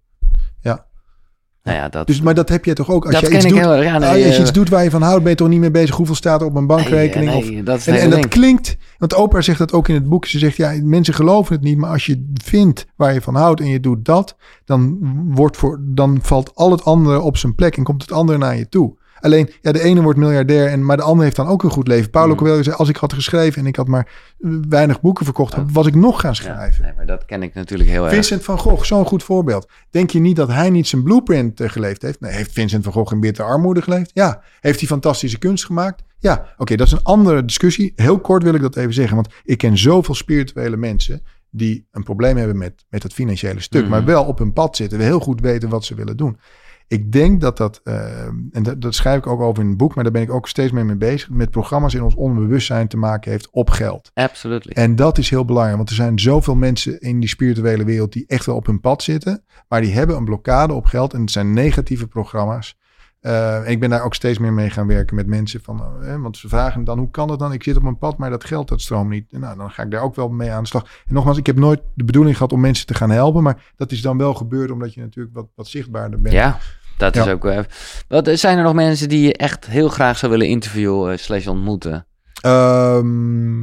Nou ja, dat, Dus, maar dat heb je toch ook als dat je iets doet. heel. Ja, nee, als je eh, iets doet waar je van houdt, ben je toch niet mee bezig hoeveel staat er op mijn bankrekening? nee, of, nee, dat is en, en dat klinkt, want Oprah zegt dat ook in het boek. Ze zegt, ja, mensen geloven het niet, maar als je vindt waar je van houdt en je doet dat, dan, wordt voor, dan valt al het andere op zijn plek en komt het andere naar je toe. Alleen, ja, de ene wordt miljardair, en, maar de ander heeft dan ook een goed leven. Paulo Mm. Coelho zei, als ik had geschreven en ik had maar eh, weinig boeken verkocht, was ik nog gaan Ja, schrijven. nee, maar dat ken ik natuurlijk heel erg. Vincent van Gogh, zo'n goed voorbeeld. Denk je niet dat hij niet zijn blueprint eh, geleefd heeft? Nee, heeft Vincent van Gogh in bittere armoede geleefd? Ja. Heeft hij fantastische kunst gemaakt? Ja. Oké, dat is een andere discussie. Heel kort wil ik dat even zeggen, want ik ken zoveel spirituele mensen die een probleem hebben met, met het financiële stuk, Mhm. maar wel op hun pad zitten, heel goed weten wat ze willen doen. Ik denk dat dat, eh, en dat, dat schrijf ik ook over in het boek, maar daar ben ik ook steeds mee mee bezig, met programma's in ons onbewustzijn te maken heeft op geld. Absolutely. En dat is heel belangrijk, want er zijn zoveel mensen in die spirituele wereld die echt wel op hun pad zitten, maar die hebben een blokkade op geld en het zijn negatieve programma's. Eh, ik ben daar ook steeds meer mee gaan werken met mensen van, eh, hè, want ze vragen dan hoe kan het dan? Ik zit op mijn pad, maar dat geld dat stroomt niet. Nou, dan ga ik daar ook wel mee aan de slag. En nogmaals, ik heb nooit de bedoeling gehad om mensen te gaan helpen, maar dat is dan wel gebeurd omdat je natuurlijk wat, wat zichtbaarder bent. Ja, dat is ook... eh, wat, zijn er nog mensen die je echt heel graag zou willen interviewen slash ontmoeten? Ehm,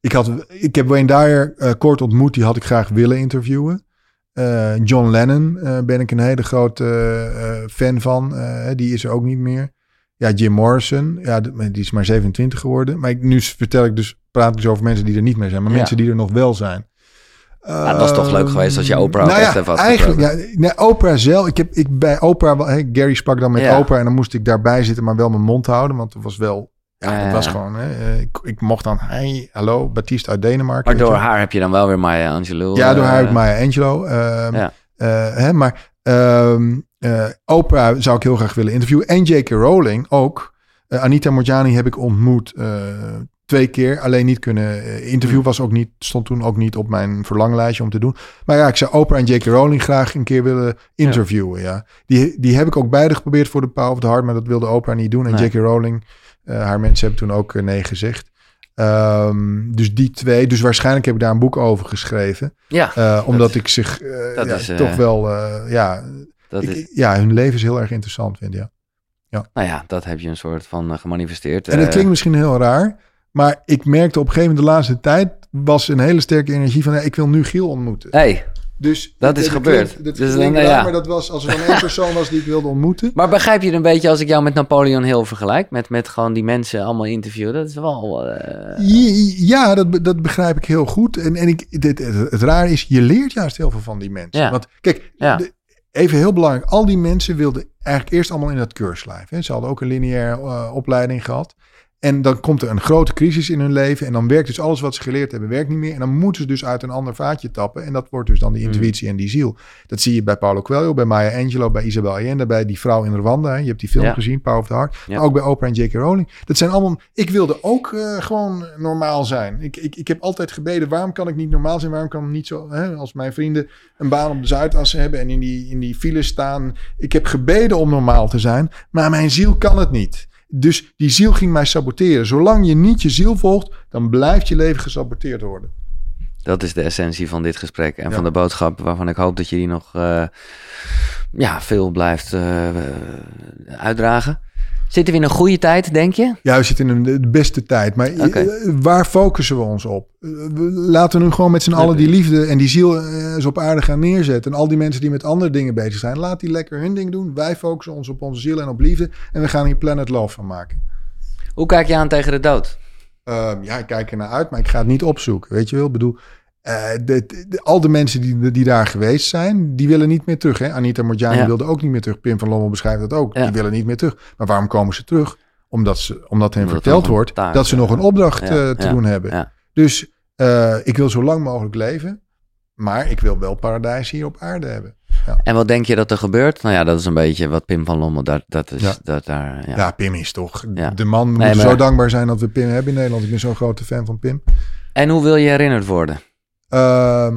ik, had, ik heb Wayne Dyer kort ontmoet, die had ik graag willen interviewen. Eh, John Lennon eh, ben ik een hele grote eh, fan van. Die is er ook niet meer. Ja, Jim Morrison, ja, die is maar 27 geworden. Maar ik, nu vertel ik dus, praat ik dus over mensen die er niet meer zijn, maar Ja. mensen die er nog wel zijn. het was toch leuk geweest als je Oprah nou echt ja, even eigenlijk, ja, nee, Oprah zelf. Ik heb ik bij Oprah, Gary sprak dan met Ja. Oprah en dan moest ik daarbij zitten, maar wel mijn mond houden, want het was wel, ja, ja, was ja. gewoon, hè, eh, ik, ik mocht dan, hey, hallo, Baptiste uit Denemarken. Maar door haar heb je dan wel weer Maya Angelou. Ja, door eh, haar heb ik Maya Angelou. ehm, Ja. eh, hè, maar ehm, eh, Oprah zou ik heel graag willen interviewen. En J.K. Rowling ook. Eh, Anita Morjani heb ik ontmoet eh, twee keer. Alleen niet kunnen eh, interviewen. Was ook niet, stond toen ook niet op mijn verlanglijstje om te doen. Maar ja, ik zou Oprah en J.K. Rowling graag een keer willen interviewen. Ja. Die, die heb ik ook beide geprobeerd voor de Power of the Heart. Maar dat wilde Oprah niet doen. En Nee. J.K. Rowling, eh, haar mensen hebben toen ook eh, nee gezegd. Ehm, dus die twee. Dus waarschijnlijk heb ik daar een boek over geschreven. Ja, Uh, omdat ik zich uh, dat ja, is, uh, toch wel, ja, dat ik, is, ja, hun leven is heel erg interessant vind. Ja. nou ja, dat heb je een soort van gemanifesteerd. En het klinkt misschien heel raar, maar ik merkte op een gegeven moment de laatste tijd was een hele sterke energie van, ja, ik wil nu Giel ontmoeten. Hey, dus dat is het gebeurd. Dat dus dan, raar, ja. maar dat was als er dan één persoon was die ik wilde ontmoeten. Maar begrijp je een beetje als ik jou met Napoleon Hill vergelijk? Met, met gewoon die mensen allemaal interviewen. Dat is wel... Uh... Ja, dat, dat begrijp ik heel goed. En, en ik, dit, het, het raar is, je leert juist heel veel van die mensen. Ja. Want kijk, Ja. de, even heel belangrijk. Al die mensen wilden eigenlijk eerst allemaal in dat keurslijf. Hè. Ze hadden ook een lineaire uh, opleiding gehad. En dan komt er een grote crisis in hun leven. En dan werkt dus alles wat ze geleerd hebben, werkt niet meer. En dan moeten ze dus uit een ander vaatje tappen. En dat wordt dus dan die intuïtie mm. en die ziel. Dat zie je bij Paulo Coelho, bij Maya Angelou, bij Isabel Allende, bij die vrouw in Rwanda. Je hebt die film Ja. gezien, Power of the Heart. Ja. Maar ook bij Oprah en J.K. Rowling. Dat zijn allemaal... Ik wilde ook uh, gewoon normaal zijn. Ik, ik, ik heb altijd gebeden, waarom kan ik niet normaal zijn? Waarom kan ik niet zo... Hè, als mijn vrienden een baan op de Zuidas hebben en in die, in die file staan. Ik heb gebeden om normaal te zijn, maar mijn ziel kan het niet. Dus die ziel ging mij saboteren. Zolang je niet je ziel volgt, dan blijft je leven gesaboteerd worden. Dat is de essentie van dit gesprek en ja. van de boodschap waarvan ik hoop dat je die nog uh, ja, veel blijft uh, uitdragen. Zitten we in een goede tijd, denk je? Ja, we zitten in de beste tijd. Maar okay. waar focussen we ons op? Laten we nu gewoon met z'n allen die liefde en die ziel eens op aarde gaan neerzetten. En al die mensen die met andere dingen bezig zijn, laat die lekker hun ding doen. Wij focussen ons op onze ziel en op liefde. En we gaan hier Planet Love van maken. Hoe kijk je aan tegen de dood? Uh, ja, ik kijk er naar uit, maar ik ga het niet opzoeken. Weet je wel? Ik bedoel, uh, de, de, al de mensen die, die daar geweest zijn, die willen niet meer terug. Hè? Anita Morjani ja. wilde ook niet meer terug. Pim van Lommel beschrijft dat ook. Ja. Die willen niet meer terug. Maar waarom komen ze terug? Omdat, ze, omdat hen omdat verteld wordt taak, dat ze nog een opdracht ja, uh, te doen hebben. Dus uh, ik wil zo lang mogelijk leven. Maar ik wil wel paradijs hier op aarde hebben. Ja. En wat denk je dat er gebeurt? Nou ja, dat is een beetje wat Pim van Lommel, dat, dat is ja. dat daar... Ja. ja, Pim is toch... De man moet nee, maar... zo dankbaar zijn dat we Pim hebben in Nederland. Ik ben zo'n grote fan van Pim. En hoe wil je herinnerd worden? Uh,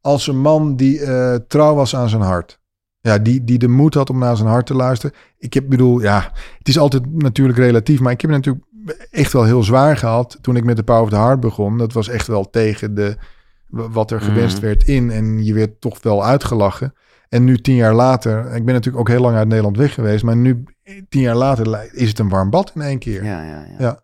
als een man die uh, trouw was aan zijn hart. Ja, die, die de moed had om naar zijn hart te luisteren. Ik heb, bedoel, ja, het is altijd natuurlijk relatief, maar ik heb het natuurlijk echt wel heel zwaar gehad toen ik met de Power of the Heart begon. Dat was echt wel tegen de, wat er gewenst mm. werd in en je werd toch wel uitgelachen. En nu tien jaar later, ik ben natuurlijk ook heel lang uit Nederland weg geweest, maar nu tien jaar later is het een warm bad in één keer. Ja, ja, ja. Ja.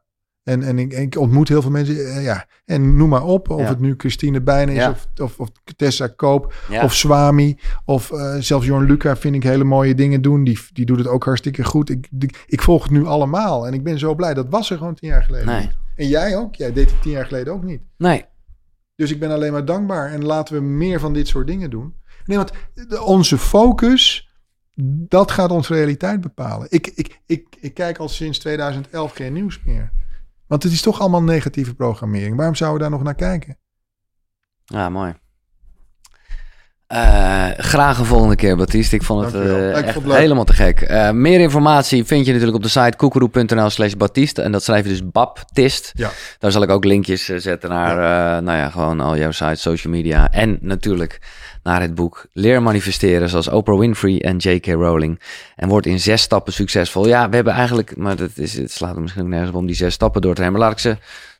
En, en ik, ik ontmoet heel veel mensen, eh, ja, en noem maar op, of Ja. het nu Christine Bijnen is, Ja. of, of, of Tessa Koop, Ja. of Swami, of eh, zelfs Jorn Luca vind ik hele mooie dingen doen. Die, die doet het ook hartstikke goed. Ik, die- ik volg het nu allemaal en ik ben zo blij. Dat was er gewoon tien jaar geleden. Nee. En jij ook? Jij deed het tien jaar geleden ook niet. Nee. Dus ik ben alleen maar dankbaar en laten we meer van dit soort dingen doen. Nee, want onze focus, dat gaat onze realiteit bepalen. Ik, ik, ik, ik kijk al sinds 2011 geen nieuws meer. Want het is toch allemaal negatieve programmering. Waarom zouden we daar nog naar kijken? Ja, mooi. Eh, graag een volgende keer, Baptiste. Ik vond het eh, echt helemaal te gek. Eh, meer informatie vind je natuurlijk op de site koekeroe.nl slash Baptiste. En dat schrijf je dus Baptist. Ja. Daar zal ik ook linkjes zetten naar, nou ja, gewoon al jouw sites, social media. En natuurlijk naar het boek Leer manifesteren, zoals Oprah Winfrey en J.K. Rowling. En wordt in zes stappen succesvol. Ja, we hebben eigenlijk, maar dat is, het slaat er misschien nergens op om die zes stappen door te nemen. Maar laat ik ze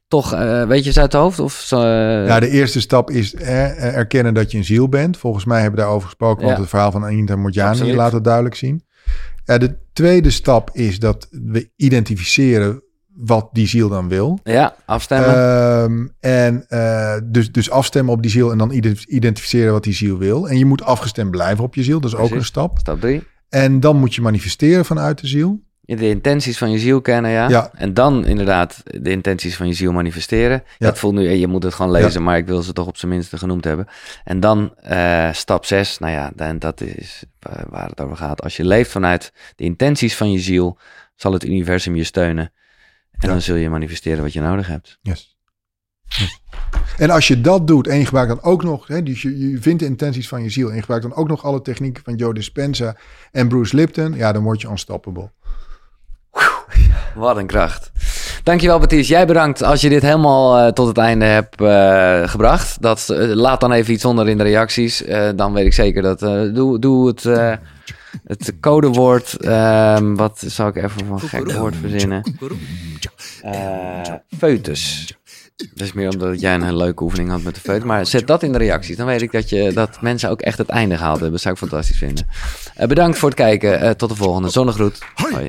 toch, eh, weet je ze uit de hoofd? Of eh, Ja, de eerste stap is eh, erkennen dat je een ziel bent. Volgens mij hebben we daarover gesproken, want Ja. het verhaal van Anita Morjani laat het duidelijk zien. Ja, de tweede stap is dat we identificeren wat die ziel dan wil. ja, afstemmen. Ehm, en eh, dus, dus afstemmen op die ziel en dan ide- identificeren wat die ziel wil. En je moet afgestemd blijven op je ziel, dat is ook een stap. Stap drie. En dan moet je manifesteren vanuit de ziel. De intenties van je ziel kennen, ja. Ja. En dan inderdaad de intenties van je ziel manifesteren. Ja. Dat voelt nu, je moet het gewoon lezen, maar ik wil ze toch op zijn minste genoemd hebben. En dan eh, stap 6, nou ja, dan, dat is eh, waar het over gaat. Als je leeft vanuit de intenties van je ziel, zal het universum je steunen. En dan zul je manifesteren wat je nodig hebt. Yes. Yes. En als je dat doet en je gebruikt dan ook nog, hè, dus je, je vindt de intenties van je ziel en je gebruikt dan ook nog alle technieken van Joe Dispenza en Bruce Lipton, ja, dan word je unstoppable. Wat een kracht. Dankjewel, Baptiste. Jij bedankt als je dit helemaal eh, tot het einde hebt eh, gebracht. Dat, eh, laat dan even iets onder in de reacties. Dan weet ik zeker dat. doe, doe het, het codewoord. ehm, wat zou ik even van een gek woord verzinnen? Foetus. Dat is meer omdat jij een hele leuke oefening had met de foetus. Maar zet dat in de reacties. Dan weet ik dat, je, dat mensen ook echt het einde gehaald hebben. Dat zou ik fantastisch vinden. Bedankt voor het kijken. Tot de volgende. Zonnegroet. Hoi.